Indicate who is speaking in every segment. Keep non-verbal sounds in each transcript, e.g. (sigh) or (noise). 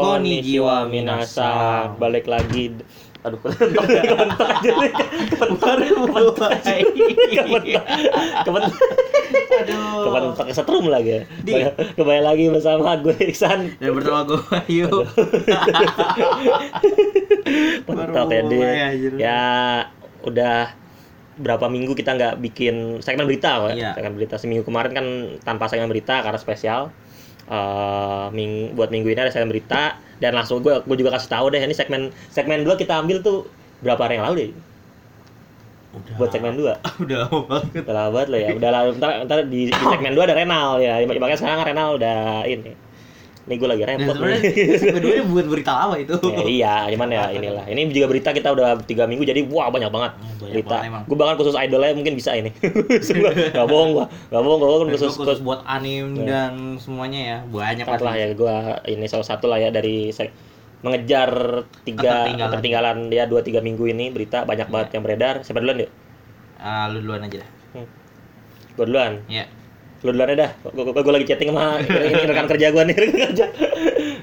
Speaker 1: Konnichiwa minasan. Balik lagi. Aduh, kebentok aja nih. Aja. Kebentok, kebentok.
Speaker 2: Aduh.
Speaker 1: Kebentok kesetrum lagi.
Speaker 2: Di.
Speaker 1: Kembali- lagi bersama gue Iksan.
Speaker 2: Dan bersama gue Ayu.
Speaker 1: Kebentok (laughs) ya,
Speaker 2: anjir.
Speaker 1: Ya, udah berapa minggu kita nggak bikin segmen berita, Pak.
Speaker 2: Iya.
Speaker 1: Segmen berita seminggu kemarin kan tanpa segmen berita karena spesial. Eh, ming buat minggu ini ada segmen berita dan langsung gue gue juga kasih tahu deh ini segmen segmen dua kita ambil tuh berapa hari yang lalu deh
Speaker 2: Udah.
Speaker 1: buat segmen dua (laughs)
Speaker 2: Udah lama banget.
Speaker 1: udah lama banget loh ya udah lah ntar, ntar di, di segmen dua ada Renal ya makanya sekarang Renal udah ini ini gue lagi repot
Speaker 2: sebenarnya (laughs)
Speaker 1: nih.
Speaker 2: kedua ini buat berita lama itu.
Speaker 1: Ya, iya, cuman ya inilah. Ini juga berita kita udah tiga minggu jadi wah banyak banget
Speaker 2: Hmm, banyak
Speaker 1: berita.
Speaker 2: banget.
Speaker 1: Gue bahkan khusus idolnya mungkin bisa ini. (laughs) Gak bohong gua, gak bohong
Speaker 2: Dan
Speaker 1: khusus,
Speaker 2: gua khusus buat anim
Speaker 1: Ya.
Speaker 2: dan semuanya ya banyak
Speaker 1: khusus lah ya gue ini salah satu lah ya dari sek- mengejar tiga
Speaker 2: ketertinggalan
Speaker 1: dia dua tiga minggu ini berita banyak banget yang beredar. Siapa duluan yuk?
Speaker 2: Ah, lu duluan aja dah.
Speaker 1: Gue duluan.
Speaker 2: Ya.
Speaker 1: Lu duluan dah. Gue lagi chatting sama ini rekan kerja gue nih (laughs) rekan kerja.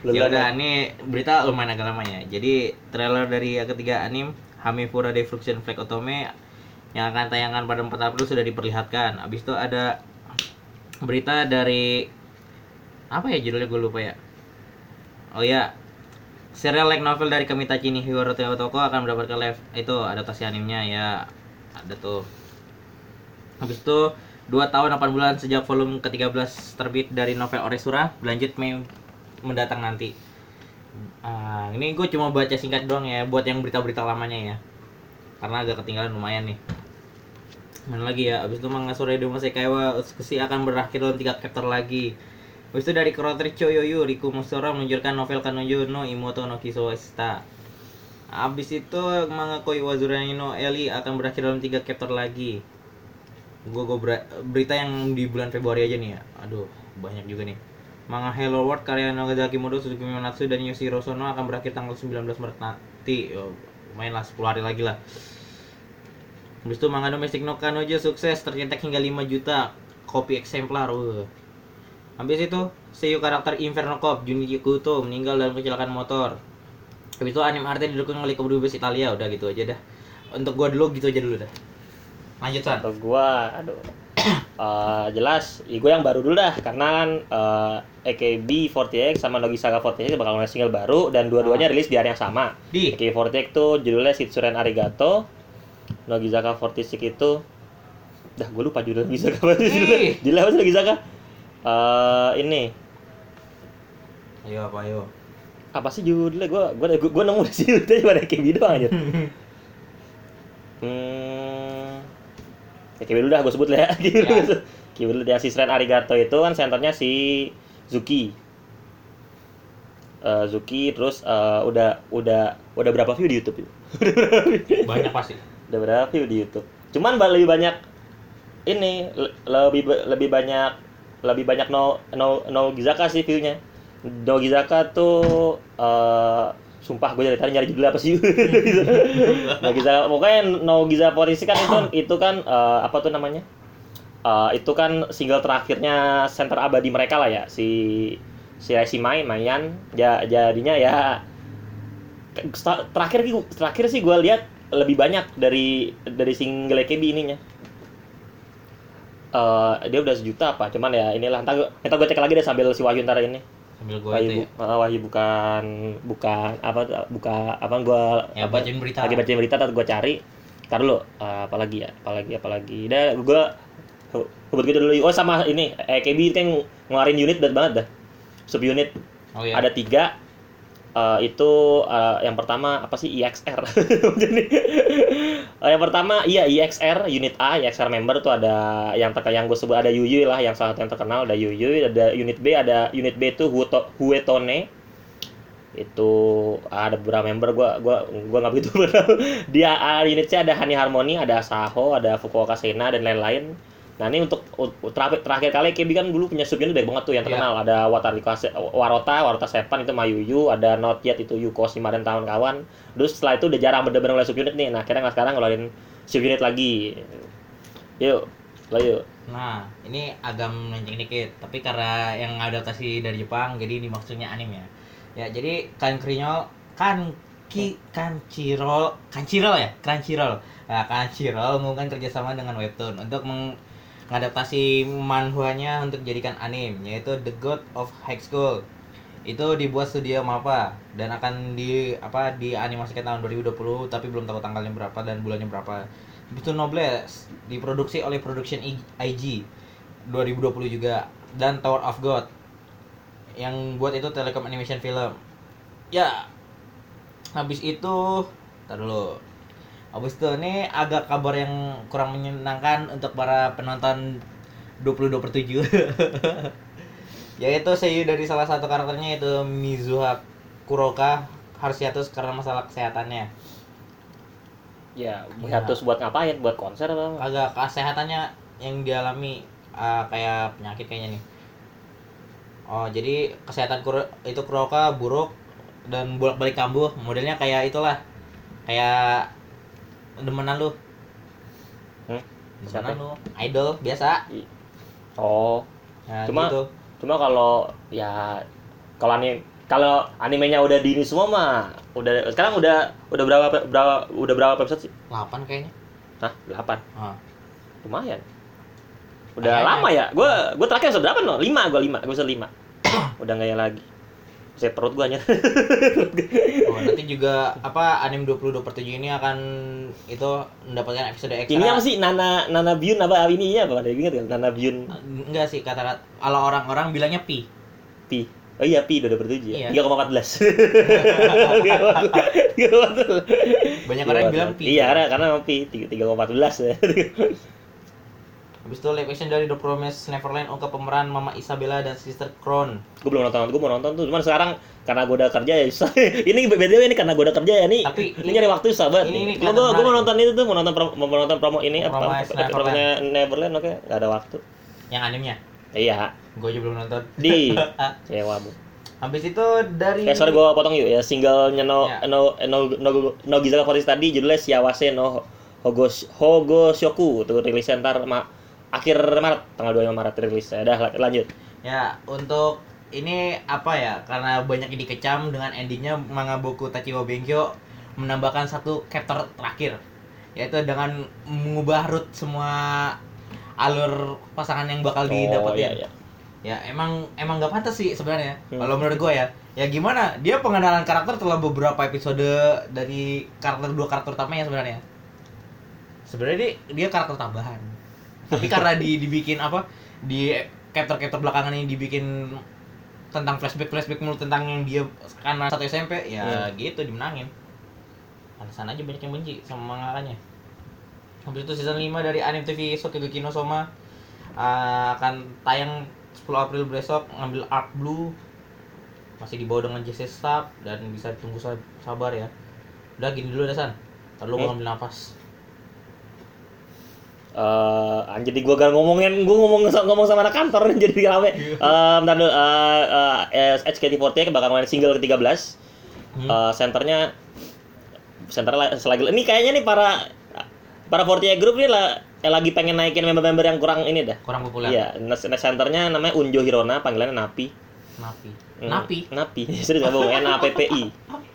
Speaker 2: Ya udah, ini berita lumayan agak lama ya. Jadi trailer dari yang ketiga anim Hamifura Destruction Flag Otome yang akan tayangan pada 4 April sudah diperlihatkan. Abis itu ada berita dari apa ya judulnya gue lupa ya. Oh ya, serial light novel dari Kamitachi Nihiro Toko akan mendapatkan live itu adaptasi animenya ya ada tuh. Habis itu 2 tahun 8 bulan sejak volume ke-13 terbit dari novel Oresura berlanjut Mei mendatang nanti. Ah, ini gue cuma baca singkat doang ya buat yang berita-berita lamanya ya. Karena agak ketinggalan lumayan nih. Mana lagi ya? Abis itu manga sore Demo Sekaiwa Utsukushi akan berakhir dalam tiga chapter lagi. Abis itu dari Kurotri Choyoyu Riku Musora meluncurkan novel Kanojo no Imoto no Kisowashita. Abis itu manga Koi Wazurani no Eli akan berakhir dalam tiga chapter lagi. Gue berita yang di bulan Februari aja nih ya. Aduh, banyak juga nih. Manga Hello World karya Nagasaki Modo, Suzuki Mimanatsu dan Yoshiro Sono akan berakhir tanggal 19 Maret nanti. Yo, lumayan lah 10 hari lagi lah. Habis itu manga Domestic no Kanojo sukses tercetak hingga 5 juta kopi eksemplar. Wuh. Habis itu Seiyu karakter Inferno Cop Junichi Kuto meninggal dalam kecelakaan motor. Habis itu anime arte didukung oleh kedubes Italia udah gitu aja dah. Untuk gua dulu gitu aja dulu dah. Lanjut San.
Speaker 1: Atau gua aduh. (clears throat) Eh, jelas, ya gue yang baru dulu dah karena kan eh, AKB48 sama Nogisaga 48 bakal ngeluarin single baru dan dua-duanya rilis di hari yang sama.
Speaker 2: Di
Speaker 1: AKB48 tuh judulnya Shitsuren Arigato. Nogizaka 46 itu dah gue lupa judul Nogizaka apa sih judulnya.
Speaker 2: Ih.
Speaker 1: Judulnya apa sih Nogizaka? Eh ini
Speaker 2: Ayo apa ayo.
Speaker 1: apa sih judulnya gue gue gue nemu sini tadi pada AKB doang aja. (laughs) Hmm. Ya, Kiwi dulu dah gue sebut lah ya. (laughs) Kiwi dulu.
Speaker 2: Ya.
Speaker 1: Kiwi dulu yang si Sren Arigato itu kan senternya si Zuki. Eh, Zuki terus eh, udah udah udah berapa view di YouTube? (laughs)
Speaker 2: Banyak pasti.
Speaker 1: udah berapa view di YouTube? Cuman lebih banyak ini le- lebih lebih banyak lebih banyak no no no Gizaka sih view-nya. No Gizaka tuh eh sumpah gue dari tadi nyari judul apa sih? (laughs) no Gizaka pokoknya No Gizaka Polisi kan itu itu kan eh, apa tuh namanya? Eh, itu kan single terakhirnya center abadi mereka lah ya si si si Mai Mayan ja, jadinya ya terakhir terakhir sih gue lihat lebih banyak dari dari single AKB ininya Eh dia udah sejuta apa cuman ya inilah entar gue cek lagi deh sambil si Wahyu ntar ini
Speaker 2: Sambil gua
Speaker 1: Wahyu,
Speaker 2: itu ya.
Speaker 1: bu- eh, Wahyu bukan bukan apa buka apa gue
Speaker 2: Ya bacain berita.
Speaker 1: lagi baca berita ntar gue cari ntar dulu eh, apa lagi ya apalagi apalagi dah gue sebut gitu dulu oh sama ini AKB kan ngeluarin unit banget banget dah sub unit
Speaker 2: Oh iya.
Speaker 1: ada tiga Eh, itu eh, yang pertama apa sih? IXR (laughs) jadi eh, yang pertama iya IXR unit A IXR member tuh ada yang terkenal yang gue sebut ada Yuyu lah yang salah satu yang terkenal ada Yuyu ada unit B ada unit B itu Hueto, Huetone. Itu ada beberapa member gua gua gua nggak begitu (laughs) tahu. dia ah, unit C ada Hani Harmony ada Saho ada Fukuoka Sena dan lain-lain nah ini untuk terakhir, terakhir kali KB kan dulu punya subunit banyak banget tuh yang
Speaker 2: Iya.
Speaker 1: terkenal. Ada Watarika Se- Warota Warota Sepan itu Mayuyu ada Not Yet itu Yuko Shima dan kawan-kawan. Terus setelah itu udah jarang bener-bener mulai subunit nih. Nah akhirnya sekarang ngeluarin subunit lagi. Yuk lo yuk.
Speaker 2: Nah, ini agak melenceng dikit, tapi karena yang adaptasi dari Jepang, jadi ini maksudnya anime ya. Ya, jadi kan Krinyol kan ki Crunchyroll Crunchyroll ya? Crunchyroll. Nah, Crunchyroll mengumumkan kerjasama dengan Webtoon untuk mengadaptasi manhwanya untuk jadikan anime yaitu The God of High School. Itu dibuat studio Mapa dan akan di apa dianimasikan tahun 2020 tapi belum tahu tanggalnya berapa dan bulannya berapa. Itu Nobles diproduksi oleh Production IG 2020 juga dan Tower of God yang buat itu Telecom Animation Film. Ya habis itu tar dulu habis itu ini agak kabar yang kurang menyenangkan untuk para penonton 22 per 7 (laughs) yaitu seiyu dari salah satu karakternya yaitu Mizuha Kuroka harus hiatus karena masalah kesehatannya
Speaker 1: Ya,
Speaker 2: Ya.
Speaker 1: hiatus buat ngapain? Buat konser apa?
Speaker 2: agak kesehatannya yang dialami uh, kayak penyakit kayaknya nih oh jadi kesehatan Kuro, itu Kuroka buruk dan bolak balik kambuh modelnya kayak itulah kayak demenan lu
Speaker 1: Hmm?
Speaker 2: Demenan lu idol biasa
Speaker 1: Oh,
Speaker 2: nah,
Speaker 1: Cuma-
Speaker 2: gitu
Speaker 1: cuma kalau ya kalau anime kalau animenya udah di ini semua mah udah sekarang udah udah berapa berapa udah berapa episode sih?
Speaker 2: 8 kayaknya
Speaker 1: Hah, 8.
Speaker 2: Ah.
Speaker 1: Lumayan. Udah
Speaker 2: Kayaknya.
Speaker 1: lama ya. Gua gua terakhir episode berapa no? 5 gua 5. Gua episode 5. (coughs) udah enggak ya lagi. Saya perut gua hanya.
Speaker 2: oh, nanti juga apa anime 22 per 7 ini akan itu mendapatkan episode ekstra
Speaker 1: ini apa sih Nana Nana Byun apa ininya apa? Ada ingat ya? Nana Byun
Speaker 2: enggak sih kata kalau orang-orang bilangnya pi
Speaker 1: Pi. Oh iya Pi udah bertujuh
Speaker 2: Iya.
Speaker 1: ya. 3,14. (laughs)
Speaker 2: banyak orang bilang pi
Speaker 1: Iya, karena karena Pi 3,14 ya.
Speaker 2: Habis itu live action dari The Promised Neverland ungkap pemeran Mama Isabella dan Sister Crown.
Speaker 1: gue belum nonton, gue mau nonton tuh. Cuman sekarang karena gue udah kerja ya susah. (laughs) ini btw ini karena gue udah kerja ya nih.
Speaker 2: Tapi
Speaker 1: ini
Speaker 2: ini-
Speaker 1: nyari waktu susah banget.
Speaker 2: ini- ini
Speaker 1: gue gue mau nonton itu tuh, mau nonton promo, mau nonton promo ini apa? Promonya Neverland oke, nggak ada waktu.
Speaker 2: Yang animenya.
Speaker 1: Iya,
Speaker 2: Gue aja belum nonton.
Speaker 1: di (laughs) sewa bu.
Speaker 2: Habis itu dari
Speaker 1: Eh sorry gue potong yuk ya singlenya no
Speaker 2: Ya.
Speaker 1: no no no no Gizaka Forest tadi judulnya Shiawase no Hogos Hogoshoku tuh rilis ntar ma, akhir Maret tanggal 25 Maret rilis. Ya udah lanjut.
Speaker 2: Ya, untuk ini apa ya? Karena banyak yang dikecam dengan endingnya manga buku Tachiwa Benkyo menambahkan satu chapter terakhir yaitu dengan mengubah root semua alur pasangan yang bakal didapetin.
Speaker 1: iya, iya.
Speaker 2: Ya emang emang nggak pantas sih sebenarnya.
Speaker 1: Hmm.
Speaker 2: Kalau menurut gue ya, ya gimana? Dia pengenalan karakter telah beberapa episode dari karakter dua karakter utamanya sebenarnya. Sebenarnya dia, dia karakter tambahan. Tapi karena di dibikin apa? Di chapter-chapter belakangan ini dibikin tentang flashback flashback mulu tentang yang dia karena satu SMP ya gitu dimenangin. Alasan aja banyak yang benci sama mangakanya. Habis itu season 5 dari anime TV Shokugeki no Soma uh, akan tayang 10 April besok ngambil Arc Blue masih dibawa dengan JC Stab dan bisa tunggu sa- sabar ya udah gini dulu Dasan Ntar lu
Speaker 1: Hmm?
Speaker 2: gua ngambil nafas
Speaker 1: Eh, anjir di gua gak ngomongin, gua ngomong ngomong sama anak kantor (laughs) jadi rame. Eh, bentar dulu, eh, eh, HKT48 bakal main single ke-13.
Speaker 2: Hmm.
Speaker 1: Eh, senternya center la- selagi ini kayaknya nih para para 48 group nih lah eh, lagi pengen naikin member-member yang kurang ini dah.
Speaker 2: kurang populer
Speaker 1: Iya, senternya namanya Unjo Hirona, panggilannya Napi.
Speaker 2: Napi
Speaker 1: Hmm,
Speaker 2: Napi
Speaker 1: Napi. (laughs) Serius nggak bohong, N-A-P-P-I.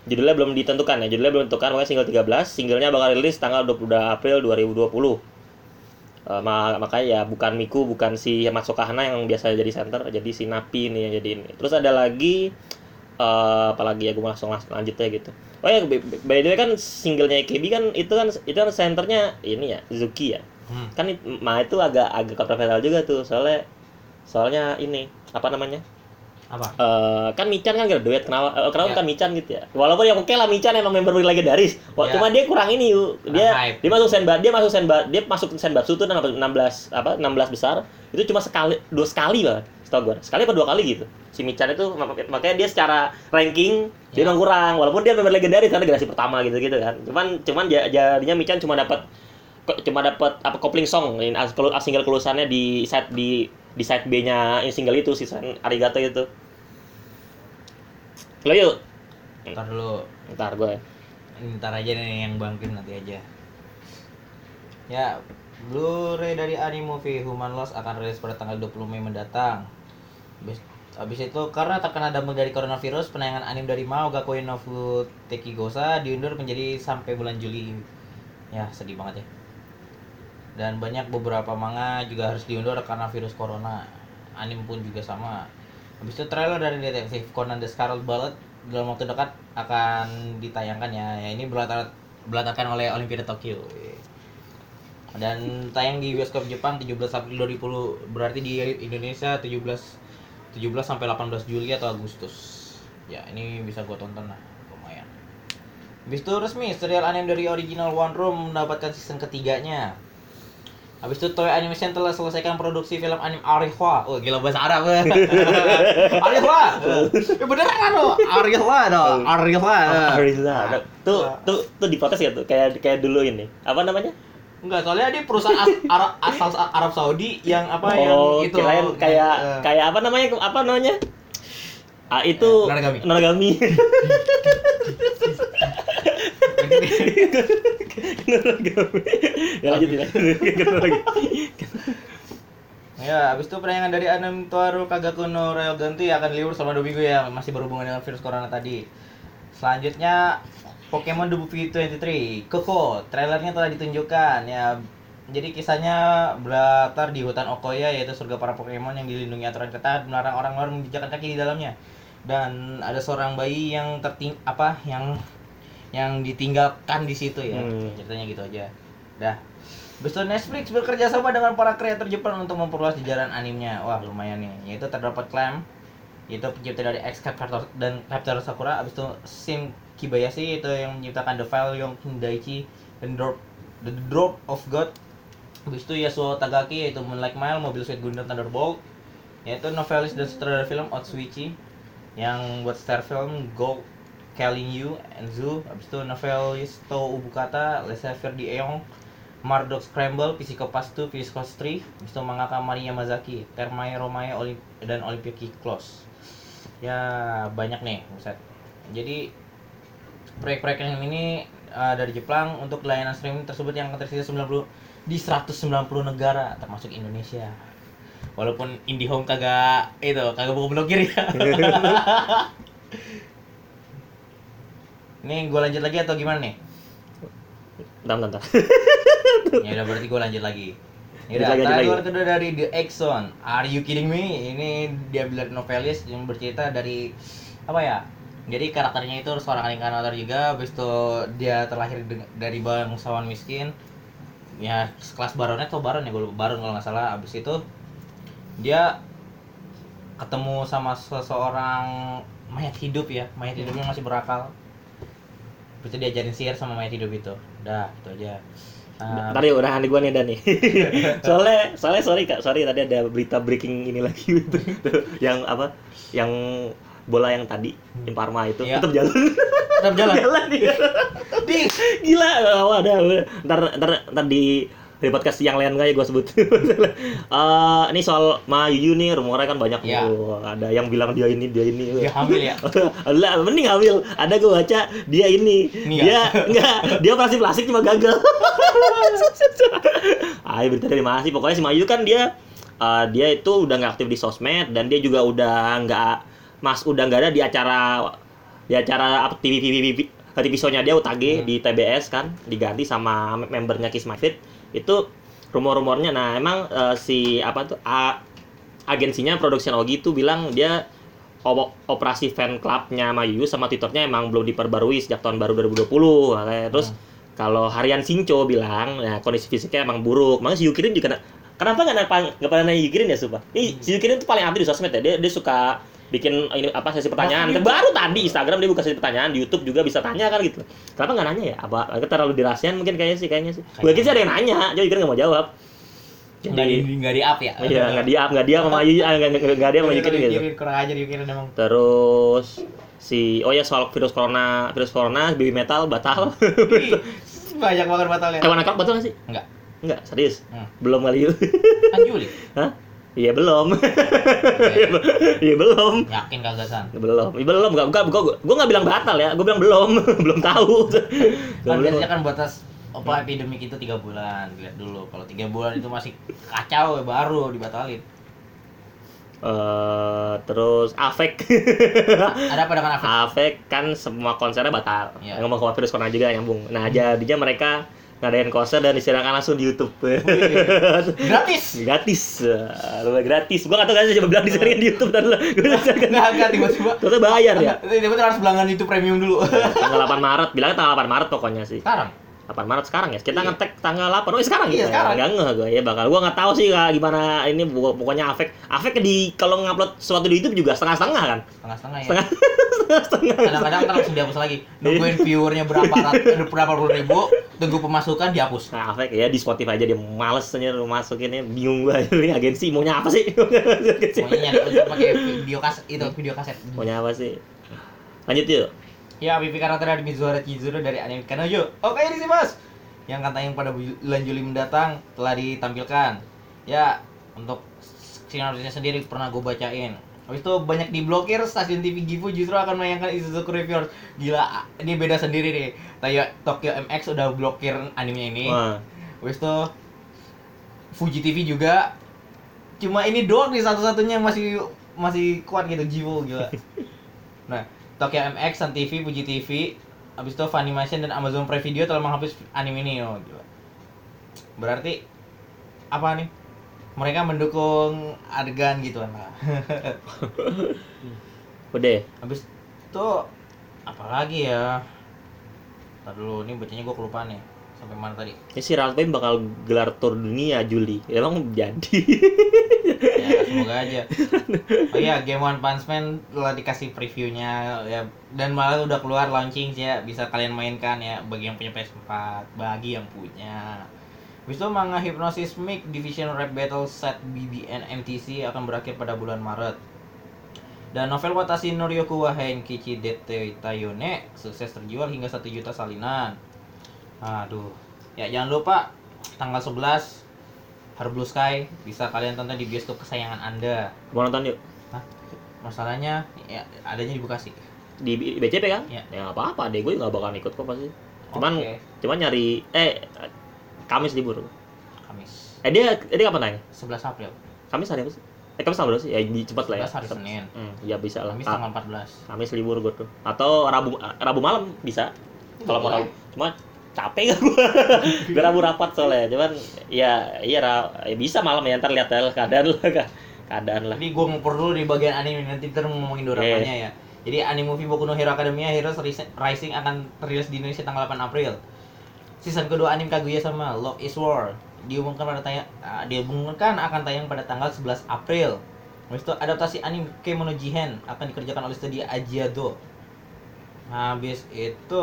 Speaker 1: Judulnya belum ditentukan ya. Judulnya belum ditentukan, makanya single 13. Singlenya bakal rilis tanggal 22 April 2020. Eh, ma- makanya ya bukan Miku, bukan si Matsuka Hana yang biasa jadi center, jadi si Napi nih yang jadi ini. Terus ada lagi eh apalagi ya gue langsung langsung lanjut ya gitu. Oh ya by the way kan singlenya EKB kan itu kan itu kan senternya ini ya Zuki ya.
Speaker 2: hmm.
Speaker 1: Kan it- ma itu agak agak kontroversial juga tuh soalnya soalnya ini apa namanya?
Speaker 2: Apa?
Speaker 1: Eh, kan Michan kan graduate kenapa eh, kenapa
Speaker 2: Ya.
Speaker 1: bukan Michan gitu ya? Walaupun yang oke lah Michan emang member legendaris Wah,
Speaker 2: Ya.
Speaker 1: cuma dia kurang ini yuk dia
Speaker 2: hype.
Speaker 1: dia masuk senba dia masuk senba dia masuk senbatsu tuh 16 apa 16 besar. Itu cuma sekali dua sekali lah setahu gue sekali apa dua kali gitu. Si Michan itu mak- makanya dia secara ranking dia
Speaker 2: Ya.
Speaker 1: emang kurang. Walaupun dia member legendaris karena generasi pertama gitu gitu kan. Cuman cuman ja- jadinya Michan cuma dapat cuma dapat apa kopling song ini single kelulusannya di side di di side B-nya single itu si Arigato itu lo yuk
Speaker 2: ntar dulu
Speaker 1: ntar gue
Speaker 2: ntar aja nih yang bangkin nanti aja ya Blu-ray dari anime movie Human Loss akan rilis pada tanggal 20 Mei mendatang Habis Habis itu karena terkena dampak dari coronavirus, penayangan anime dari Mao Gakuen no Futekigosa diundur menjadi sampai bulan Juli. Ya, sedih banget ya. Dan banyak beberapa manga juga harus diundur karena virus corona. Anime pun juga sama. Habis itu trailer dari detektif Conan the Scarlet Ballad dalam waktu dekat akan ditayangkan ya. Ya ini berlatar berlatarkan oleh Olimpiade Tokyo. Dan tayang di bioskop Jepang 17 April 2020 berarti di Indonesia 17 17 sampai 18 Juli atau Agustus. Ya, ini bisa gue tonton lah, lumayan. Resmi serial anime dari original One Room mendapatkan season ketiganya. Habis itu Toei Animation telah selesaikan produksi film anime Arihwa. Oh, gila bahasa Arab. (laughs) Arihwa. Eh beneran kan lo? Arihwa dong. Arihwa.
Speaker 1: Arisa. Tuh, tuh, tuh diprotes ya tuh kayak kayak dulu ini. Apa namanya?
Speaker 2: Enggak, soalnya dia perusahaan as, Arab, asal Arab Saudi yang apa
Speaker 1: oh,
Speaker 2: yang itu.
Speaker 1: kirain kayak
Speaker 2: Eh,
Speaker 1: kayak apa namanya? Apa namanya? Ah, itu
Speaker 2: Eh, Naragami.
Speaker 1: Naragami. (laughs) Ya lanjut ya.
Speaker 2: Ya, habis itu penayangan dari anime Toaru Kagaku no Royal Ganti akan libur selama 2 minggu ya, masih berhubungan dengan virus corona tadi. Selanjutnya Pokemon The Movie 23 Koko, trailernya telah ditunjukkan ya. Jadi kisahnya berlatar di hutan Okoya yaitu surga para Pokemon yang dilindungi aturan ketat melarang orang luar menjejakkan kaki di dalamnya. Dan ada seorang bayi yang terting apa yang yang ditinggalkan di situ ya.
Speaker 1: Hmm.
Speaker 2: Ceritanya gitu aja. Dah. Itu Netflix bekerja sama dengan para kreator Jepang untuk memperluas jajaran animenya. Wah, lumayan nih. Yaitu terdapat Clam, yaitu pencipta dari X Captor dan Captor Sakura. Habis itu Sim Kibayashi itu yang menciptakan The File Young Daichi dan Drop The Drop of God. Habis itu Yasuo Tagaki yaitu Moonlight Mile, Mobile Suit Gundam Thunderbolt. Yaitu novelis dan sutradara film Otsuichi yang buat star film Go Calling You and Zoo. Habis itu novelis To Ubukata, Les Verdi Eong, Marduk Scramble, Psychopath 2, Psychopath 3, habis itu mangaka Mari Yamazaki, Termae Romae Olim dan Olympia Close. Ya banyak nih, buset. Jadi proyek-proyek yang ini uh, dari Jepang untuk layanan streaming tersebut yang tersedia 90 di 190 negara termasuk Indonesia. Walaupun IndiHome kagak itu kagak buka blokir ya. (laughs) Nih gue lanjut lagi atau gimana nih?
Speaker 1: Bentar, bentar.
Speaker 2: ya udah berarti gue lanjut lagi. Ya udah,
Speaker 1: lanjut lagi.
Speaker 2: kedua dari The Exxon. Are you kidding me? Ini dia bilang novelis yang bercerita dari apa ya? Jadi karakternya itu seorang inkarnator juga, habis itu dia terlahir dari bangsawan miskin. Ya kelas baronet atau baron ya gue lupa baron kalau nggak salah. Habis itu dia ketemu sama seseorang mayat hidup ya, mayat hidupnya masih berakal. Itu diajarin sihir sama mayat hidup itu. Udah, itu aja. Ah,
Speaker 1: Ntar yuk, udah nih gua nih Dan nih. (laughs) soalnya, soalnya sorry kak, sorry tadi ada berita breaking ini lagi (laughs) gitu. yang apa? Yang bola yang tadi Imparma itu
Speaker 2: Iya.
Speaker 1: tetap jalan.
Speaker 2: tetap jalan. (laughs)
Speaker 1: jalan nih.
Speaker 2: Di
Speaker 1: Gila, oh, ada, ada. Ntar, ntar, ntar di di podcast yang lain gak ya gue sebut. Eh, ini soal Ma Yuyu nih rumornya kan banyak
Speaker 2: Iya.
Speaker 1: tuh. Ada yang bilang dia ini dia ini.
Speaker 2: Dia hamil ya?
Speaker 1: Lah, mending hamil. Ada gue baca dia ini.
Speaker 2: Ini
Speaker 1: dia
Speaker 2: ya?
Speaker 1: enggak, dia operasi plastik cuma gagal. ah, berita dari mana sih? Pokoknya si Mayu kan dia eh, dia itu udah nggak aktif di sosmed dan dia juga udah nggak mas udah nggak ada di acara di acara apa TV TV TV TV show-nya dia UTAG
Speaker 2: Hmm.
Speaker 1: di TBS kan diganti sama membernya Kiss My Fit itu rumor-rumornya. Nah emang eh, si apa tuh a, agensinya Production Ogi itu bilang dia operasi fan clubnya Mayu sama Twitternya emang belum diperbarui sejak tahun baru 2020 katanya. terus
Speaker 2: Hmm.
Speaker 1: kalau Harian Sincho bilang ya kondisi fisiknya emang buruk. Makanya si Yukirin juga na- kenapa nggak nggak pernah nanya Yukirin ya sumpah ini si Yukirin tuh paling aktif di sosmed ya. Dia dia suka bikin ini apa sesi pertanyaan
Speaker 2: Bahkan
Speaker 1: baru tadi Instagram dia buka sesi pertanyaan di YouTube juga bisa tanya kan gitu kenapa nggak nanya ya apa agak terlalu dirahasian mungkin kayaknya sih kayaknya sih gue kira sih ada yang nanya jadi Yukirin nggak mau jawab
Speaker 2: nggak di nggak di up ya?
Speaker 1: Iya, nggak dia nggak dia sama Ayu, ah, nggak nggak nggak dia sama Yukirin gitu.
Speaker 2: Kurang Yukirin emang.
Speaker 1: Terus si oh ya soal virus corona, virus corona, baby metal batal.
Speaker 2: Banyak banget batalnya.
Speaker 1: Hewan akak batal nggak sih?
Speaker 2: Enggak.
Speaker 1: Enggak, serius.
Speaker 2: Hmm.
Speaker 1: Belum kali yuk.
Speaker 2: Kan Juli.
Speaker 1: Hah? Iya belum. (laughs) Iya belum.
Speaker 2: Yakin kagak san?
Speaker 1: Belum. Iya belum. Enggak, enggak, gua, gua nggak bilang batal ya. Gua bilang belum. (laughs) belum tahu.
Speaker 2: Kan biasanya kan batas apa epidemik itu tiga bulan lihat dulu kalau tiga bulan itu masih kacau ya baru dibatalin
Speaker 1: Eh, terus Afek. (laughs)
Speaker 2: Ada apa dengan Afek?
Speaker 1: Afek kan semua konsernya batal.
Speaker 2: Iya.
Speaker 1: Ngomong ke virus corona juga nyambung. Nah, jadinya mereka ngadain konser dan disiarkan langsung di YouTube.
Speaker 2: Gratis.
Speaker 1: gratis. Eh, Lumayan gratis. Gua gak tau kan coba bilang disiarin di YouTube dan gue disiarkan.
Speaker 2: Enggak, enggak tiba-tiba.
Speaker 1: Ternyata bayar ya.
Speaker 2: Tiba-tiba harus belanggan itu premium dulu.
Speaker 1: Tanggal 8 Maret, bilangnya tanggal 8 Maret pokoknya sih.
Speaker 2: Sekarang
Speaker 1: 8 Maret sekarang ya. Kita
Speaker 2: Iya.
Speaker 1: ngetek tanggal 8. Oh, sekarang
Speaker 2: Iya,
Speaker 1: gitu.
Speaker 2: sekarang.
Speaker 1: Enggak ngeh gue ya bakal. Gua nggak tahu sih Kak, gimana ini pokok- pokoknya Afek. Afek di kalau ngupload sesuatu di YouTube juga setengah-setengah kan.
Speaker 2: setengah-setengah ya.
Speaker 1: Setengah (laughs) setengah.
Speaker 2: Kadang-kadang langsung dihapus lagi. Nungguin viewernya berapa ratus berapa puluh ribu, tunggu pemasukan dihapus.
Speaker 1: Nah, Afek ya di Spotify aja dia males aja masukinnya bingung gua (laughs) ini agensi maunya apa sih? (laughs)
Speaker 2: Untuk pakai video kaset itu video kaset.
Speaker 1: maunya apa sih? Lanjut yuk.
Speaker 2: Ya, pipi karakter dari Mizuhara Chizuru dari anime Kanojo. Oke, ini sih, Mas. Yang tayang pada bulan Juli mendatang telah ditampilkan. Ya, untuk sinopsisnya sendiri pernah gue bacain. Habis itu banyak diblokir stasiun TV Gifu justru akan menayangkan Isuzu Reviewers. Gila, ini beda sendiri nih. Kayak Tokyo MX udah blokir anime ini.
Speaker 1: Wah.
Speaker 2: Habis itu Fuji TV juga cuma ini doang nih satu-satunya yang masih masih kuat gitu Jiwo gila. (laughs) Nah, Tokyo MX, Sun TV, Fuji TV, habis itu Funimation dan Amazon Prime Video telah menghapus anime ini oh gila. Berarti apa nih? Mereka mendukung adegan gitu kan lah. (laughs)
Speaker 1: Udah.
Speaker 2: habis itu apa lagi ya? Ntar dulu, ini bacanya gua kelupaan nih. Sampai mana tadi?
Speaker 1: Ini si Ralph Band bakal gelar tour dunia Juli. Emang jadi.
Speaker 2: ya semoga aja oh iya Game One Punch Man telah dikasih previewnya ya dan malah udah keluar launching sih ya bisa kalian mainkan ya bagi yang punya PS4 bagi yang punya Habis itu manga Hypnosis Mic Division Rap Battle Set BBN MTC akan berakhir pada bulan Maret. Dan novel Watashi no Ryoku wa Henkichi Dete Tayone sukses terjual hingga 1 juta salinan. Aduh. Ya jangan lupa tanggal 11 Her Blue Sky bisa kalian tonton di bioskop kesayangan Anda.
Speaker 1: Mau nonton yuk.
Speaker 2: Hah? Masalahnya ya adanya di Bekasi.
Speaker 1: Di BCP kan?
Speaker 2: Iya.
Speaker 1: Ya nggak apa-apa deh, gue nggak bakal ikut kok pasti. Cuman
Speaker 2: Oke.
Speaker 1: cuman nyari eh Kamis libur.
Speaker 2: Kamis
Speaker 1: Eh dia eh, dia kapan tanya?
Speaker 2: 11 April.
Speaker 1: Kamis hari apa sih? Eh Kamis tanggal berapa sih? Ya di- cepat lah ya.
Speaker 2: 11 hari Senin.
Speaker 1: Hmm, ya bisa lah.
Speaker 2: Kamis
Speaker 1: Ah,
Speaker 2: tanggal 14.
Speaker 1: Kamis libur gue tuh. Atau Rabu Rabu malam bisa. Kalau mau. Rabu. Cuma capek gak gue. (laughs) gue Rabu rapat soalnya. Cuman ya iya ra- ya bisa malam ya ntar lihat lah keadaan lah keadaan lah.
Speaker 2: Tapi gue ngumpul dulu di bagian anime nanti ntar mau ngomongin dorapanya ya. Jadi anime movie Boku no Hero Academia Heroes Ris- Rising akan rilis di Indonesia tanggal 8 April. Season kedua anime Kaguya sama Love is War diumumkan pada tayang ah, diumumkan akan tayang pada tanggal 11 April. Habis itu adaptasi anime Kemono Jihen akan dikerjakan oleh studio Ajiado. Habis itu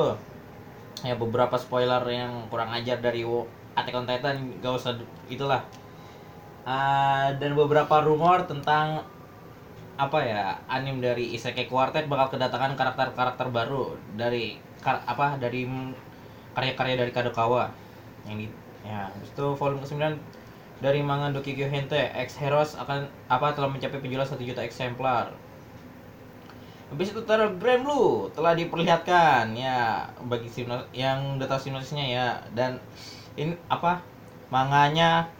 Speaker 2: ya beberapa spoiler yang kurang ajar dari Attack on Titan gak usah itulah. Ah, dan beberapa rumor tentang apa ya anim dari Isekai Quartet bakal kedatangan karakter-karakter baru dari kar- apa dari karya-karya dari Kadokawa. Yang di ya itu volume ke-9 dari manga Dokigyo Hente X Heroes akan apa telah mencapai penjualan 1 juta eksemplar Habis itu Terror Grand Blue telah diperlihatkan ya bagi simnos yang udah tahu simnosisnya ya dan ini apa manganya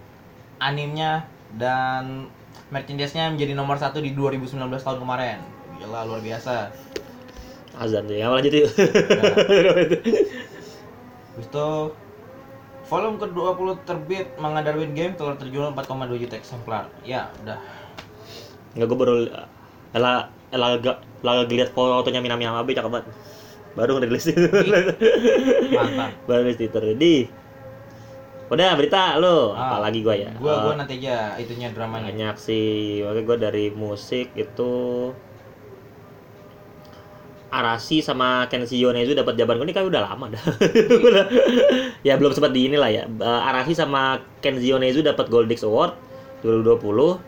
Speaker 2: animnya dan merchandise-nya menjadi nomor satu di 2019 tahun kemarin gila luar biasa
Speaker 1: Azan tuh. Ya lanjut yuk. (laughs)
Speaker 2: Habis itu volume ke-20 terbit manga Darwin Game telah terjual 4,2 juta eksemplar ya udah
Speaker 1: Enggak gue baru lah lah gak lah lihat fotonya Minami Hamabe cakep banget. Baru ngerilis itu.
Speaker 2: mantap (laughs)
Speaker 1: baru rilis Twitter. Di Udah berita lu,
Speaker 2: Ah,
Speaker 1: apalagi gua ya.
Speaker 2: gua gua
Speaker 1: Eh,
Speaker 2: nanti aja itunya dramanya
Speaker 1: banyak sih. Makanya gua dari musik itu Arasi sama Kenshi Yonezu dapat jawaban ini kan udah lama dah. (laughs) Udah- ya belum sempat di inilah ya. Eh, Arasi sama Kenshi Yonezu dapat Gold Disc Award 2020.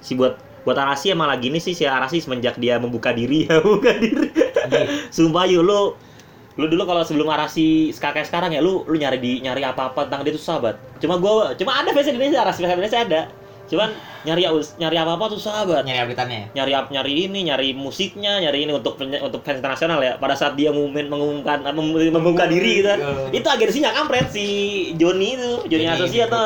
Speaker 1: Si buat buat Arasi emang lagi ini sih si Arasi semenjak dia membuka diri ya, (laughs) membuka diri. Sumpah yuk lu lu dulu kalau sebelum Arasi kayak sekarang ya lu lu nyari di nyari apa-apa tentang dia tuh sahabat. Cuma gua cuma ada versi Indonesia Arasi versi Indonesia ada. Cuman nyari nyari apa-apa tuh sahabat
Speaker 2: nyari update-annya
Speaker 1: nyari ap- nyari ini nyari musiknya nyari ini untuk untuk fans internasional ya pada saat dia mengumumkan mem- membuka diri gitu kan
Speaker 2: Iya.
Speaker 1: itu agensinya kampret si Joni itu Joni
Speaker 2: gitu.
Speaker 1: tuh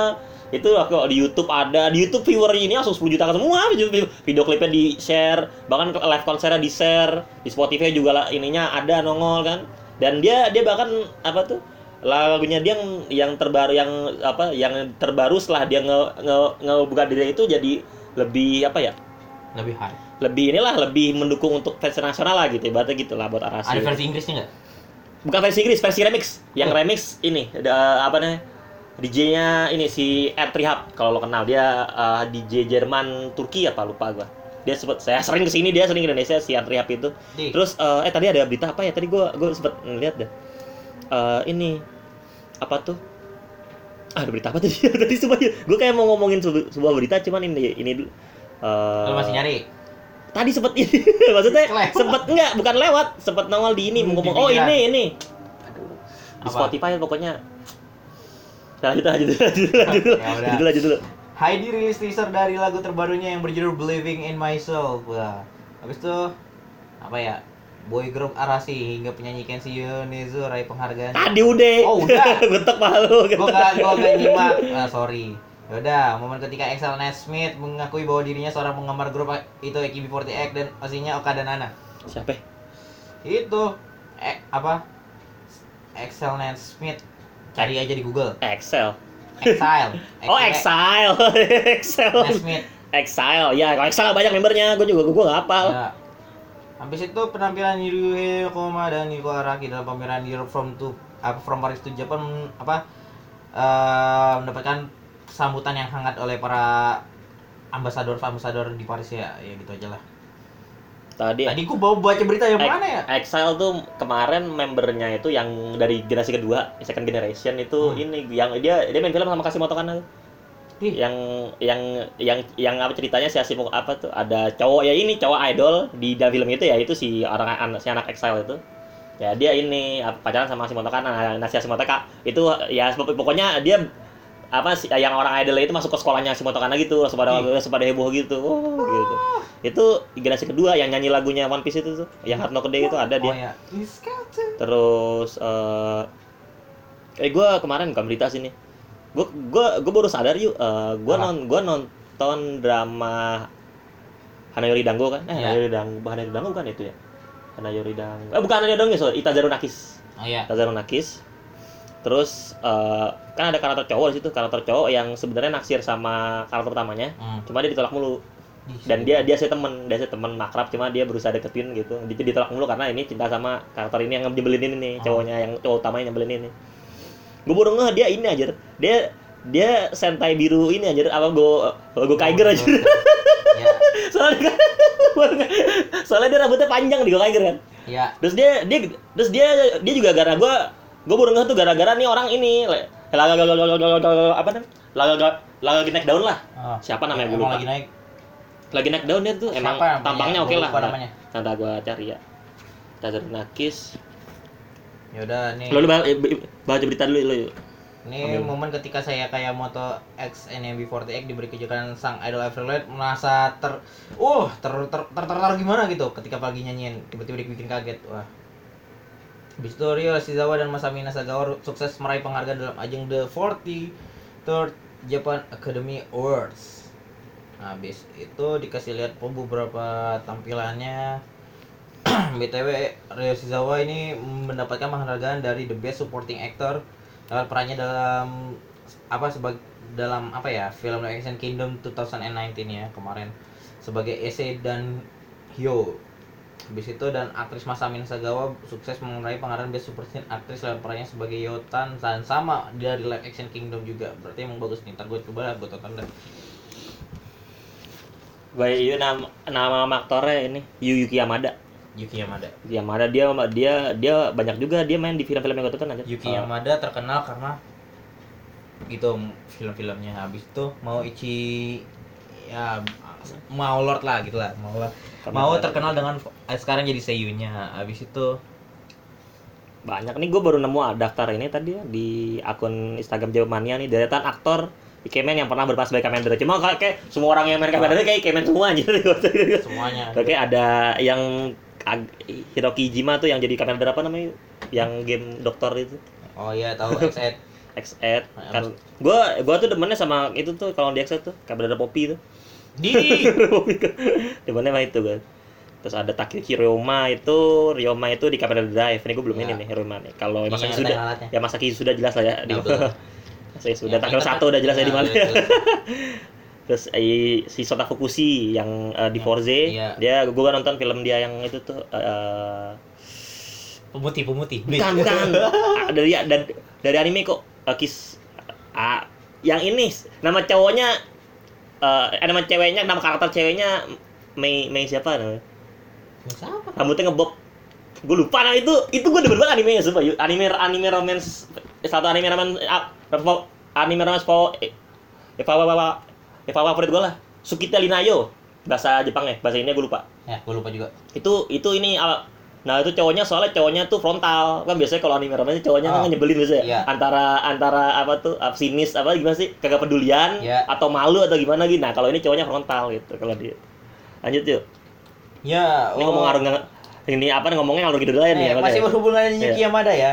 Speaker 1: itu kalau di YouTube ada di YouTube viewer ini langsung 10 juta semua video, klipnya di share bahkan live konsernya di share di Spotify juga lah ininya ada nongol kan dan dia dia bahkan apa tuh lagunya dia yang yang terbaru yang apa yang terbaru setelah dia nge nge ngebuka diri itu jadi lebih apa ya
Speaker 2: Lebih high.
Speaker 1: lebih inilah lebih mendukung untuk versi nasional lah gitu ibaratnya gitu lah buat Arasi
Speaker 2: Ada versi Inggrisnya nggak?
Speaker 1: bukan versi Inggris versi remix yang
Speaker 2: Oh.
Speaker 1: remix ini ada apa namanya DJ-nya ini si R3 Hub kalau lo kenal. Dia uh, DJ Jerman Turki apa lupa gua. Dia sempet saya sering ke sini dia sering ke Indonesia si R3 Hub itu.
Speaker 2: Di.
Speaker 1: terus uh, eh tadi ada berita apa ya? Tadi gua gua sempet ngeliat deh. Eh, ini apa tuh? Ah, ada berita apa tadi? (laughs) Tadi semua gue kayak mau ngomongin sebu- sebuah berita cuman ini ini dulu. Eh,
Speaker 2: Lu masih nyari?
Speaker 1: tadi sempet ini (laughs) maksudnya
Speaker 2: Kelewat.
Speaker 1: sempet enggak bukan lewat sempet nongol di ini mau ngomong
Speaker 2: di
Speaker 1: oh ini ini. Di
Speaker 2: Apa?
Speaker 1: Spotify pokoknya lanjut lanjut lanjut lanjut dulu
Speaker 2: udah.
Speaker 1: lanjut dulu lanjut dulu
Speaker 2: Heidi rilis teaser dari lagu terbarunya yang berjudul Believing in Myself. Wah. Habis itu apa ya? Boy group Arasi hingga penyanyi Kenshi Yonezu raih penghargaan.
Speaker 1: tadi udah
Speaker 2: Oh, udah. (laughs)
Speaker 1: getek malu
Speaker 2: Gua gak, gua gak nyimak. Ah, sorry. Yaudah, momen ketika Excel Smith mengakui bahwa dirinya seorang penggemar grup itu AKB48 dan aslinya Okada Nana.
Speaker 1: siapa ya?
Speaker 2: Itu eh, apa? Excel Smith. Cari aja di Google.
Speaker 1: Excel
Speaker 2: Exile. (laughs)
Speaker 1: oh Exile Excel
Speaker 2: Smith.
Speaker 1: Exile ya kalau Excel banyak membernya gue juga gue gak hafal
Speaker 2: Ya. Habis itu penampilan Ryuhei Koma dan Niko Araki dalam pameran Europe from to apa from Paris to Japan apa eh, mendapatkan sambutan yang hangat oleh para ambasador ambasador di Paris ya ya gitu aja lah.
Speaker 1: Tadi
Speaker 2: Tadi gua bawa baca berita yang mana ya?
Speaker 1: Exile tuh kemarin membernya itu yang dari generasi kedua second generation itu
Speaker 2: Hmm.
Speaker 1: ini yang dia dia main film sama Kasimoto kan
Speaker 2: Ih.
Speaker 1: yang yang yang yang apa ceritanya si Asimo apa tuh ada cowok ya ini cowok idol di dalam film itu ya itu si orang anak si anak exile itu ya dia ini apa, pacaran sama Hashimoto kan nah, nah si kak itu ya pok- pokoknya dia apa sih yang orang idol itu masuk ke sekolahnya Hashimoto Kana gitu langsung pada
Speaker 2: Ih.
Speaker 1: langsung pada heboh gitu. Oh, gitu. Itu generasi kedua yang nyanyi lagunya One Piece itu tuh yang Hard No Day itu ada
Speaker 2: Oh
Speaker 1: dia
Speaker 2: ya.
Speaker 1: terus eh eh gue kemarin bukan berita sini gue gue gue baru sadar yuk eh gue non gue nonton drama Hanayori Dango kan? Eh
Speaker 2: Iya.
Speaker 1: Hanayori Dango Hanayori Dango bukan itu ya? Hanayori Dango eh bukan Hanayori Dango sorry Itazaru Nakis
Speaker 2: Oh ya.
Speaker 1: Itazaru Nakis terus eh kan ada karakter cowok di situ karakter cowok yang sebenarnya naksir sama karakter utamanya
Speaker 2: Hmm.
Speaker 1: cuma dia ditolak mulu dan dia dia sih temen dia sih temen makrab cuma dia berusaha deketin gitu dia ditolak mulu karena ini cinta sama karakter ini yang nyebelin ini nih
Speaker 2: Oh.
Speaker 1: cowoknya yang cowok utamanya nyebelin ini gue baru ngeh dia ini aja dia dia sentai biru ini aja apa go go Kaiger aja (laughs)
Speaker 2: Ya.
Speaker 1: soalnya (laughs) ngeh. soalnya dia rambutnya panjang di go Kaiger kan
Speaker 2: Ya.
Speaker 1: terus dia dia terus dia dia juga gara gue gue baru ngeh tuh gara-gara nih orang ini laga laga laga laga laga- apa namanya? Laga laga lagi naik daun lah.
Speaker 2: Oh.
Speaker 1: siapa namanya? Gue lupa.
Speaker 2: lagi naik.
Speaker 1: lagi naik daun dia tuh emang tampangnya oke lah. nanti gua cari ya. Tazar Nakis.
Speaker 2: Yaudah nih.
Speaker 1: lo lu ba- eh, b- baca berita dulu lo yuk.
Speaker 2: Ini
Speaker 1: Ambil.
Speaker 2: momen ketika saya kayak moto X NMB48 diberi kejutan sang idol Everlight merasa ter uh ter ter ter, ter, ter- gimana gitu ketika pagi nyanyiin tiba-tiba dibikin kaget wah Ryo Shizawa dan Masami Nasagawa sukses meraih penghargaan dalam ajang The 43rd Japan Academy Awards. Nah, habis itu dikasih lihat beberapa tampilannya. (clears throat) BTW Ryo Shizawa ini mendapatkan penghargaan dari The Best Supporting Actor lewat perannya dalam apa sebagai dalam apa ya film live action Kingdom 2019 ya kemarin sebagai Ese dan Hyo habis itu dan aktris Masami Nasagawa sukses meraih penghargaan Best Supporting Actress lewat perannya sebagai Yotan dan sama dari live action Kingdom juga. Berarti emang bagus nih. Ntar gue coba lah gue tonton deh.
Speaker 1: Baik itu nama nama aktornya ini Yu Yuki Yamada
Speaker 2: Yuki Yamada
Speaker 1: Yuki Yamada dia dia dia banyak juga dia main di film-film yang gue tonton aja
Speaker 2: Yuki
Speaker 1: Eh,
Speaker 2: Yamada terkenal karena itu film-filmnya. Habis itu mau Ichi ya mau Lord lah gitu lah mau Lord.
Speaker 1: Kamen
Speaker 2: mau terkenal dengan eh, sekarang jadi seiyunya habis itu
Speaker 1: banyak nih gue baru nemu daftar ini tadi ya di akun Instagram Jawa nih. Deretan aktor Ikemen yang pernah berpas sebagai Kamen Rider cuma kayak, semua orang yang main Kamen Rider kayak Ikemen semua aja (laughs)
Speaker 2: semuanya.
Speaker 1: Oke ada yang Ag- Hiroki Jima tuh yang jadi Kamen Rider apa namanya? Yang game dokter itu.
Speaker 2: Oh iya tahu (laughs) X8
Speaker 1: X8 kan gua gua tuh demennya sama itu tuh kalau di X8 tuh kayak ada Poppy tuh
Speaker 2: Di.
Speaker 1: Kan demennya sama itu kan terus ada Takeuchi Ryoma itu Ryoma itu di Kamen Drive ini gue belum
Speaker 2: Ya.
Speaker 1: ini nih Ryoma nih kalau Masaki
Speaker 2: yang
Speaker 1: sudah
Speaker 2: alatnya.
Speaker 1: ya Masaki sudah jelas lah ya di
Speaker 2: Nah, betul. (laughs)
Speaker 1: Masaki sudah Takeo
Speaker 2: ingat-
Speaker 1: satu udah jelas ya di
Speaker 2: Nah,
Speaker 1: mana (laughs) terus eh, si Sota Fukushi yang eh, di Forze
Speaker 2: iya.
Speaker 1: dia gue nonton film dia yang itu tuh eh,
Speaker 2: Pemutih, pemutih.
Speaker 1: bukan bukan (laughs) Ah, dari dan dari anime kok eh, kis ah, yang ini nama cowoknya eh nama ceweknya nama karakter ceweknya Mei Mei siapa namanya?
Speaker 2: Siapa?
Speaker 1: rambutnya ngebob. Gue lupa nah itu itu gue demen banget animenya sumpah. Anime anime romance satu anime romance ah, anime romance po eh, eh, favorit eh, favorit gue lah. Sukita Linayo bahasa Jepangnya bahasa ini gue lupa.
Speaker 2: Ya, gue lupa juga.
Speaker 1: itu itu ini nah itu cowoknya soalnya cowoknya tuh frontal kan biasanya kalau anime romance cowoknya
Speaker 2: Oh,
Speaker 1: kan nyebelin biasanya
Speaker 2: iya.
Speaker 1: antara antara apa tuh ah, sinis apa gimana sih kagak pedulian
Speaker 2: Iya.
Speaker 1: atau malu atau gimana gitu nah kalau ini cowoknya frontal gitu kalau dia lanjut yuk
Speaker 2: Ya,
Speaker 1: ini ngomong ngarung ini apa nih, ngomongnya ngalur gitu nih
Speaker 2: Eh,
Speaker 1: apa
Speaker 2: masih
Speaker 1: ya?
Speaker 2: berhubungan dengan Yuki
Speaker 1: Iya.
Speaker 2: Yamada ya.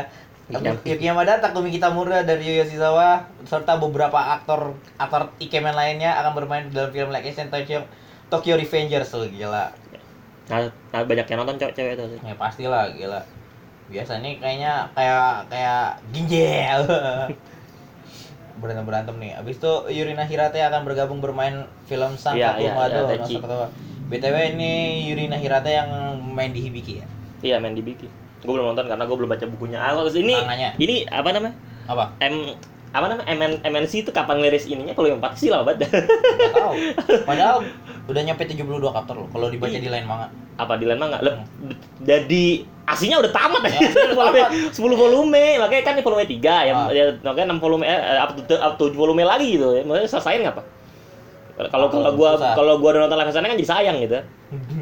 Speaker 1: Iya.
Speaker 2: Yuki Yamada, Takumi Kitamura dari Yu Yoshizawa serta beberapa aktor aktor ikemen lainnya akan bermain dalam film live action Tokyo Tokyo Revengers oh, gila.
Speaker 1: Nah, nah banyak yang nonton cewek-cewek itu.
Speaker 2: Ya pastilah gila. Biasanya kayaknya kayak kayak ginjal. (laughs) berantem berantem nih. Abis itu Yurina Hirate akan bergabung bermain film Sang Mado.
Speaker 1: iya,
Speaker 2: no
Speaker 1: Tenchi.
Speaker 2: Sakatawa. BTW ini Yurina Hirate yang main di Hibiki ya.
Speaker 1: Iya, main di Biki. Gue belum nonton karena gue belum baca bukunya. Ah, ini ini apa namanya?
Speaker 2: Apa?
Speaker 1: M apa namanya? MN, MNC itu kapan ngiris ininya? Kalau yang 4 sih lama banget.
Speaker 2: Tahu. (laughs) Padahal udah nyampe 72 chapter loh kalau dibaca
Speaker 1: Iya.
Speaker 2: di lain manga.
Speaker 1: apa di lain mah nggak? Lep, Jadi aslinya udah tamat
Speaker 2: Ya,
Speaker 1: ya.
Speaker 2: udah (laughs)
Speaker 1: volume,
Speaker 2: tamat.
Speaker 1: 10 volume. Makanya kan ini volume 3 yang
Speaker 2: Ah.
Speaker 1: ya makanya 6 volume eh up to, up to 7 volume lagi gitu. Maksudnya selesaiin ngapa? Kalau kalau gua kalau gua udah nonton live kan jadi sayang gitu. (laughs)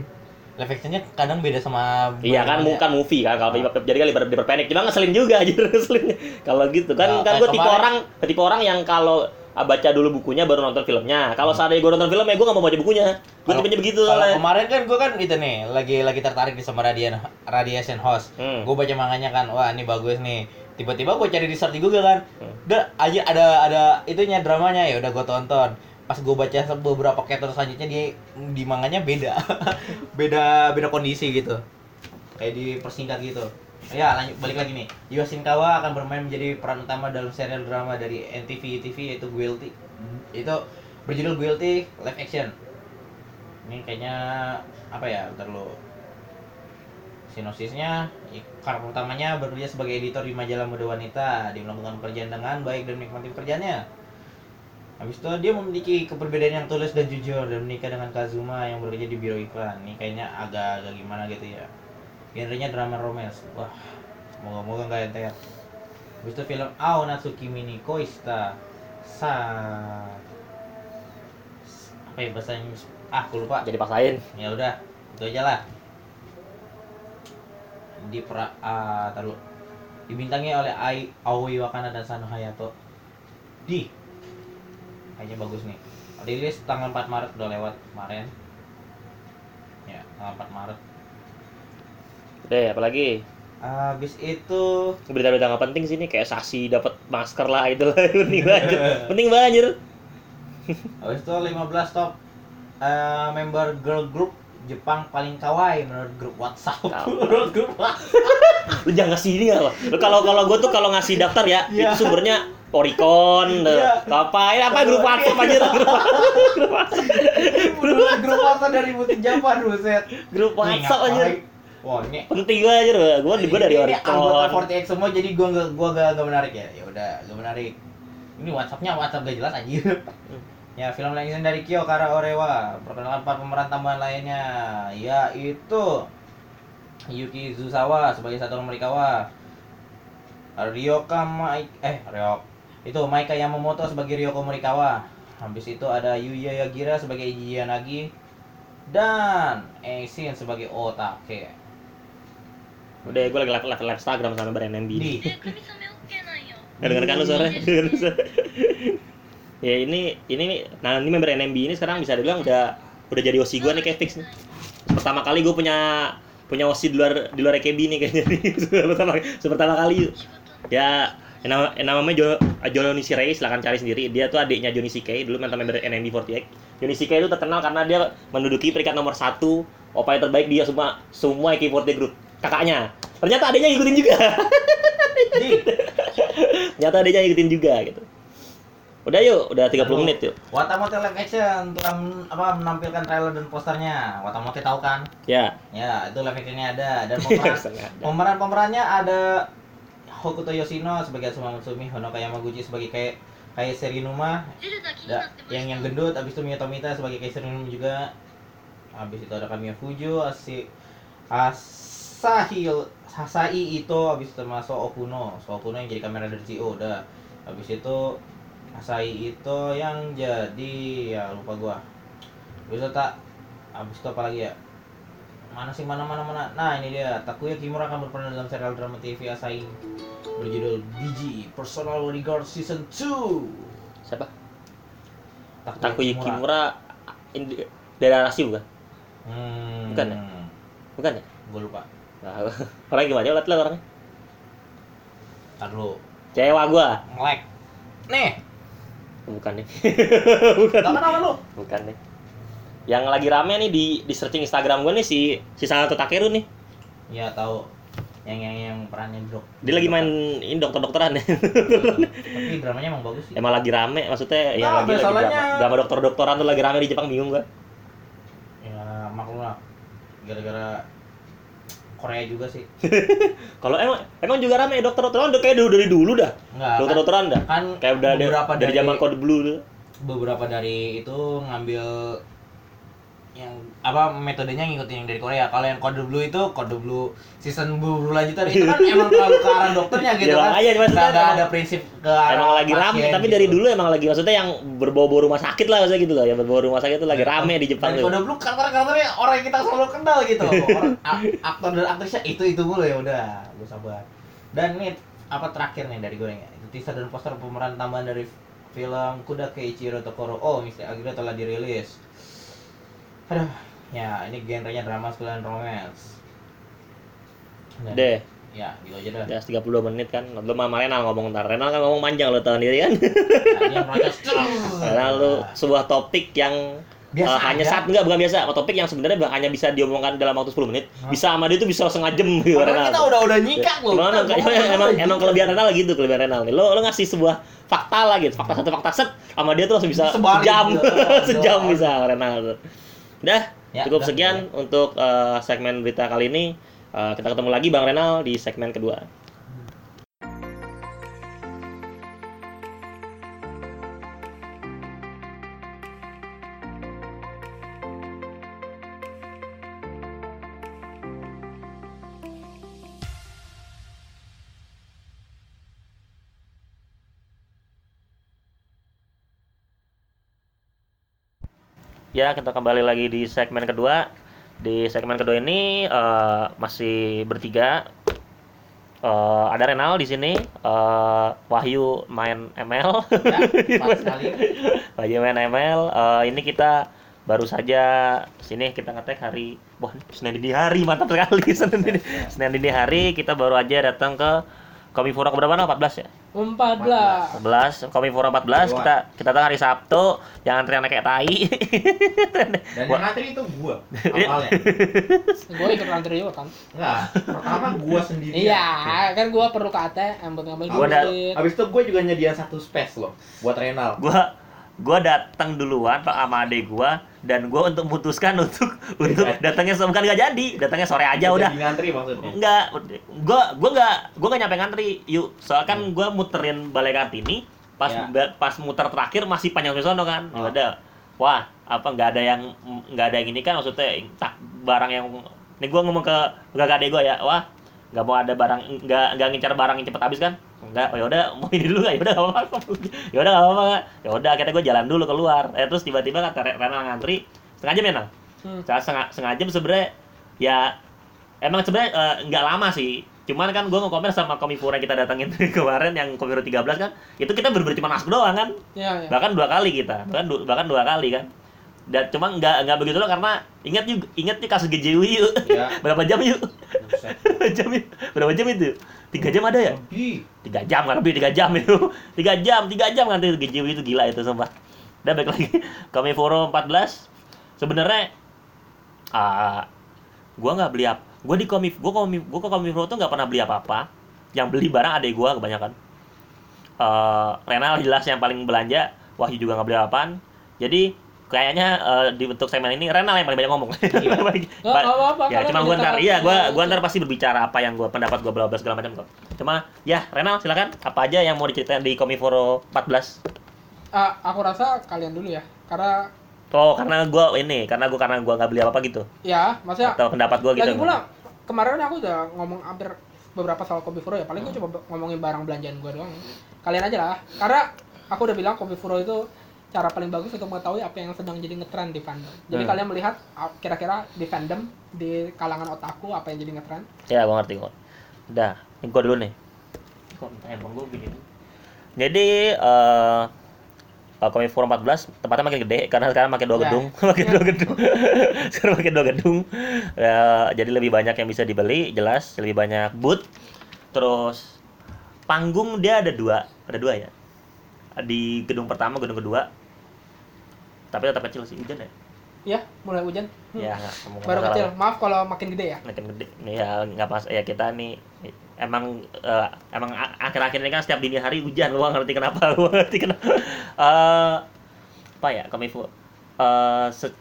Speaker 2: Live actionnya kadang beda sama
Speaker 1: Iya kan,
Speaker 2: ya.
Speaker 1: bukan movie kan kalau jadi kali diper- diperpendek. Cuma ngeselin juga (laughs) aja ngeselin. Kalau gitu kan
Speaker 2: Nah,
Speaker 1: kan gue tipe orang tipe orang yang kalau ah, baca dulu bukunya baru nonton filmnya. Kalau seandainya gue nonton filmnya gue gak mau baca bukunya. Gue
Speaker 2: Hmm.
Speaker 1: Tipenya begitu
Speaker 2: Kalau
Speaker 1: soalnya.
Speaker 2: kemarin kan gue kan itu nih lagi lagi tertarik di sama Radian Radiation House.
Speaker 1: Hmm.
Speaker 2: Gue baca manganya kan, wah ini bagus nih. Tiba-tiba gue cari di search di Google kan,
Speaker 1: Hmm.
Speaker 2: udah aja ada ada itunya dramanya ya udah gue tonton. Pas gue baca beberapa chapter selanjutnya di di manganya beda, (laughs) beda beda kondisi gitu. Kayak dipersingkat gitu. Ya lanjut balik lagi nih. Yuo Shinkawa akan bermain menjadi peran utama dalam serial drama dari NTV TV yaitu Guilty. Itu berjudul Guilty live action. Ini kayaknya apa ya? Bentar lo. Sinopsisnya, karakter utamanya bekerja sebagai editor di majalah muda wanita. Dia melakukan pekerjaan dengan baik dan menikmati pekerjaannya. Habis itu dia memiliki keperbedaan yang tulus dan jujur dan menikah dengan Kazuma yang bekerja di biro iklan. Ini kayaknya agak-agak gimana gitu ya. Genrenya drama romance. Wah, semoga-moga nggak ente ya. Habis itu film Ao Natsuki Mini Koista Sa apa ya bahasa Inggris? Ah, aku lupa.
Speaker 1: Jadi paksain.
Speaker 2: Ya udah, itu aja lah. Di pra ah, taruh dibintangi oleh Ai Aoi Wakana dan Sano Hayato. Di kayaknya bagus nih. Rilis tanggal 4 Maret udah lewat kemarin. Ya, tanggal 4 Maret.
Speaker 1: Deh, apalagi
Speaker 2: Habis itu
Speaker 1: berita-berita nggak penting sih ini kayak Sasi dapat masker lah itu lah (laughs) penting banget. penting banget. (laughs)
Speaker 2: habis itu 15 top eh, member girl group Jepang paling kawaii menurut grup WhatsApp. (laughs) Menurut grup WhatsApp.
Speaker 1: Lu jangan ngasih ini apa? Lu kalau kalau gue tuh kalau ngasih daftar ya,
Speaker 2: Iya.
Speaker 1: itu sumbernya Oricon,
Speaker 2: Iya.
Speaker 1: apa apa grup WhatsApp aja (laughs) grup grup WhatsApp.
Speaker 2: Grup WhatsApp dari Butin Japan, buset.
Speaker 1: Grup WhatsApp aja.
Speaker 2: Wah, ini
Speaker 1: Penting banget aja gue gue dari
Speaker 2: ini anggota
Speaker 1: Oricon.
Speaker 2: 48 semua jadi gua nggak gua gak, gak menarik ya. Ya udah, gak menarik. Ini WhatsAppnya WhatsApp gak jelas anjir. ya, film lainnya dari Kyo Kara Orewa. Perkenalkan empat pemeran tambahan lainnya yaitu Yuki Zusawa sebagai Satoru Morikawa. Ryoka Mai eh Ryok itu Maika Yamamoto sebagai Ryoko Morikawa. Habis itu ada Yuya Yagira sebagai Iji Yanagi. Dan Eisin sebagai Otake.
Speaker 1: Udah gue lagi live live, Instagram sama Brand Nambi.
Speaker 2: Di.
Speaker 1: dengar kan lu sore (laughs) ya ini ini nah ini member NMB ini sekarang bisa dibilang udah udah jadi osi gue nih kayak fix nih. Pertama kali gue punya punya osi di luar di luar EKB nih kayaknya. (laughs) Nih pertama kali. Ya nama, namanya jo, C. Ray, silahkan cari sendiri. Dia tuh adiknya Johnny C. K, dulu mantan member NMB48. Johnny C. K itu terkenal karena dia menduduki peringkat nomor satu opa yang terbaik dia semua semua AK48 group. Kakaknya. Ternyata adiknya ngikutin juga. Ternyata adiknya ngikutin juga gitu. Udah yuk, udah 30
Speaker 2: Lalu,
Speaker 1: menit yuk.
Speaker 2: Watamote Live Action telah apa, menampilkan trailer dan posternya. Watamote tahu kan?
Speaker 1: Ya.
Speaker 2: Ya, itu live actionnya ada. Dan (laughs) pemeran,
Speaker 1: Sengaja.
Speaker 2: pemeran-pemerannya ada Hokuto Yoshino sebagai Asuma Matsumi, Honoka Yamaguchi sebagai kayak kayak Serinuma, da, yang yang gendut, abis itu Miyotomita sebagai kayak Serinuma juga, abis itu ada Kamiya Fujo, Asi, asahi, Hasai itu, abis itu masuk Okuno, so Okuno yang jadi kamera dari CEO, udah, abis itu asahi itu yang jadi ya lupa gua, abis itu tak, abis itu apa lagi ya, mana sih mana mana mana? Nah ini dia. Takuya Kimura akan berperan dalam serial drama TV Asahi berjudul BG Personal Bodyguard Season 2.
Speaker 1: Siapa? Takuya Kimura daerah nasi bukan?
Speaker 2: Hmm.
Speaker 1: Bukan ya? Bukan ya?
Speaker 2: Gue lupa.
Speaker 1: Nah, (laughs) orangnya gimana? Lihat lah orangnya.
Speaker 2: Ntar dulu.
Speaker 1: Cewek gua.
Speaker 2: Ngelek. Nih,
Speaker 1: Bukan nih. (laughs)
Speaker 2: gak kenapa lu?
Speaker 1: Bukan nih. Yang lagi rame nih di di searching Instagram gua nih si si Sanato Takeru nih.
Speaker 2: Ya tahu. Yang yang yang perannya dok.
Speaker 1: Dia lagi main ini dokter-dokteran ya.
Speaker 2: Tapi dramanya emang bagus sih.
Speaker 1: Emang lagi rame maksudnya yang
Speaker 2: Nah,
Speaker 1: lagi, lagi
Speaker 2: masalahnya-
Speaker 1: drama, drama dokter-dokteran tuh lagi rame di Jepang bingung gua.
Speaker 2: Ya maklum lah. Gara-gara Korea juga sih. (laughs)
Speaker 1: Kalau emang emang juga rame dokter-dokteran udah kayak dulu dari dulu dah.
Speaker 2: Enggak. Kan,
Speaker 1: Dokter-dokteran dah.
Speaker 2: kan
Speaker 1: Kayak udah dari,
Speaker 2: beberapa
Speaker 1: dari zaman kode blue tuh.
Speaker 2: beberapa dari itu ngambil yang apa metodenya ngikutin yang dari Korea. Kalau yang kode blue itu kode blue season blue, blue lanjutan itu kan (laughs) emang terlalu ke arah dokternya gitu
Speaker 1: Ya,
Speaker 2: kan.
Speaker 1: makanya, maksudnya emang-
Speaker 2: ada prinsip ke arah
Speaker 1: Emang lagi rame, tapi
Speaker 2: gitu.
Speaker 1: dari dulu emang lagi maksudnya yang berbau-bau rumah sakit lah maksudnya gitu loh. Yang berbau rumah sakit tuh lagi rame di Jepang
Speaker 2: dari
Speaker 1: tuh.
Speaker 2: kode blue karakter-karakternya orang yang kita selalu kenal gitu. (laughs) Orang aktor dan aktrisnya itu itu mulu ya udah, gue sabar. Dan nih apa terakhir nih dari gue nih, itu teaser dan poster pemeran tambahan dari film Kuda Keiichiro Tokoro Oh, Misteri akhirnya telah dirilis. Aduh, ya ini genrenya drama sekalian romance. Dan-
Speaker 1: Deh,
Speaker 2: Ya, gitu aja dah.
Speaker 1: ya 32 menit kan. Lu sama Renal ngomong ntar. Renal kan ngomong panjang lo tahu sendiri kan.
Speaker 2: Nah. (laughs)
Speaker 1: Renal lu sebuah topik yang
Speaker 2: Biasa
Speaker 1: eh, hanya saat enggak bukan biasa, topik yang sebenarnya hanya bisa diomongkan dalam waktu 10 menit.
Speaker 2: Hah?
Speaker 1: Bisa sama dia tuh bisa setengah jam gitu
Speaker 2: Padahal kita udah udah nyikat loh.
Speaker 1: Emang, emang, emang,
Speaker 2: aja
Speaker 1: emang
Speaker 2: gitu.
Speaker 1: kelebihan Renal gitu, kelebihan Renal nih. Lo lo ngasih sebuah fakta lah gitu, fakta satu fakta set sama dia tuh langsung bisa sejam,
Speaker 2: gitu. (laughs)
Speaker 1: sejam bisa Renal tuh. Udah,
Speaker 2: Ya,
Speaker 1: cukup
Speaker 2: udah,
Speaker 1: sekian untuk eh, segmen berita kali ini. Eh, kita ketemu lagi Bang Renal di segmen kedua. Ya, kita kembali lagi di segmen kedua. Di segmen kedua ini eh, masih bertiga. Eh, ada Renal di sini, eh, Wahyu main ML,
Speaker 2: Ya. (laughs)
Speaker 1: Wahyu main ML. Eh, ini kita baru saja sini kita ngetek hari, wah Senin dini hari mantap sekali (laughs) Senin dini, Senin dini hari kita baru aja datang ke Komifura berapa nah 14 ya?
Speaker 3: 14.
Speaker 1: 14 Komifura 14 kita kita datang hari Sabtu yang antrian kayak tai (laughs)
Speaker 2: Dan yang ngantri itu gua awalnya. (laughs)
Speaker 3: Gue ikut antri juga kan.
Speaker 2: Enggak, pertama gua sendiri.
Speaker 3: Iya, kan gue perlu ke ATM buat ngambil
Speaker 1: Gua
Speaker 3: duit.
Speaker 2: Habis itu gua juga nyediain satu space loh buat Renal.
Speaker 1: gua gua datang duluan pak sama adek gua dan gua untuk memutuskan (laughs) untuk untuk datangnya so- bukan nggak jadi. Datangnya sore aja udah.
Speaker 2: Jadi ngantri maksudnya.
Speaker 1: enggak gua gua nggak gua nggak nyampe ngantri yuk. Soalnya kan gua muterin balai kartini pas
Speaker 2: Ya.
Speaker 1: pas muter terakhir masih panjang sono kan.
Speaker 2: Oh.
Speaker 1: udah wah apa nggak ada yang nggak ada yang ini kan maksudnya tak barang yang ini gua ngomong ke ke adek gua ya wah nggak mau ada barang nggak nggak ngincar barang yang cepet habis kan enggak oh yaudah (laughs) mau ini dulu nggak yaudah nggak apa-apa yaudah nggak apa-apa. Ya udah akhirnya gue jalan dulu keluar. Eh terus tiba-tiba kata Re- Renal ngantri setengah jam ya Nang?
Speaker 3: Hmm.
Speaker 1: Setengah, setengah jam sebenarnya ya emang sebenarnya eh, nggak lama sih. Cuman kan gue nge-komen sama Komifura yang kita datangin (laughs) kemarin yang Komifura 13 kan itu kita bener-bener cuma masuk doang kan.
Speaker 3: Iya, iya.
Speaker 1: bahkan dua kali kita bahkan du- bahkan dua kali kan dan cuma nggak nggak begitu loh karena ingat yuk ingat nih kasus GJW yuk.
Speaker 2: Ya. (laughs)
Speaker 1: berapa jam yuk? Berapa (laughs) jam yuk? Berapa jam itu? Tiga jam ada ya?
Speaker 2: Lebih.
Speaker 1: tiga jam kan lebih tiga jam itu. (laughs) Tiga jam tiga jam kan itu GJW itu gila itu sumpah. Udah balik lagi. Kami Foro 14 sebenarnya ah gua nggak beli apa gua di komif gua komif gua ke Komifro tuh nggak pernah beli apa apa yang beli barang adek gua kebanyakan. Eh Renal jelas yang paling belanja Wahyu juga nggak beli apaan jadi kayaknya eh, di bentuk segmen ini Renal yang paling banyak ngomong
Speaker 2: Iya. (laughs)
Speaker 3: Nggak- nggak apa-apa,
Speaker 1: ya cuma gua ntar iya gua gua ntar pasti berbicara apa yang gua pendapat gua bla bla segala macam kok cuma ya Renal silakan apa aja yang mau diceritain di Komiforo 14
Speaker 3: Ah, aku rasa kalian dulu ya. Karena
Speaker 1: Oh, karena gua ini, karena gua karena gua nggak beli apa-apa gitu.
Speaker 3: ya, maksudnya
Speaker 1: Atau pendapat gua gitu.
Speaker 3: lagi pula kemarin aku udah ngomong hampir beberapa soal Kopi Furo ya. Paling
Speaker 1: Hmm.
Speaker 3: gue coba ngomongin barang belanjaan gue doang. Kalian aja lah. Karena aku udah bilang Kopi Furo itu cara paling bagus untuk mengetahui apa yang sedang jadi ngetren di fandom. Jadi
Speaker 1: Hmm.
Speaker 3: kalian melihat ah, kira-kira di fandom di kalangan otaku apa yang jadi ngetren.
Speaker 1: Ya, gua ngerti kok. Udah, ini gua dulu nih. Handphone gua begini. Jadi eh uh, Komiforo 14 tempatnya makin gede karena sekarang makin dua
Speaker 3: Ya.
Speaker 1: gedung, (laughs) makin dua gedung. (laughs) sekarang makin dua gedung. Ya, jadi lebih banyak yang bisa dibeli, jelas lebih banyak booth. Terus panggung dia ada dua, ada dua ya. Di gedung pertama, gedung kedua. Tapi tetap kecil sih, hujan ya.
Speaker 3: Ya, mulai hujan. Hmm.
Speaker 1: Ya, nggak
Speaker 3: Baru kecil.
Speaker 1: lah.
Speaker 3: Maaf kalau makin gede ya.
Speaker 1: makin gede nih ya nggak pas ya kita nih emang eh, emang akhir-akhir ini kan setiap dini hari hujan gua ngerti kenapa (laughs) gua ngerti kenapa Eh, apa ya komifu eh se-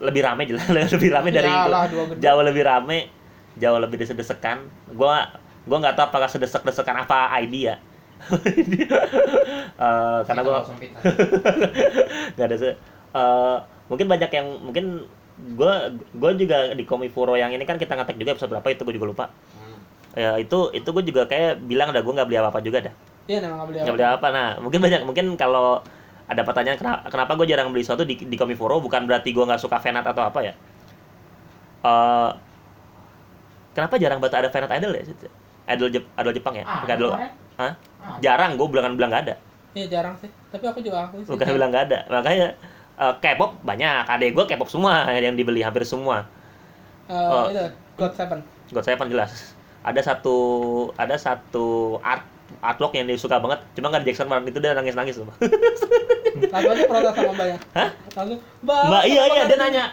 Speaker 1: lebih rame jelas (laughs) lebih rame dari itu
Speaker 3: dua gedung.
Speaker 1: jauh lebih rame jauh lebih desek-desekan gua gua nggak tahu apakah sedesek-desekan apa ID ya (laughs) Eh, karena gua (laughs) nggak ada se- eh, mungkin banyak yang mungkin gue gue juga di Komifuro yang ini kan kita ngetek juga episode berapa itu gue juga lupa.
Speaker 2: Hmm.
Speaker 1: ya itu itu gue juga kayak bilang dah gue nggak beli apa apa juga dah.
Speaker 3: Iya, memang nggak beli
Speaker 1: nggak beli apa. Nah mungkin banyak mungkin kalau ada pertanyaan kenapa, kenapa gue jarang beli sesuatu di di Komifuro? Bukan berarti gue nggak suka fanart atau apa ya? Eh kenapa jarang banget ada fanart idol ya? Idol Jep, idol Jepang ya?
Speaker 3: Ah,
Speaker 1: idol. Hah?
Speaker 3: Ah.
Speaker 1: jarang gue bilang bilang nggak ada
Speaker 3: Iya, jarang sih. Tapi aku juga aku sih.
Speaker 1: bukan bilang nggak ada makanya eh, K-pop banyak adek gue K-pop semua yang dibeli hampir semua
Speaker 3: Eh,
Speaker 1: Oh.
Speaker 3: itu God Seven.
Speaker 1: God Seven jelas ada satu ada satu art artwork yang dia suka banget cuma nggak di Jackson Martin itu dia nangis nangis tuh
Speaker 3: Langsung aja protes sama mbaknya.
Speaker 1: Hah?
Speaker 3: Langsung, Mbak.
Speaker 1: mbak iya iya dia nanya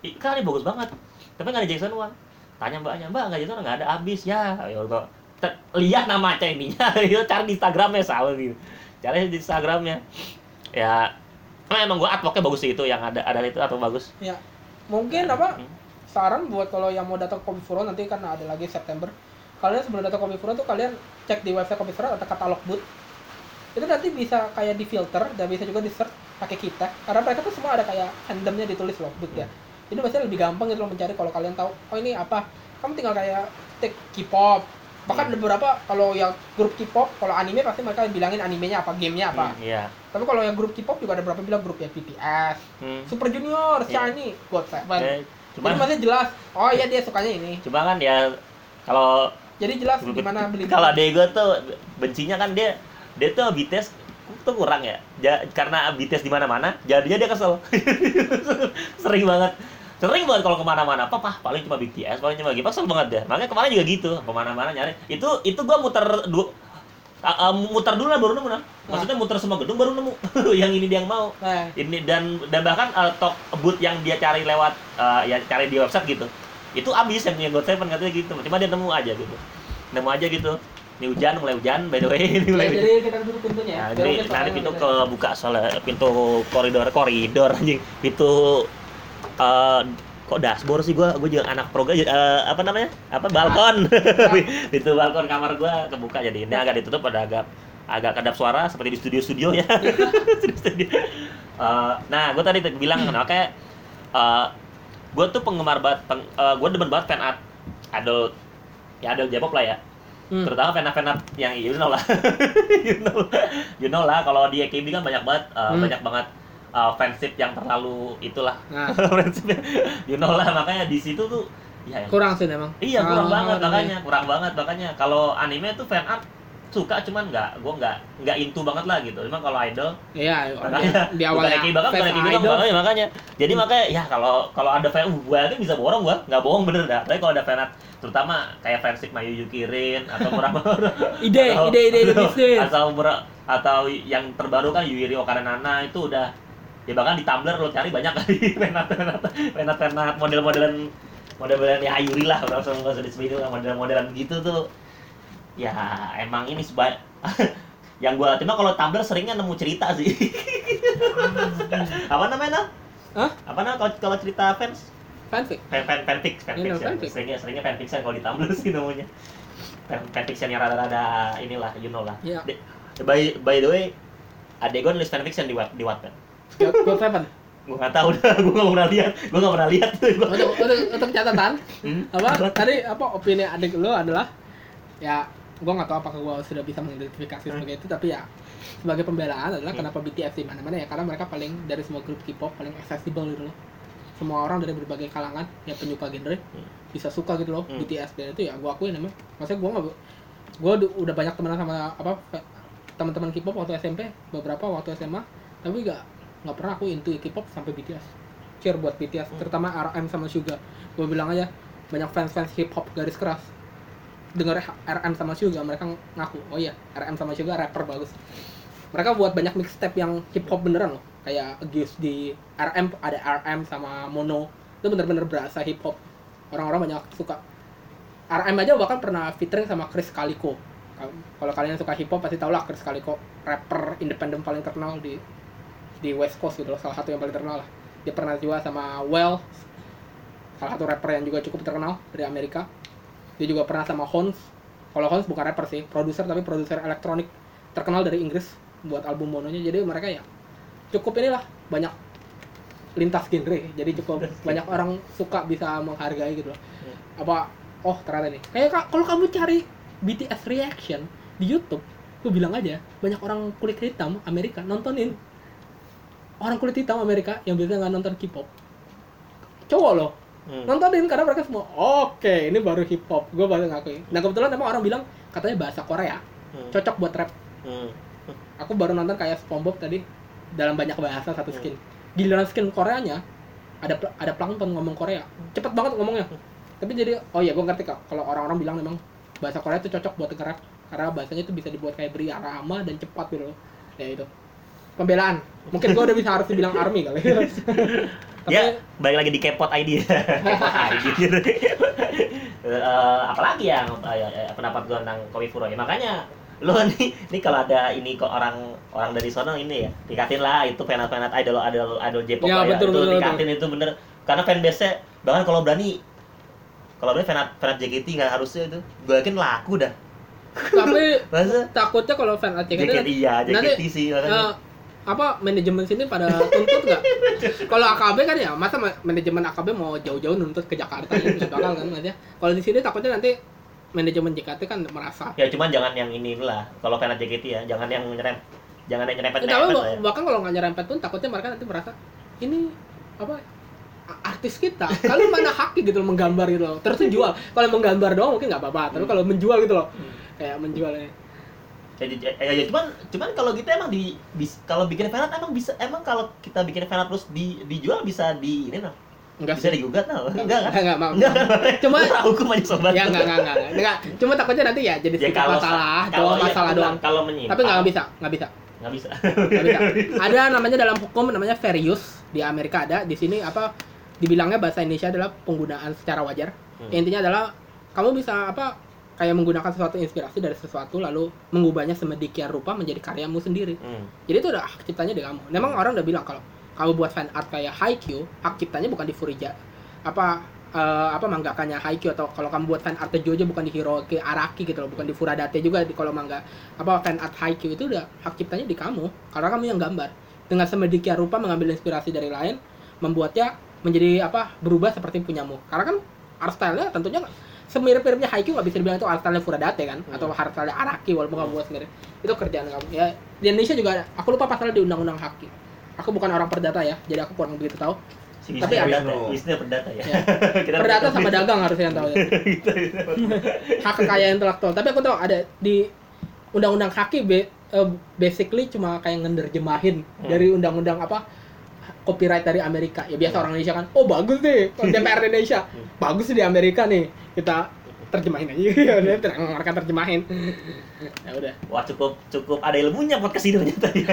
Speaker 1: "Ih, kan ini bagus banget tapi nggak di Jackson One tanya mbaknya mbak nggak Jackson nggak ada habis ya ya lihat nama ininya (laughs) itu cari di Instagramnya sama gitu cari di Instagramnya ya emang emang gua artworknya bagus sih itu yang ada ada itu atau bagus
Speaker 3: Ya, mungkin apa?
Speaker 1: Hmm.
Speaker 3: Saran buat kalau yang mau datang ke Komifuro nanti kan ada lagi September. Kalian sebelum datang ke Komifuro tuh kalian cek di website Komifuro ada katalog booth. Itu nanti bisa kayak di filter dan bisa juga di search pakai kita. Karena mereka tuh semua ada kayak fandomnya ditulis loh booth ya. Jadi biasanya lebih gampang gitu loh mencari kalau kalian tahu oh ini apa. Kamu tinggal kayak tik K-pop. Bahkan ada beberapa kalau yang grup K-pop, kalau anime pasti mereka bilangin animenya apa, gamenya apa.
Speaker 1: Hmm, iya
Speaker 3: Tapi kalau yang grup K-pop juga ada beberapa bilang grup ya BTS,
Speaker 1: Hmm.
Speaker 3: Super Junior,
Speaker 1: Iya.
Speaker 3: Shiny, God Seven. Jadi
Speaker 1: cuman
Speaker 3: masih jelas. Oh iya dia sukanya ini.
Speaker 1: cuma kan ya kalau
Speaker 3: Jadi jelas di mana beli.
Speaker 1: kalau gue tuh bencinya kan dia dia tuh BTS tuh kurang ya Ja- karena BTS di mana-mana jadinya dia kesel (laughs) sering banget sering banget kalau ke mana-mana. Apa pah paling cuma BTS paling cuma gitu kesel banget deh. Makanya kemarin juga gitu. Ke mana-mana nyari. Itu itu gua muter dua ah, ah, muter dulu lah baru nemu nah. maksudnya muter semua gedung baru nemu. (laughs) Yang ini dia yang mau.
Speaker 3: Nah,
Speaker 1: ini dan dan bahkan uh, talk booth yang dia cari lewat uh, ya cari di website gitu. Itu abis yang yang God Seven katanya gitu. Cuma dia nemu aja gitu. Nemu aja gitu. Ini hujan mulai hujan by the way. (laughs) Ini mulai hujan.
Speaker 3: jadi kita duduk pintunya.
Speaker 1: Nah,
Speaker 3: Biar
Speaker 1: jadi nanti pintu
Speaker 3: bisa.
Speaker 1: kebuka soalnya. Pintu koridor koridor anjing. Pintu eh kok dashboard sih? Gua gua juga anak proga eh, apa namanya? Apa balkon. (laughs) Pintu balkon kamar gua kebuka jadi ini agak ditutup ada agak agak kedap suara seperti di studio-studio ya. (laughs) Eh, nah gua tadi bilang nah, kayak eh gua tuh penggemar banget peng, eh, gua demen banget fan art adult ya adult J-pop lah ya.
Speaker 3: Hmm.
Speaker 1: terutama fan-fan yang you know lah. (laughs) You know you know lah kalau di AKB kan banyak banget uh,
Speaker 3: Hmm.
Speaker 1: banyak banget uh, fansip yang terlalu itulah.
Speaker 3: Nah, (laughs)
Speaker 1: fansip you know lah makanya di situ tuh ya yang-
Speaker 3: kurang sih memang.
Speaker 1: iya kurang
Speaker 3: Ah,
Speaker 1: banget
Speaker 3: iya.
Speaker 1: makanya kurang banget makanya. Kalau anime tuh fan art suka cuman nggak gue nggak nggak into banget lah gitu. Cuma kalau idol
Speaker 3: Iya,
Speaker 1: makanya
Speaker 3: di (laughs) awalnya
Speaker 1: bukan Eki banget bukan Eki bilang
Speaker 3: idol.
Speaker 1: makanya makanya. Jadi makanya ya kalau kalau ada fan uh, gue bisa bohong gue nggak bohong bener dah. Tapi kalau ada fanat terutama kayak fansik Mayu Yukirin atau murah (laughs)
Speaker 3: Ide, ide, ide, ide bisnis.
Speaker 1: atau atau yang terbaru kan Yuri Okada Nana itu udah ya bahkan di Tumblr lo cari banyak kali (laughs) fanat fanat fanat fanat model-modelan model-modelan ya Yuri lah kalau langsung nggak usah disebut model-modelan gitu tuh ya emang ini sebaik (laughs) yang gue cuma kalau Tumblr seringnya nemu cerita sih (laughs) apa namanya?
Speaker 3: Hah?
Speaker 1: apa namanya kalau kalau cerita fans
Speaker 3: Fanfic.
Speaker 1: fan fan fanfic fanfiction
Speaker 3: fanfic.
Speaker 1: seringnya seringnya fanfiction kalau di Tumblr sih namanya fan fanfiction yang rada-rada inilah you know lah. De- by by the way adek gue nulis fanfiction di web di Wattpad
Speaker 3: God Seven.
Speaker 1: gue nggak tahu dah gue nggak pernah lihat gue nggak pernah lihat tuh.
Speaker 3: Untuk, untuk, untuk catatan,
Speaker 1: Hmm?
Speaker 3: apa tadi apa opini adik lo adalah ya gua nggak tahu apakah gua sudah bisa mengidentifikasi
Speaker 1: Hmm.
Speaker 3: sebagai itu tapi ya sebagai pembelaan adalah kenapa BTS di mana-mana ya karena mereka paling dari semua grup K-pop paling accessible gitu loh semua orang dari berbagai kalangan ya penyuka genre
Speaker 1: Hmm.
Speaker 3: bisa suka gitu loh
Speaker 1: Hmm.
Speaker 3: BTS dan itu ya gua akuin emang maksudnya gua nggak gua du- udah banyak temenan sama apa teman-teman K-pop waktu SMP beberapa waktu SMA tapi nggak nggak pernah aku into K-pop sampai BTS cheer buat BTS
Speaker 1: Hmm.
Speaker 3: terutama RM sama Suga. Gue bilang aja banyak fans-fans hip hop garis keras. Dengar RM sama Suga mereka ngaku oh iya RM sama Suga rapper bagus. Mereka buat banyak mixtape yang hip hop beneran loh. Kayak Gius di RM ada RM sama Mono. Itu bener-bener berasa hip hop orang-orang banyak suka. RM aja bahkan pernah featuring sama Chris Calico. Kal- kalau kalian suka hip hop pasti tau lah Chris Calico rapper independen paling terkenal di di West Coast gitu loh salah satu yang paling terkenal lah. Dia pernah juga sama Well salah satu rapper yang juga cukup terkenal dari Amerika. Dia juga pernah sama Hons kalau Hons bukan rapper sih produser tapi produser elektronik terkenal dari Inggris buat album mononya jadi mereka ya cukup inilah banyak lintas genre. Jadi cukup (laughs) banyak orang suka bisa menghargai gitu loh. Apa oh ternyata nih kayak ka- kalau kamu cari BTS reaction di YouTube gue bilang aja banyak orang kulit hitam Amerika nontonin orang kulit hitam Amerika yang biasanya nggak nonton K-pop. Cowok loh.
Speaker 1: Hmm.
Speaker 3: nontonin karena mereka semua oke ini baru hip hop gue baru ngakui nah kebetulan emang orang bilang katanya bahasa Korea
Speaker 1: Hmm.
Speaker 3: cocok buat rap.
Speaker 1: Hmm.
Speaker 3: aku baru nonton kayak SpongeBob tadi dalam banyak bahasa satu skin. Giliran skin Koreanya ada ada plankton ngomong Korea. Cepet banget ngomongnya. Tapi jadi oh iya gue ngerti kok kalau orang-orang bilang memang bahasa Korea itu cocok buat nge-rap karena bahasanya itu bisa dibuat kayak beri arama dan cepat gitu ya itu pembelaan. Mungkin gue udah bisa harus dibilang army kali. Tapi
Speaker 1: ya balik lagi di Kepot ID Kepot (laughs) ID gitu Eh, apalagi yang eh, pendapat gue tentang Komi Furo ya makanya lo (laughs) nih nih kalau ada ini kok orang orang dari sana ini ya dikatin lah itu fanat fanat idol idol idol J-pop
Speaker 3: Ya,
Speaker 1: ya.
Speaker 3: betul,
Speaker 1: itu
Speaker 3: betul,
Speaker 1: dikatin itu bener. Karena fanbase bahkan kalau berani kalau berani fanat fanat JKT nggak harusnya itu. Gue yakin laku dah.
Speaker 3: Tapi (laughs) takutnya kalau fan ACKT
Speaker 1: JKT
Speaker 3: nanti,
Speaker 1: iya
Speaker 3: nanti,
Speaker 1: JKT sih makanya.
Speaker 3: eh, apa manajemen sini pada tuntut nggak? (laughs) Kalau AKB kan ya masa ma- manajemen AKB mau jauh-jauh nuntut ke Jakarta ya bisa bakal kan maksudnya. Kalau di sini takutnya nanti manajemen JKT kan merasa
Speaker 1: ya cuman jangan yang ini lah kalau fanat JKT ya jangan yang nyerem jangan yang nyerempet
Speaker 3: Tapi
Speaker 1: nyerempet ya.
Speaker 3: bahkan kalau nggak nyerempet pun takutnya mereka nanti merasa ini apa artis kita kalian mana haki gitu loh menggambar gitu loh terus jual kalau menggambar doang mungkin nggak apa-apa tapi kalau menjual gitu loh kayak menjual ini
Speaker 1: ya, ya, ya, ya, cuman cuman kalau gitu emang di bis- kalau bikin fanart emang bisa emang kalau kita bikin fanart terus di dijual bisa di ini nah
Speaker 3: enggak
Speaker 1: bisa digugat nah enggak kan?
Speaker 3: enggak enggak
Speaker 1: enggak
Speaker 3: Cuma-
Speaker 1: tahu hukum aja sobat.
Speaker 3: Ya enggak enggak enggak. Enggak. Cuma takutnya nanti ya jadi
Speaker 1: ya kalau
Speaker 3: masalah
Speaker 1: kalau
Speaker 3: doang
Speaker 1: iya,
Speaker 3: masalah doang.
Speaker 1: kalau menyimpang
Speaker 3: tapi nggak bisa nggak bisa.
Speaker 1: Nggak bisa.
Speaker 3: Nggak bisa. (laughs) ada namanya dalam hukum namanya fair use di Amerika ada. Di sini apa dibilangnya bahasa Indonesia adalah penggunaan secara wajar.
Speaker 1: Hmm.
Speaker 3: intinya adalah kamu bisa apa kayak menggunakan sesuatu inspirasi dari sesuatu lalu mengubahnya semedikit rupa menjadi karyamu sendiri.
Speaker 1: Hmm.
Speaker 3: jadi itu udah hak ciptanya di kamu. Memang orang udah bilang kalau kamu buat fan art kayak Haikyuu hak ciptanya bukan di Furija apa eh, apa manggakannya Haikyuu atau kalau kamu buat fan art Jojo bukan di Hiroki Araki gitu loh bukan di Furadate juga di kalau mangga apa fan art Haikyuu itu udah hak ciptanya di kamu karena kamu yang gambar. Dengan semedikit rupa mengambil inspirasi dari lain membuatnya menjadi apa berubah seperti punyamu. Karena kan art style-nya tentunya semirip-miripnya Haikyuu nggak bisa dibilang itu art style Furadate kan atau art style Araki walaupun kamu buat sendiri. Itu kerjaan kamu. Ya di Indonesia juga ada. Aku lupa pasalnya di undang-undang Haki. Aku bukan orang perdata ya jadi aku kurang begitu tahu.
Speaker 1: Si
Speaker 3: Tapi ada.
Speaker 1: Wisnu perdata ya,
Speaker 3: Ya. (laughs)
Speaker 1: Kita
Speaker 3: perdata sama dagang harusnya yang tahu ya. (laughs)
Speaker 1: Gitu, gitu.
Speaker 3: hak kekayaan intelektual. Tapi aku tahu ada di undang-undang haki be- eh, basically cuma kayak ngenerjemahin
Speaker 1: Hmm.
Speaker 3: dari undang-undang apa copyright dari Amerika. Ya biasa orang Indonesia kan, oh bagus nih kalau DPR Indonesia,
Speaker 1: Hmm.
Speaker 3: bagus di Amerika nih kita terjemahin aja ya udah mereka terjemahin ya udah
Speaker 1: Wah cukup cukup ada ilmunya podcast ini ternyata ya.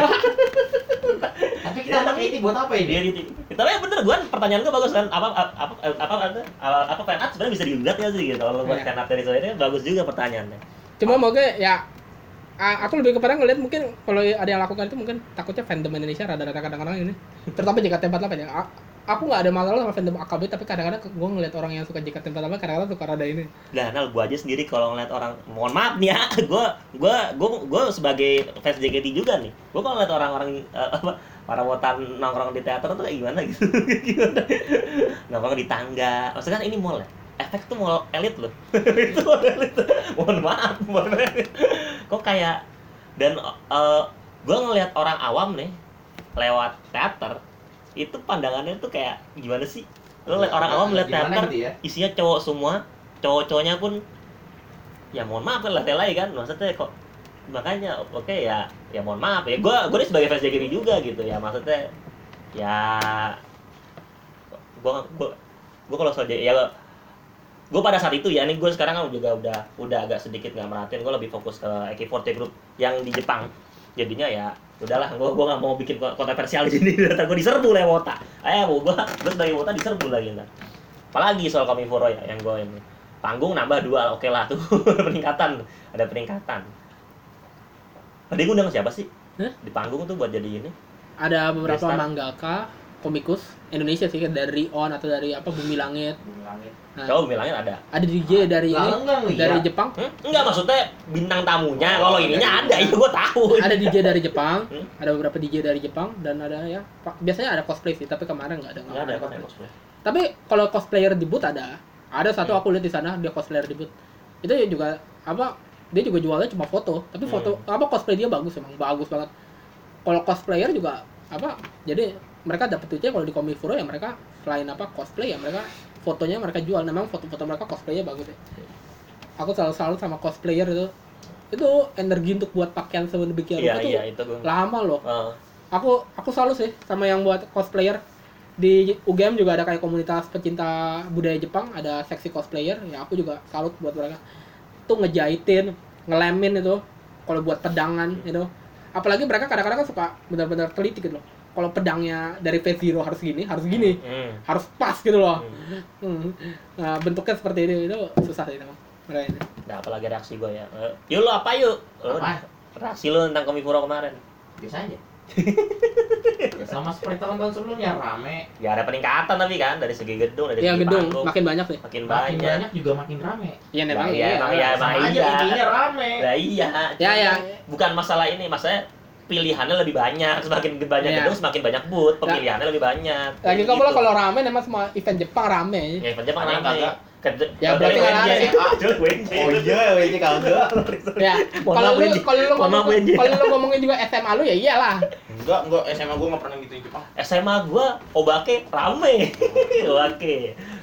Speaker 2: Tapi kita anak ini buat apa
Speaker 1: Dia
Speaker 2: ini?
Speaker 1: gitu. Tapi ya bener gua pertanyaan gua bagus kan. Apa apa apa apa apa, apa, apa fan art sebenarnya bisa digugat ya sih gitu. Kalau buat
Speaker 3: Iya.
Speaker 1: fan art dari ini bagus juga pertanyaannya.
Speaker 3: cuma moga ya aku lebih kepada ngeliat mungkin kalau ada yang lakukan itu mungkin takutnya fandom Indonesia rada-rada kadang-kadang ini terutama JKT48 ya A- aku nggak ada masalah sama fandom AKB tapi kadang-kadang gue ngeliat orang yang suka JKT48 kadang-kadang suka rada ini
Speaker 1: Nah, Nal, gua aja sendiri kalau ngeliat orang, mohon maaf nih ya, (laughs) gua gua gua gua sebagai fans JKT juga nih. Gua kalau ngeliat orang-orang eh, apa para wotan nongkrong di teater tuh kayak gimana gitu. (laughs) gimana? Nongkrong di tangga. Maksudnya kan ini mall ya. Efek tuh mall elit loh. (laughs) itu mall elit. mohon maaf, mohon maaf. Kok kayak dan eh gua ngeliat orang awam nih lewat teater itu pandangannya tuh kayak gimana sih? Lo liat orang awam lihat
Speaker 2: Gimana
Speaker 1: teater,
Speaker 2: gitu ya?
Speaker 1: isinya cowok semua cowok-cowoknya pun ya mohon maaf lah telai kan maksudnya kok makanya oke ya ya mohon maaf ya gue gue sebagai fans JKT juga gitu ya maksudnya ya gue gue gue kalau soal ya gue pada saat itu ya ini gue sekarang kan juga udah udah agak sedikit nggak merhatiin gue lebih fokus ke AK48 Group yang di Jepang. Jadinya ya udahlah gue gue nggak mau bikin ko- kontroversial (laughs) di sini ntar gue diserbu lah wota. Eh gue gue sebagai wota diserbu lagi ntar. Apalagi soal Komifuro ya yang gue ini. Panggung nambah dua oke lah (laughs) tuh peningkatan ada peningkatan tadi ngundang siapa sih?
Speaker 3: Hah?
Speaker 1: di panggung tuh buat jadi ini?
Speaker 3: Ada beberapa
Speaker 1: Gestar.
Speaker 3: mangaka komikus Indonesia sih dari On atau dari apa Bumi Langit
Speaker 2: Bumi langit.
Speaker 3: Nah,
Speaker 1: coba bilangin ada
Speaker 3: ada DJ dari
Speaker 2: Lah,
Speaker 3: ini
Speaker 2: enggak,
Speaker 3: dari
Speaker 2: iya.
Speaker 3: Jepang
Speaker 1: Hmm? Enggak maksudnya bintang tamunya.
Speaker 2: Oh,
Speaker 1: Kalau ininya
Speaker 2: dari
Speaker 1: ada, itu gua tahu.
Speaker 3: ada DJ dari Jepang (laughs)
Speaker 1: Hmm?
Speaker 3: ada beberapa DJ dari Jepang dan ada ya biasanya ada cosplay sih tapi kemarin nggak ada nggak
Speaker 1: Enggak ada
Speaker 3: ada
Speaker 1: kan
Speaker 3: cosplay. tapi kalau cosplayer debut ada ada satu aku lihat di sana dia cosplayer debut itu juga apa dia juga jualnya cuma foto tapi foto apa cosplay dia bagus emang bagus banget kalau cosplayer juga apa jadi mereka dapat duitnya kalau di Komifuro ya mereka selain apa cosplay ya mereka fotonya mereka jual. Memang foto-foto mereka cosplaynya bagus ya. Aku selalu salut sama cosplayer itu. Itu energi untuk buat pakaian sedemikian
Speaker 1: Iya,
Speaker 3: rupa tuh
Speaker 1: iya, itu gua.
Speaker 3: lama loh.
Speaker 1: Eh,
Speaker 3: aku aku salut sih sama yang buat cosplayer. Di UGM juga ada kayak komunitas pecinta budaya Jepang ada seksi cosplayer. Ya aku juga salut buat mereka. Tuh ngejahitin ngelemin itu kalau buat pedangan itu. Apalagi mereka kadang-kadang kan suka benar-benar teliti gitu loh kalau pedangnya dari phase zero harus gini harus gini
Speaker 1: hmm.
Speaker 3: harus pas gitu loh
Speaker 1: Hmm.
Speaker 3: Hmm. nah bentuknya seperti ini itu susah sih memang mereka ini
Speaker 1: Nah, apalagi reaksi gua ya. Eh, yuk lu apa yuk? Lu,
Speaker 2: Apa?
Speaker 1: Reaksi lu tentang Komifuro kemarin.
Speaker 2: Biasa aja. ya, sama seperti tahun-tahun sebelumnya rame.
Speaker 1: Ya ada peningkatan tapi kan dari segi gedung, dari
Speaker 3: ya
Speaker 1: segi
Speaker 3: gedung
Speaker 1: panggung.
Speaker 3: makin banyak sih
Speaker 1: makin
Speaker 2: Makin
Speaker 1: banyak.
Speaker 2: banyak juga makin rame.
Speaker 3: ya memang
Speaker 1: Nah, iya, emang iya, emang
Speaker 2: Sama aja
Speaker 1: iya.
Speaker 2: rame.
Speaker 1: Nah, iya.
Speaker 3: Ya, ya.
Speaker 1: Bukan masalah ini, maksudnya pilihannya lebih banyak. Semakin banyak
Speaker 3: Iya.
Speaker 1: gedung, semakin banyak booth. Pemilihannya lebih banyak.
Speaker 3: lagi kamu lah
Speaker 1: gitu.
Speaker 3: kalau rame emang semua event Jepang rame
Speaker 1: Ya, event Jepang
Speaker 2: yang
Speaker 1: rame.
Speaker 3: Ya, berarti nggak
Speaker 1: WNJ.
Speaker 3: rame.
Speaker 1: Kecuali WNJ.
Speaker 2: Oh iya, WC kagak.
Speaker 3: ya
Speaker 1: Mohon
Speaker 3: kalau lu kalau lu ngomong kalau lu ngomongin juga SMA lu ya iyalah
Speaker 2: Enggak, enggak SMA gua enggak pernah gitu Jepang.
Speaker 1: SMA gua Obake rame. (laughs) Obake.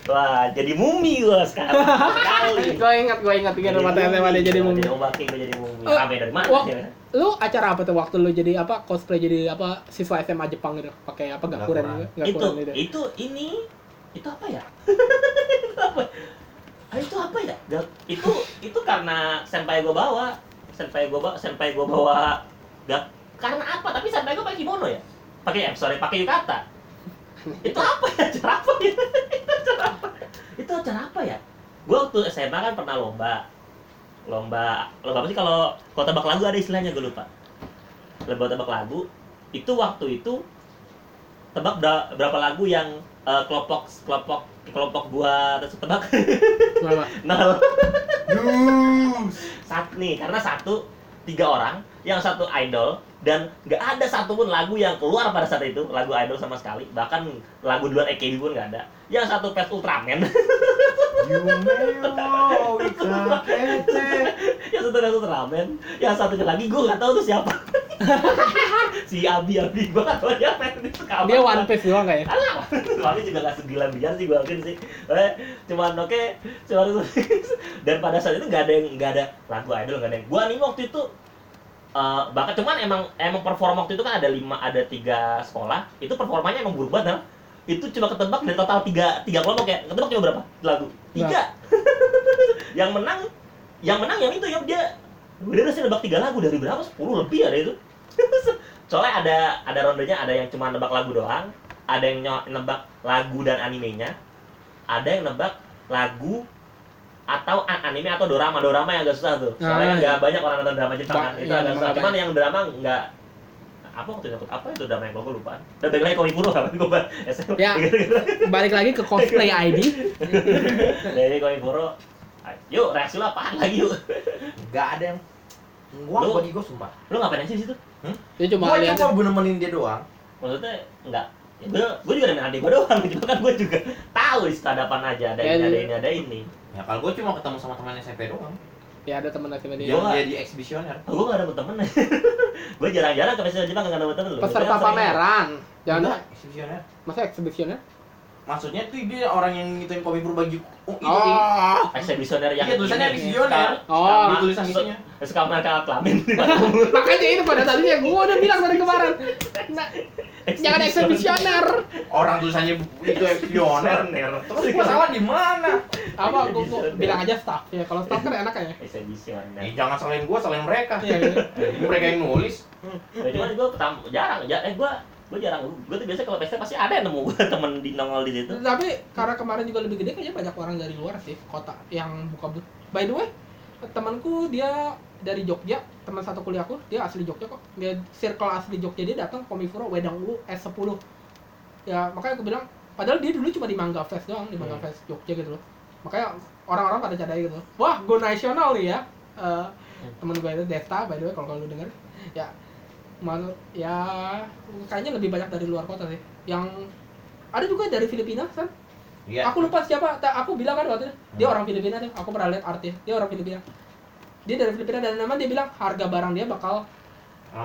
Speaker 1: Wah, jadi mumi gua sekarang. Sekali. (laughs)
Speaker 3: gue ingat gue ingat bikin rumah SMA dia jadi mumi
Speaker 1: Obake gua jadi mumi.
Speaker 3: Eh,
Speaker 1: Rame dari mana? ya?
Speaker 3: lu acara apa tuh waktu lu jadi apa cosplay jadi apa siswa SMA Jepang gitu pakai apa
Speaker 2: Gakuran.
Speaker 3: gitu
Speaker 1: Itu itu ini itu apa ya? (laughs) apa? Ah, itu apa ya? Itu itu karena senpai gua bawa. Senpai gua bawa, senpai gua bawa gak karena apa? Tapi senpai gua pakai kimono ya. Pakai eh, sorry, pakai yukata. (laughs) itu apa ya? Acara apa ya? itu (laughs) acara apa? Itu acara apa ya? Gua waktu SMA kan pernah lomba. Lomba lomba apa sih kalau kalau tebak lagu ada istilahnya gue lupa. Lomba tebak lagu itu waktu itu tebak bera- berapa lagu yang eh, kelompok kelompok kelompok gua terus tebak.
Speaker 3: Kenapa? (laughs)
Speaker 1: nol. Satu nih karena satu tiga orang yang satu idol dan nggak ada satupun lagu yang keluar pada saat itu lagu idol sama sekali. Bahkan lagu di luar AKB pun nggak ada. Yang satu fans Ultraman. Yang satu fans Ultraman yang satunya lagi gua nggak tahu tuh siapa. (laughs) Si Abi Abi gua nggak tahu dia fans itu kapan.
Speaker 3: dia one piece doang kayak
Speaker 1: Alah, suami juga gak segila biar sih gua mungkin sih. Eh, cuman oke, cuman (laughs) dan pada saat itu nggak ada yang nggak ada lagu idol nggak ada yang. Gua nih waktu itu eh, bahkan cuman emang emang performa waktu itu kan ada lima ada tiga sekolah. Itu performanya emang buruk banget itu cuma ketebak dari total tiga tiga kelompok ya. Ketebak cuma berapa? Lagu. Tiga. (laughs) Yang menang yang menang yang itu ya dia dia harusnya nebak tiga lagu. Dari berapa? Sepuluh lebih ada itu. (laughs) Soalnya ada ada rondenya ada yang cuma nebak lagu doang. Ada yang nebak lagu dan animenya. Ada yang nebak lagu atau an- anime atau dorama. Dorama yang agak susah tuh. Soalnya
Speaker 3: Ah,
Speaker 1: nggak banyak orang nonton drama Jepang kan?
Speaker 3: Ba-
Speaker 1: itu
Speaker 3: iya,
Speaker 1: agak susah.
Speaker 3: nggak
Speaker 1: cuman yang drama nggak apa waktu itu apa itu drama yang gue lupa? Udah balik lagi Komifuro kan? Gue (laughs)
Speaker 3: Ya. balik lagi ke cosplay (laughs) ID
Speaker 1: dari Komifuro yuk reaksi lo apaan lagi yuk?
Speaker 4: Gak ada yang Gua
Speaker 1: Lu-
Speaker 4: bagi gua sumpah.
Speaker 1: lo ngapain aja di situ?
Speaker 3: Dia cuma
Speaker 4: Gua
Speaker 3: lihat
Speaker 4: cuma gua nemenin dia doang.
Speaker 1: maksudnya enggak ya, gue gue juga dengan adik gue doang cuma (laughs) kan? Gue juga tahu di situ ada apa aja ada
Speaker 3: Ya,
Speaker 1: ini ada
Speaker 3: lu-
Speaker 1: ini ada ini
Speaker 4: Ya kalau gua cuma ketemu sama teman SMP doang.
Speaker 3: ya ada teman sama dia
Speaker 4: Yang
Speaker 1: Gua-
Speaker 4: dia di eksibisioner.
Speaker 1: gue gak dapet temen (laughs) gue jarang-jarang ke festival Jepang gak dapet temen loh
Speaker 3: peserta pameran jangan
Speaker 4: Enggak, eksibisioner.
Speaker 3: masa eksibisioner
Speaker 4: Maksudnya tuh dia orang yang ngituin kopi pur baju oh, itu
Speaker 3: oh
Speaker 1: eksibisioner yang
Speaker 4: Iya, tulisannya eksibisioner.
Speaker 3: Oh.
Speaker 4: Di tulisan isinya.
Speaker 1: suka mereka kelamin (laughs) (laughs)
Speaker 3: makanya itu pada tadinya gua udah bilang dari kemarin nah, jangan eksibisioner
Speaker 4: orang tulisannya itu eksibisioner. Terus gua salah di mana?
Speaker 3: Apa? Gua, gua bilang aja staff. Ya kalau staff kan enak ya.
Speaker 4: Eh, jangan salahin gua, salahin mereka.
Speaker 3: Iya, iya.
Speaker 4: Ini mereka yang nulis.
Speaker 1: ya, cuman gue jarang ja- eh gue gue jarang. Gue tuh biasa kalau festival pasti ada yang nemu gue (laughs) temen di nongol di situ.
Speaker 3: Tapi karena kemarin juga lebih gede kayaknya banyak orang dari luar sih kota yang buka booth. By the way temanku dia dari Jogja teman satu kuliahku dia asli Jogja kok. Dia circle asli Jogja dia datang ke Komifuro Wedang U S10 ya makanya aku bilang padahal dia dulu cuma di Mangga Fest doang di Mangga
Speaker 1: Hmm.
Speaker 3: Fest Jogja gitu loh makanya orang-orang pada cadai gitu. Wah go nasional nih ya. Eh, temen gue itu Desta by the way kalau lu denger. Ya menurut ya kayaknya lebih banyak dari luar kota sih. Yang ada juga dari Filipina kan
Speaker 4: Iya.
Speaker 3: aku lupa siapa Ta- aku bilang kan waktu itu dia
Speaker 4: Hmm.
Speaker 3: orang Filipina tuh. Aku pernah lihat artis dia orang Filipina. Dia dari Filipina dan memang dia bilang harga barang dia bakal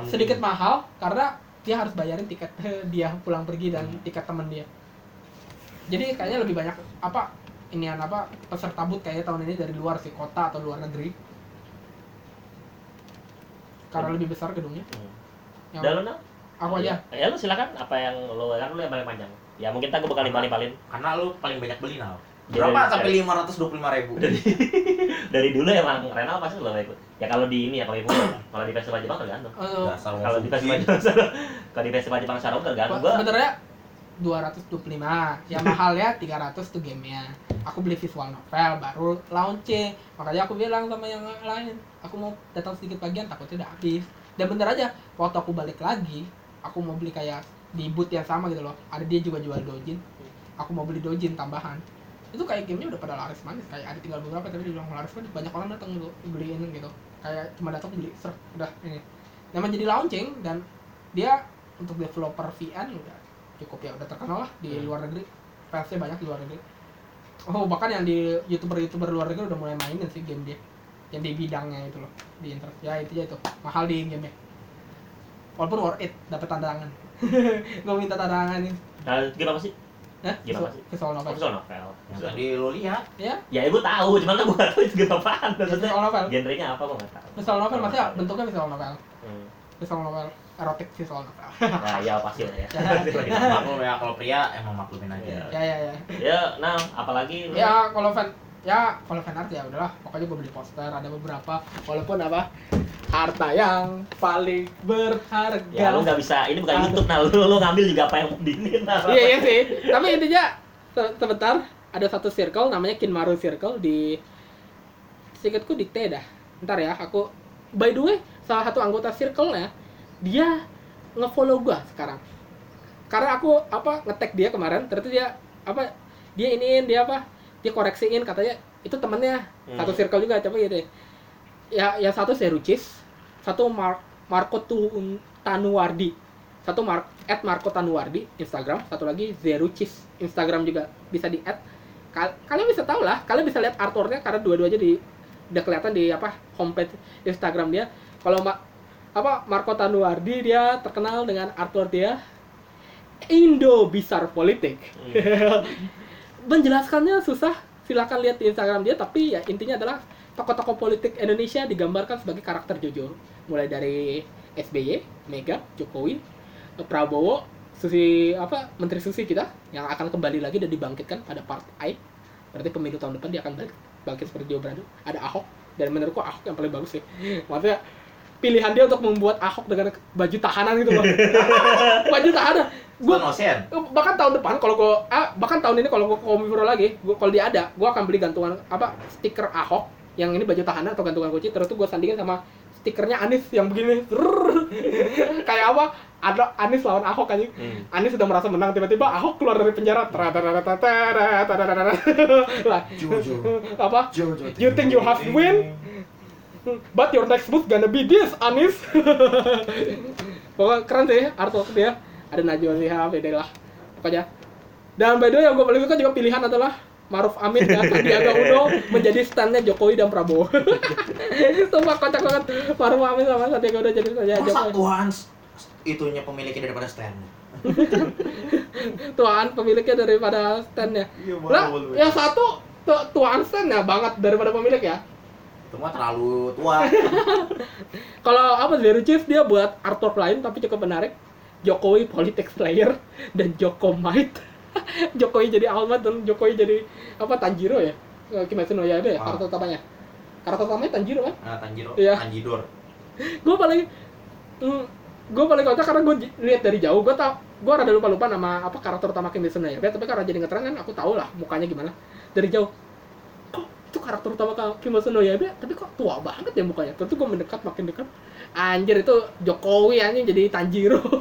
Speaker 3: sedikit mahal karena dia harus bayarin tiket (laughs) dia pulang pergi dan
Speaker 4: Hmm.
Speaker 3: tiket teman dia. Jadi kayaknya lebih banyak apa inian apa peserta booth kayaknya tahun ini dari luar sih kota atau luar negeri. Karena lebih besar gedungnya.
Speaker 1: Hmm.
Speaker 3: yang
Speaker 1: lo Nal?
Speaker 3: aku aja.
Speaker 1: Ya lu silakan apa yang lo kan lu yang paling panjang. Ya mungkin tak gue bakal nimpalin palin
Speaker 4: Karena lu paling banyak beli.
Speaker 1: Jadi
Speaker 4: Berapa
Speaker 1: dari-
Speaker 4: sampai lima ratus dua puluh lima ribu? (laughs)
Speaker 1: dari dulu emang Renal pasti lo ikut. Ya kalau di ini ya kalau ibu kalau di festival Jepang tergantung.
Speaker 4: Wong (laughs)
Speaker 1: kalau di festival Jepang kalau di festival Jepang umum tergantung gua.
Speaker 3: sebenarnya 225 yang mahalnya 300 tuh gamenya. Aku beli visual novel baru launching makanya aku bilang sama yang lain aku mau datang sedikit bagian takutnya udah habis. Dan bener aja waktu aku balik lagi aku mau beli kayak di booth yang sama gitu loh. Ada dia juga jual dojin. Aku mau beli dojin tambahan. Itu kayak gamenya udah pada laris manis. Kayak ada tinggal beberapa tapi dibilang laris manis banyak orang datang gitu beliin gitu. Kayak cuma datang beli ser udah ini. Namanya jadi launching dan dia untuk developer VN udah cukup ya udah terkenal lah di
Speaker 1: Hmm.
Speaker 3: luar negeri. Fansnya banyak di luar negeri. Oh bahkan yang di youtuber youtuber luar negeri udah mulai mainin sih game dia. Yang di bidangnya itu loh di internet ya itu aja itu. Mahal di gamenya. Walaupun worth it dapat tantangan. (laughs) Gue minta tantangan ini.
Speaker 1: Nah, gimana sih?
Speaker 3: Hah?
Speaker 1: Gimana sih?
Speaker 3: visual
Speaker 1: oh,
Speaker 3: novel
Speaker 1: visual novel.
Speaker 4: Yang tadi lu lihat.
Speaker 3: ya.
Speaker 1: Ya gue tahu cuman kan gue gak tahu itu game apaan maksudnya.
Speaker 3: Visual novel.
Speaker 1: Genrenya apa gue gak tahu.
Speaker 3: Visual novel maksudnya bentuknya visual novel.
Speaker 1: Hmm.
Speaker 3: visual novel erotik visual novel
Speaker 1: nah ya. Pasti lah ya (laughs)
Speaker 4: Maklum ya kalau pria emang maklumin aja.
Speaker 1: Iya.
Speaker 3: ya ya ya
Speaker 1: ya nah apalagi lu?
Speaker 3: ya kalau fan ya kalau fan art ya udahlah. Pokoknya gue beli poster ada beberapa. Walaupun apa? Harta yang paling berharga.
Speaker 1: Ya lu nggak bisa ini bukan
Speaker 3: Aduh.
Speaker 1: YouTube nah lu, lu ngambil juga apa yang di ini nah
Speaker 3: iya iya sih. Tapi intinya se- sebentar ada satu circle namanya Kinmaru Circle di siketku dikte dah. Ntar ya aku by the way salah satu anggota circle nya dia ngefollow gua sekarang. Karena aku apa ngetek dia kemarin ternyata dia apa dia iniin dia apa dia koreksiin katanya itu temennya
Speaker 1: Hmm.
Speaker 3: satu circle juga coba gitu deh. ya yang satu Serucis satu Mar Marco Tu- Tanuardi. Satu Mar at Marco Tanuardi Instagram. Satu lagi Zerucis Instagram juga bisa di add Kal- kalian bisa tahu lah kalian bisa lihat artworknya karena dua-duanya di udah kelihatan di apa homepage Instagram dia. Kalau apa Marco Tanuardi dia terkenal dengan artwork dia Indo Bizarre Politik
Speaker 1: Hmm. (laughs)
Speaker 3: menjelaskannya susah silakan lihat di Instagram dia tapi ya intinya adalah tokoh-tokoh politik Indonesia digambarkan sebagai karakter Jojo. Mulai dari SBY, Mega, Jokowi, Prabowo, Susi apa Menteri Susi kita yang akan kembali lagi dan dibangkitkan pada part I. Berarti pemilu tahun depan dia akan balik bangkit seperti Brando. Ada Ahok dan menurutku Ahok yang paling bagus sih. (laughs) Maksudnya pilihan dia untuk membuat Ahok dengan baju tahanan gitu loh. (laughs) baju tahanan. Gua
Speaker 4: eh,
Speaker 3: bahkan tahun depan kalau gua ah, bahkan tahun ini kalau gua komiro lagi, gua kalau dia ada, gua akan beli gantungan apa stiker Ahok yang ini baju tahanan atau gantungan kunci terus tuh gua sandingin sama stikernya Anis yang begini. (laughs) Kayak apa? Ada Anis lawan Ahok kan
Speaker 1: hmm.
Speaker 3: Anis sudah merasa menang tiba-tiba Ahok keluar dari penjara. Lah apa? You think you have win? But your next move gonna be this, Anis. (laughs) Pokoknya keren sih artwork dia. Ada Najwa Shihab, beda lah. Pokoknya. Dan by the way yang gue paling suka juga pilihan adalah Maruf Amin dan Sandiaga Uno menjadi standnya Jokowi dan Prabowo. (laughs) Sumpah kocak banget. Maruf Amin sama Sandiaga Uno jadi standnya
Speaker 4: Masa
Speaker 3: Jokowi.
Speaker 4: Tuhan itunya pemiliknya daripada stand. (laughs)
Speaker 3: Tuan pemiliknya daripada standnya.
Speaker 4: Iya,
Speaker 3: Lah, yang satu tu- tuan standnya banget daripada pemilik ya.
Speaker 4: Itu mah terlalu tua. (laughs)
Speaker 3: Kalau apa Zero Cheese dia buat artwork lain tapi cukup menarik. Jokowi Politics Slayer dan Joko Might. (laughs) Jokowi jadi Almat dan Jokowi jadi apa Tanjiro ya? Eh, Kimetsu no Yaiba ya
Speaker 4: Ah.
Speaker 3: karakter utamanya. Karakter utamanya Tanjiro kan?
Speaker 4: Nah, Tanjiro,
Speaker 3: Iya.
Speaker 4: Tanjidor. (laughs)
Speaker 3: Gue paling mm, gue paling kocak karena gue lihat dari jauh gue tau gue rada lupa lupa nama apa karakter utama Kimetsu no Yaiba tapi karena jadi ngetren kan aku tahu lah mukanya gimana dari jauh karakter utama Kimetsu no Yaiba tapi kok tua banget ya mukanya. Tentu gue mendekat makin dekat. Anjir itu Jokowi anjing jadi Tanjiro. (laughs)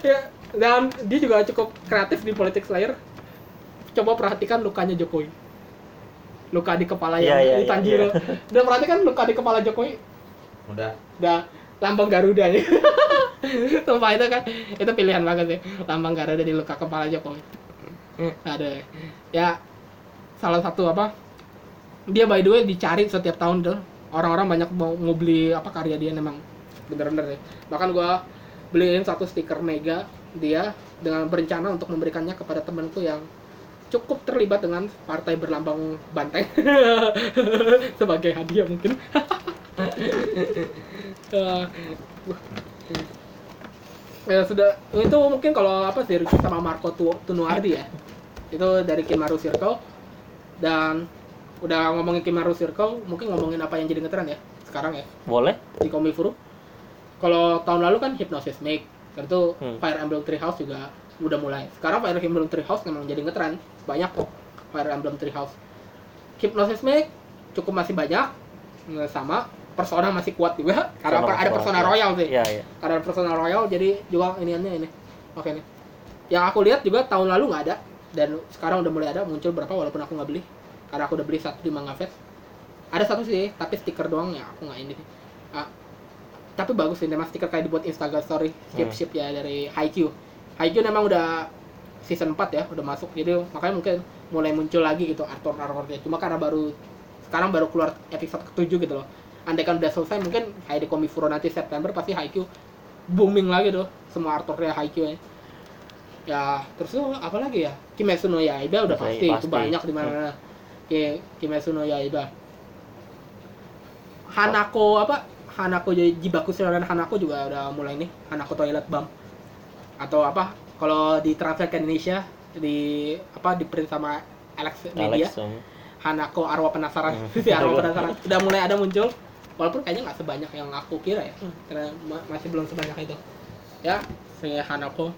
Speaker 3: Ya dan dia juga cukup kreatif di politik Slayer coba perhatikan lukanya Jokowi. Luka di kepala yang
Speaker 1: iya,
Speaker 3: di
Speaker 1: iya,
Speaker 3: Tanjiro. (laughs) dan perhatikan luka di kepala Jokowi.
Speaker 4: Udah.
Speaker 3: udah lambang Garuda ya. (laughs) Sumpah itu kan itu pilihan banget sih. Lambang Garuda di luka kepala Jokowi. Ada ya salah satu apa dia by the way dicari setiap tahun tuh. Orang-orang banyak mau mau beli apa karya dia memang bener-bener ya bahkan gua beliin satu stiker Mega dia dengan berencana untuk memberikannya kepada temanku yang cukup terlibat dengan partai berlambang banteng. (laughs) Sebagai hadiah mungkin. (laughs) Eh, ya sudah. Itu mungkin kalau apa sih sama Marco Tu- Tunuardi ya? Itu dari Kimaru Circle dan udah ngomongin Kimaru Circle mungkin ngomongin apa yang jadi ngetren ya sekarang ya
Speaker 1: Boleh?
Speaker 3: di Komifuru kalau tahun lalu kan Hypnosis Make itu
Speaker 1: Hmm.
Speaker 3: Fire Emblem Treehouse juga udah mulai sekarang Fire Emblem Treehouse memang jadi ngetren banyak kok Fire Emblem Treehouse Hypnosis Make cukup masih banyak sama Persona masih kuat juga karena (laughs)
Speaker 1: Persona
Speaker 3: ada Persona
Speaker 1: kuat.
Speaker 3: Royal sih
Speaker 1: Iya, iya.
Speaker 3: karena ada Persona Royal jadi juga iniannya ini oke nih yang aku lihat juga tahun lalu nggak ada dan sekarang udah mulai ada muncul berapa walaupun aku nggak beli. Karena aku udah beli satu di Manga Fest ada satu sih tapi stiker doang ya aku nggak ini sih. Ah, tapi bagus sih memang stiker kayak dibuat Instagram story ship ship ya dari Haikyuu. Haikyuu memang udah season 4 ya udah masuk. Jadi makanya mungkin mulai muncul lagi gitu artwork artworknya. Cuma karena baru sekarang baru keluar episode ketujuh gitu loh. Andai kan udah selesai mungkin kayak di Komifuro nanti September pasti Haikyuu booming lagi tuh semua artworknya Haikyuu ya ya terus tuh apa lagi ya? Kimetsu no Yaiba udah
Speaker 1: Pasti,
Speaker 3: pasti, itu banyak di mana. Ki- Kimetsu no Yaiba. Hanako apa? Hanako Jibaku dan Hanako juga udah mulai nih. Hanako Toilet Bum atau apa? Kalau di translate ke Indonesia di apa di print sama Alex Media.
Speaker 1: Alex. um,
Speaker 3: Hanako Arwah Penasaran.
Speaker 1: Hmm. (laughs)
Speaker 3: si Arwah Penasaran. Udah mulai ada muncul. Walaupun kayaknya nggak sebanyak yang aku kira ya. Karena ma- masih belum sebanyak itu. Ya si Hanako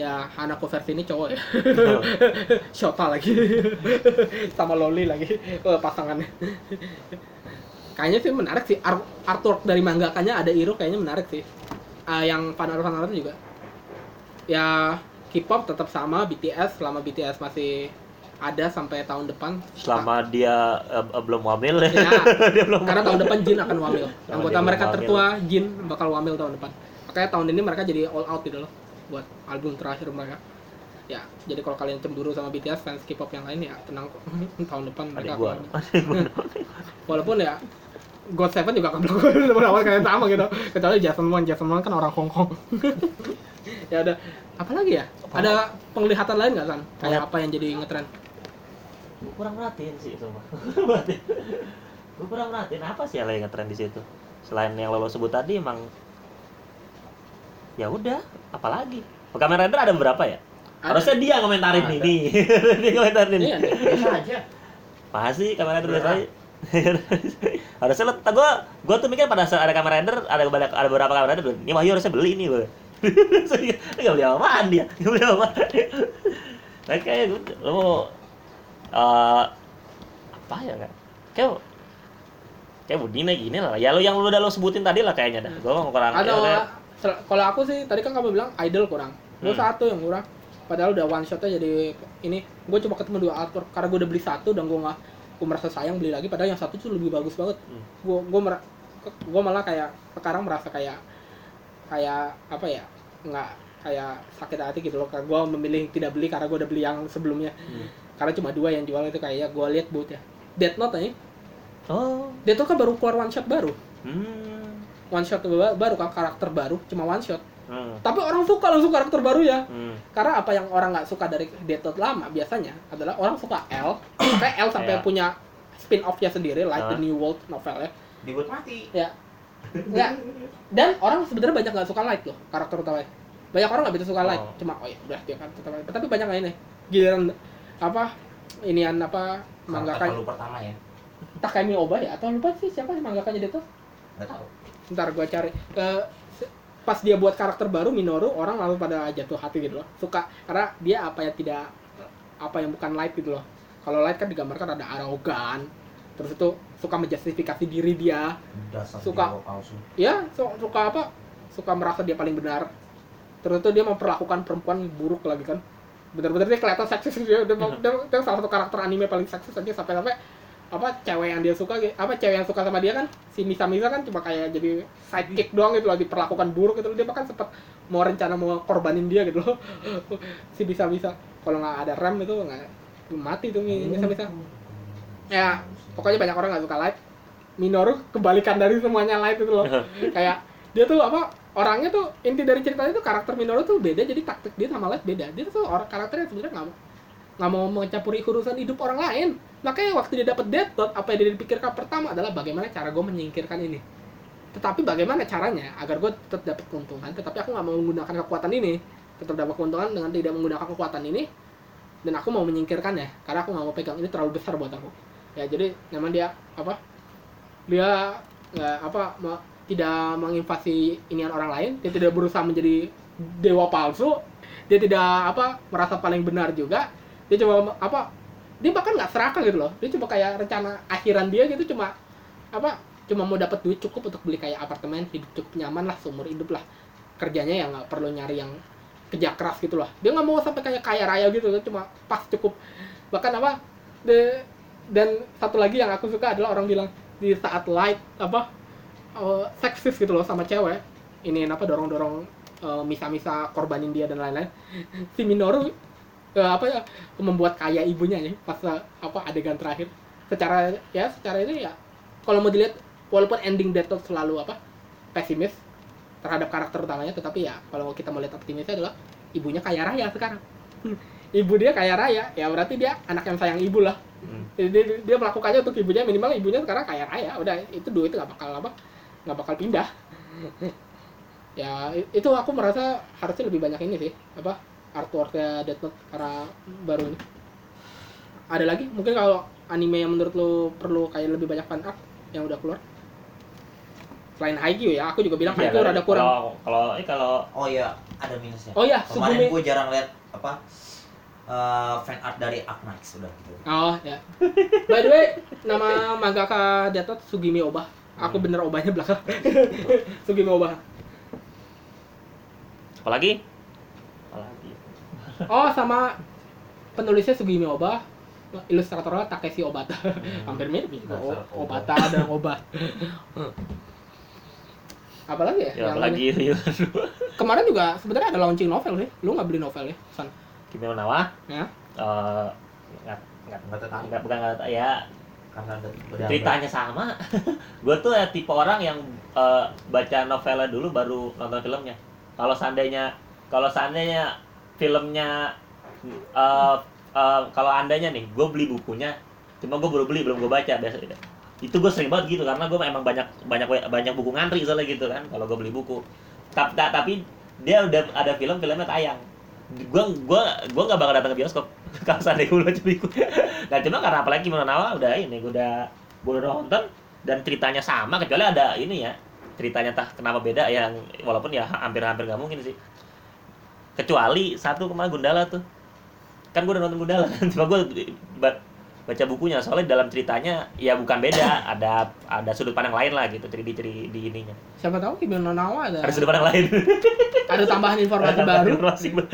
Speaker 3: ya Hanako versi ini cowok ya. (laughs) Shota lagi? (laughs) Sama Loli lagi. Eh, pasangannya. Kayaknya sih menarik sih. Art- artwork dari mangakanya ada Iro kayaknya menarik sih. Ah, yang fan art fan art juga. Ya K-pop tetap sama BTS selama BTS masih ada sampai tahun depan.
Speaker 1: Selama dia eh, eh, belum hamil ya. (laughs) Dia belum
Speaker 3: karena tahun depan Jin akan wamil. Anggota
Speaker 1: dia
Speaker 3: mereka tertua Jin bakal wamil tahun depan. Makanya tahun ini mereka jadi all out gitu loh buat album terakhir mereka. Ya, jadi kalau kalian cemburu sama BTS fans K-pop yang lain ya tenang kok. (laughs) tahun depan mereka akan. Walaupun ya God Seven juga akan melakukan (laughs) awal kayak sama gitu. Kecuali Jason Won, Jason Won kan orang Hong Kong. (laughs) ya ada apa lagi ya? Ada penglihatan lain nggak kan? Kayak apa yang jadi ngetren?
Speaker 1: gue kurang merhatiin sih sumpah gue kurang merhatiin apa sih yang lagi ngetren di situ selain yang lo sebut tadi emang ya udah apalagi? Kamen Rider ada beberapa ya?
Speaker 3: Ada.
Speaker 1: harusnya dia komentarin
Speaker 4: Ada.
Speaker 1: nih. (laughs) Dia komentarin nih.
Speaker 3: Iya,
Speaker 4: Biasa aja.
Speaker 1: pasti Kamen Rider
Speaker 4: Beneran.
Speaker 1: biasa aja. (laughs) harusnya lo gue gue tuh mikir pada saat ada Kamen Rider ada banyak ada beberapa Kamen Rider ini Wahyu harusnya beli nih gue nggak beli apaan dia nggak beli apa nah, kayak gitu. Lo mau eh, apa ya kan kayak kayak begini gini lah. Ya lo yang lo udah lo sebutin tadi lah kayaknya dah. Gue mau kurang
Speaker 3: ada
Speaker 1: ya
Speaker 3: kalau aku sih tadi kan kamu bilang idol kurang. Gue
Speaker 1: Hmm.
Speaker 3: satu yang kurang padahal udah one shotnya jadi ini. Gue cuma ketemu dua artwork. Karena gue udah beli satu dan gue nggak gue merasa sayang beli lagi. Padahal yang satu tuh lebih bagus banget.
Speaker 1: Hmm.
Speaker 3: gue gue mer gue malah kayak sekarang merasa kayak kayak apa ya? Nggak kayak sakit hati gitu loh. Karena gue memilih tidak beli karena gue udah beli yang sebelumnya.
Speaker 1: Hmm.
Speaker 3: karena cuma dua yang jual itu kayak gue lihat boot ya Death Note nya
Speaker 1: oh.
Speaker 3: Death Note kan baru keluar one shot baru.
Speaker 1: Hmm.
Speaker 3: One shot ba- baru kan karakter baru cuma one shot
Speaker 1: Hmm.
Speaker 3: tapi orang suka langsung karakter baru ya
Speaker 1: Hmm.
Speaker 3: karena apa yang orang nggak suka dari Death Note lama biasanya adalah orang suka L (coughs) sampai L sampai
Speaker 1: Iya.
Speaker 3: punya spin offnya sendiri like
Speaker 1: Hah?
Speaker 3: the New World novel ya
Speaker 4: Dibuat mati.
Speaker 3: ya nggak dan orang sebenarnya banyak nggak suka Light loh karakter utamanya banyak orang nggak bisa suka Light
Speaker 1: Oh.
Speaker 3: cuma oh ya udah dia kan utama tapi banyak yang ini giliran apa inian apa
Speaker 4: Karakter
Speaker 3: mangaka
Speaker 4: palu pertama ya.
Speaker 3: Takemi Oba ya atau lupa sih siapa sih mangakanya Death Note
Speaker 4: Enggak tahu.
Speaker 3: Ntar gue cari. Se- pas dia buat karakter baru Minoru orang langsung pada jatuh hati gitu loh. Suka karena dia apa yang tidak apa yang bukan light gitu loh. Kalau light kan digambarkan ada arogan terus itu suka menjustifikasi diri dia.
Speaker 4: Dasar
Speaker 3: Suka.
Speaker 4: palsu.
Speaker 3: ya su- suka apa suka merasa dia paling benar. Terus itu dia memperlakukan perempuan buruk lagi kan. Bener-bener dia kelihatan seksis dia dia, dia, dia salah satu karakter anime paling seksis aja sampai-sampai apa cewek yang dia suka apa cewek yang suka sama dia kan si Misa Misa kan cuma kayak jadi sidekick doang gitu loh diperlakukan buruk gitu loh. Dia bahkan sempat mau rencana mau korbanin dia gitu loh. (laughs) Si Misa Misa. Kalau nggak ada rem itu nggak mati tuh Misa Misa. Ya pokoknya banyak orang nggak suka light Minoru kebalikan dari semuanya light itu loh. (laughs) Kayak dia tuh apa orangnya tuh inti dari ceritanya tuh karakter Minoru tuh beda jadi taktik dia sama light beda. Dia tuh orang karakternya sebenarnya nggak nggak mau mencampuri urusan hidup orang lain. Makanya waktu dia dapat Death Note apa yang dia pikirkan pertama adalah bagaimana cara gue menyingkirkan ini. Tetapi bagaimana caranya agar gue tetap dapat keuntungan tetapi aku nggak mau menggunakan kekuatan ini. Tetap dapat keuntungan dengan tidak menggunakan kekuatan ini dan aku mau menyingkirkannya karena aku nggak mau pegang ini terlalu besar buat aku. Ya jadi memang dia apa dia nggak apa ma- tidak menginvasi inian orang lain. Dia tidak berusaha menjadi dewa palsu. Dia tidak apa merasa paling benar juga dia coba apa dia bahkan nggak serakah gitu loh. Dia cuma kayak rencana akhiran dia gitu cuma apa cuma mau dapat duit cukup untuk beli kayak apartemen hidup cukup nyaman lah seumur hidup lah. Kerjanya ya nggak perlu nyari yang kerja keras gitu lah dia nggak mau sampai kayak kaya raya gitu cuma pas cukup. Bahkan apa de, dan satu lagi yang aku suka adalah orang bilang di saat light apa eh, seksis gitu loh sama cewek ini apa dorong dorong misa-misa korbanin dia dan lain-lain. (laughs) Si Minoru eh, apa ya membuat kaya ibunya ya pas eh, apa adegan terakhir. Secara ya secara ini ya kalau mau dilihat walaupun ending Death Note selalu apa pesimis terhadap karakter utamanya tetapi ya kalau kita mau lihat optimisnya adalah ibunya kaya raya sekarang. (laughs) Ibu dia kaya raya ya berarti dia anak yang sayang ibu lah.
Speaker 1: Hmm.
Speaker 3: Jadi dia, dia melakukannya untuk ibunya minimal ibunya sekarang kaya raya udah itu duit nggak bakal apa nggak bakal pindah. (laughs) Ya itu aku merasa harusnya lebih banyak ini sih apa artworknya Death Note karena baru ini ada lagi mungkin kalau anime yang menurut lo perlu kayak lebih banyak fan art yang udah keluar selain Haikyuu ya aku juga bilang
Speaker 1: Iya,
Speaker 3: Haikyuu rada kurang
Speaker 1: kalau kalau ini kalau
Speaker 4: Oh iya, ada minusnya.
Speaker 3: oh ya
Speaker 4: Kemarin
Speaker 3: Sugumi
Speaker 4: gue jarang lihat apa eh, fan art dari Aknax udah gitu.
Speaker 3: Oh ya. By the way, nama mangaka Death Note Sugimi Oba. Aku
Speaker 1: Hmm.
Speaker 3: bener obanya belakang. (laughs) Sugimi Oba.
Speaker 1: apalagi apalagi
Speaker 3: Oh sama penulisnya Sugimi Oba, ilustratornya Takeshi Obata. Hampir mirip juga. O-
Speaker 4: Dasar Oba.
Speaker 3: Obata dan Oba. Apalagi ya?
Speaker 1: ya
Speaker 3: yang
Speaker 1: apalagi
Speaker 3: ini?
Speaker 1: ya
Speaker 3: Kemarin juga sebenarnya ada launching novel sih. Lu nggak beli novel ya? San.
Speaker 1: Kimi no Nawa
Speaker 3: Ya.
Speaker 1: eh nggak nggak nggak bukan nggak ya
Speaker 4: karena ada
Speaker 1: ceritanya sama (laughs) gue tuh ya tipe orang yang eh, baca novelnya dulu baru nonton filmnya kalau seandainya kalau seandainya filmnya eh, eh, kalau andanya nih gue beli bukunya cuma gue baru beli belum gue baca biasa itu gue sering banget gitu karena gue emang banyak banyak banyak buku ngantri soalnya gitu kan kalau gue beli buku. Ta- ta- tapi dia udah ada film filmnya tayang. Gue gue gue nggak bakal datang ke bioskop kalau seandainya gue baca buku nah cuma karena apalagi Nawa udah ini gue udah gue udah nonton dan ceritanya sama kecuali ada ini ya ceritanya entah kenapa beda yang walaupun ya hampir-hampir nggak mungkin sih kecuali satu kemarin Gundala tuh kan gue udah nonton Gundala kan cuma gue ba- baca bukunya soalnya dalam ceritanya ya bukan beda ada ada sudut pandang lain lah gitu di di, di ininya
Speaker 3: Siapa tahu Kimono Nawa ada
Speaker 1: ada sudut pandang lain (laughs)
Speaker 3: ada tambahan informasi
Speaker 1: Ada
Speaker 3: baru.
Speaker 1: informasi baru.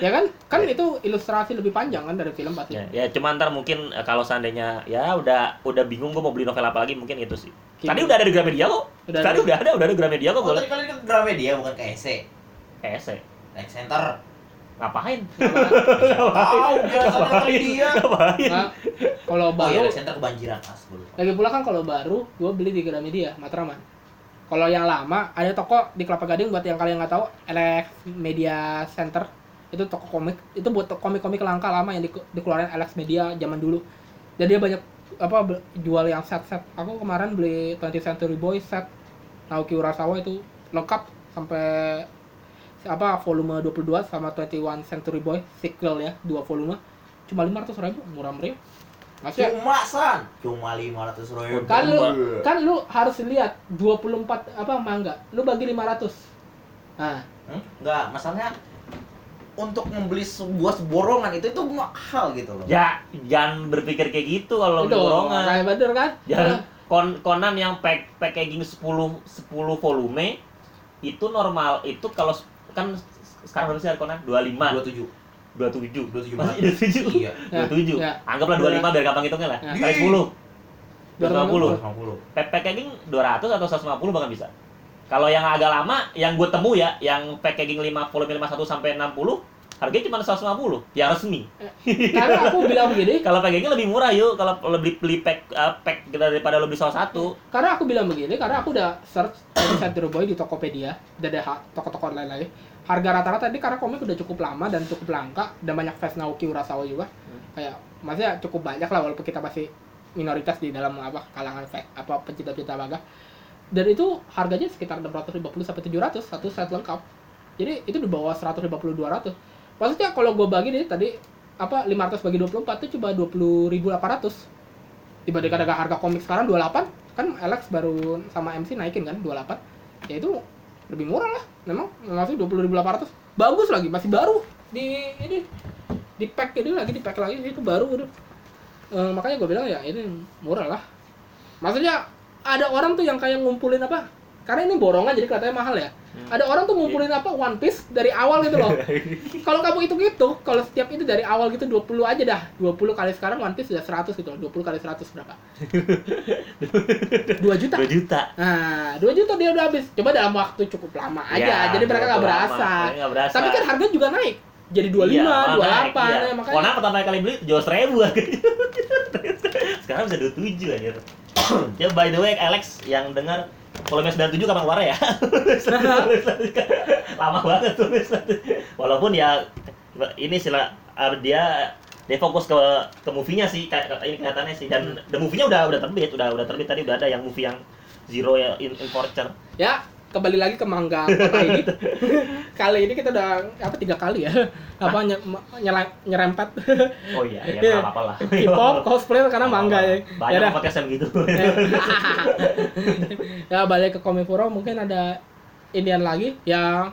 Speaker 3: Ya kan? Kan itu ilustrasi lebih panjang kan dari film pasti.
Speaker 1: ya, ya cuma ntar mungkin eh, kalau seandainya ya udah udah bingung gue mau beli novel apa lagi mungkin itu sih tadi udah ada di Gramedia kok
Speaker 3: Udah
Speaker 1: tadi
Speaker 3: ada.
Speaker 1: udah ada udah ada di Gramedia kok
Speaker 4: Oh,
Speaker 1: gue
Speaker 4: tadi kalian ke Gramedia bukan ke EC. Like Center.
Speaker 1: ngapain (laughs)
Speaker 4: Tahu biasa
Speaker 1: ngapain
Speaker 4: dia.
Speaker 1: ngapain
Speaker 3: Nah, kalau
Speaker 4: Oh iya,
Speaker 3: baru
Speaker 4: Like Center kebanjiran as
Speaker 3: lagi pula kan kalau baru gue beli di Gramedia Matraman. Kalau yang lama ada toko di Kelapa Gading buat yang kalian nggak tahu Alex Media Center itu toko komik itu buat komik-komik langka lama yang di- dikeluarin Alex Media zaman dulu. Jadi dia banyak apa jual yang set-set. Aku kemarin beli 20th Century Boy set Naoki Urasawa itu lengkap sampai apa volume 22 sama 21 Century Boy sequel ya dua volume. Cuma 500 ribu murah meriah nggak sih
Speaker 4: Cuma san, cuma 500 ribu.
Speaker 3: kan lu kan lu harus lihat 24 apa mangga. Lu bagi 500 nah.
Speaker 4: Hmm? Enggak, masalahnya untuk membeli sebuah borongan itu itu mahal gitu loh.
Speaker 1: ya jangan berpikir kayak gitu kalau
Speaker 3: itu
Speaker 1: beli borongan.
Speaker 3: kayak bener kan?
Speaker 1: Jangan kon konan yang pack packaging 10 10 volume itu normal. Itu kalau kan sekarang harga konan 25 27
Speaker 4: 27. 27
Speaker 1: Masih. 27
Speaker 4: Iya.
Speaker 1: 27
Speaker 3: Ya.
Speaker 1: anggaplah 25 biar gampang hitungnya lah
Speaker 3: Ya.
Speaker 1: kali 10 250
Speaker 4: 250.
Speaker 1: pack packaging 200 atau 150 bahkan bisa kalau yang agak lama yang gue temu ya yang packaging 5 volume 51 sampai 60 harganya cuma 150 yang resmi.
Speaker 3: Karena aku bilang begini. (laughs)
Speaker 1: Kalau packaging lebih murah yuk. Kalau lebih beli pack uh, pack daripada lo beli salah satu.
Speaker 3: Karena aku bilang begini karena aku udah search (coughs) Century Boy di Tokopedia dan ada toko-toko lain lagi harga rata-rata ini karena komik udah cukup lama dan cukup langka dan banyak fans Naoki Urasawa juga. Kayak maksudnya cukup banyak lah walaupun kita masih minoritas di dalam apa kalangan apa pencinta-cinta manga. Dan itu harganya sekitar 650 sampai 700 satu set lengkap. Jadi itu di bawah 150 200 maksudnya kalau gue bagi nih tadi apa 500 bagi 24 itu cuma 20.800 dibandingkan dengan harga komik sekarang 28 kan Alex baru sama MC naikin kan 28 ya itu lebih murah lah memang. Masih 20.800 bagus lagi masih baru. Di ini di pack ini lagi di pack lagi itu baru gitu Eh, makanya gue bilang ya ini murah lah. Maksudnya ada orang tuh yang kayak ngumpulin apa? Karena ini borongan jadi katanya mahal ya ada orang tuh ngumpulin apa One Piece dari awal gitu loh (laughs) kalau kamu hitung itu kalau setiap itu dari awal gitu 20 aja dah 20 kali sekarang One Piece sudah 100 gitu loh 20 kali 100 berapa (laughs) 2 juta
Speaker 1: 2 juta
Speaker 3: Nah, 2 juta dia udah habis. Coba dalam waktu cukup lama aja.
Speaker 1: Ya,
Speaker 3: jadi mereka nggak berasa.
Speaker 1: berasa.
Speaker 3: Tapi kan harganya juga naik. Jadi 25,
Speaker 1: Iya, malah
Speaker 3: 28
Speaker 1: naik, iya.
Speaker 3: ya makanya.
Speaker 1: Konan pertama kali beli jual seribu harganya. (laughs) Sekarang bisa 27 aja. (clears throat) ya by the way Alex yang dengar volume 97 kapan keluar ya? (laughs) Lama banget tuh. Walaupun ya ini sila dia dia fokus ke ke movie-nya sih ini kelihatannya sih dan the movie-nya udah udah terbit, udah udah terbit tadi udah ada yang movie yang Zero ya in, in Fortune.
Speaker 3: Ya, kembali lagi ke mangga kota ini. (laughs) kali ini kita udah apa tiga kali ya. Apa nye, nyela- nyerempet
Speaker 1: Oh iya, ya
Speaker 3: Iya.
Speaker 1: nggak apa-apa lah. (laughs)
Speaker 3: K-pop cosplay karena mangga ya.
Speaker 1: Banyak
Speaker 3: Ya
Speaker 1: podcast yang gitu. (laughs)
Speaker 3: ya balik ke Komifuro mungkin ada Indian lagi yang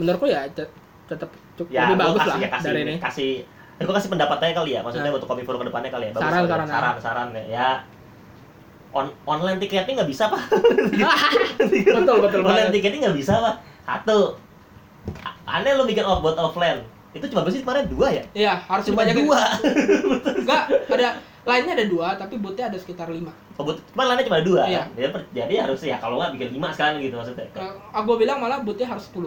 Speaker 3: menurutku ya te- tetap cukup
Speaker 1: ya,
Speaker 3: lebih bagus
Speaker 1: kasih,
Speaker 3: lah
Speaker 1: ya, kasih,
Speaker 3: dari ini.
Speaker 1: Kasih, gua kasih pendapatnya kali ya, maksudnya
Speaker 3: Nah.
Speaker 1: untuk kopi ke depannya kali ya. Bagus
Speaker 3: Saran,
Speaker 1: ya.
Speaker 3: saran,
Speaker 1: saran, saran, ya. On, online tiketnya nggak bisa pak. (laughs)
Speaker 3: betul betul
Speaker 1: online
Speaker 3: banget.
Speaker 1: tiketnya nggak bisa pak. Satu, aneh lo bikin off buat offline. Itu cuma bersih kemarin dua ya?
Speaker 3: Iya, harus
Speaker 1: Cuma
Speaker 3: dibanyakin.
Speaker 1: dua. (laughs)
Speaker 3: Enggak, ada lainnya ada dua, tapi bootnya ada sekitar lima.
Speaker 1: Oh, but- Cuma lainnya cuma dua.
Speaker 3: Iya.
Speaker 1: kan? Jadi, jadi harus ya kalau nggak bikin lima sekarang gitu maksudnya.
Speaker 3: Uh, aku bilang malah bootnya harus 10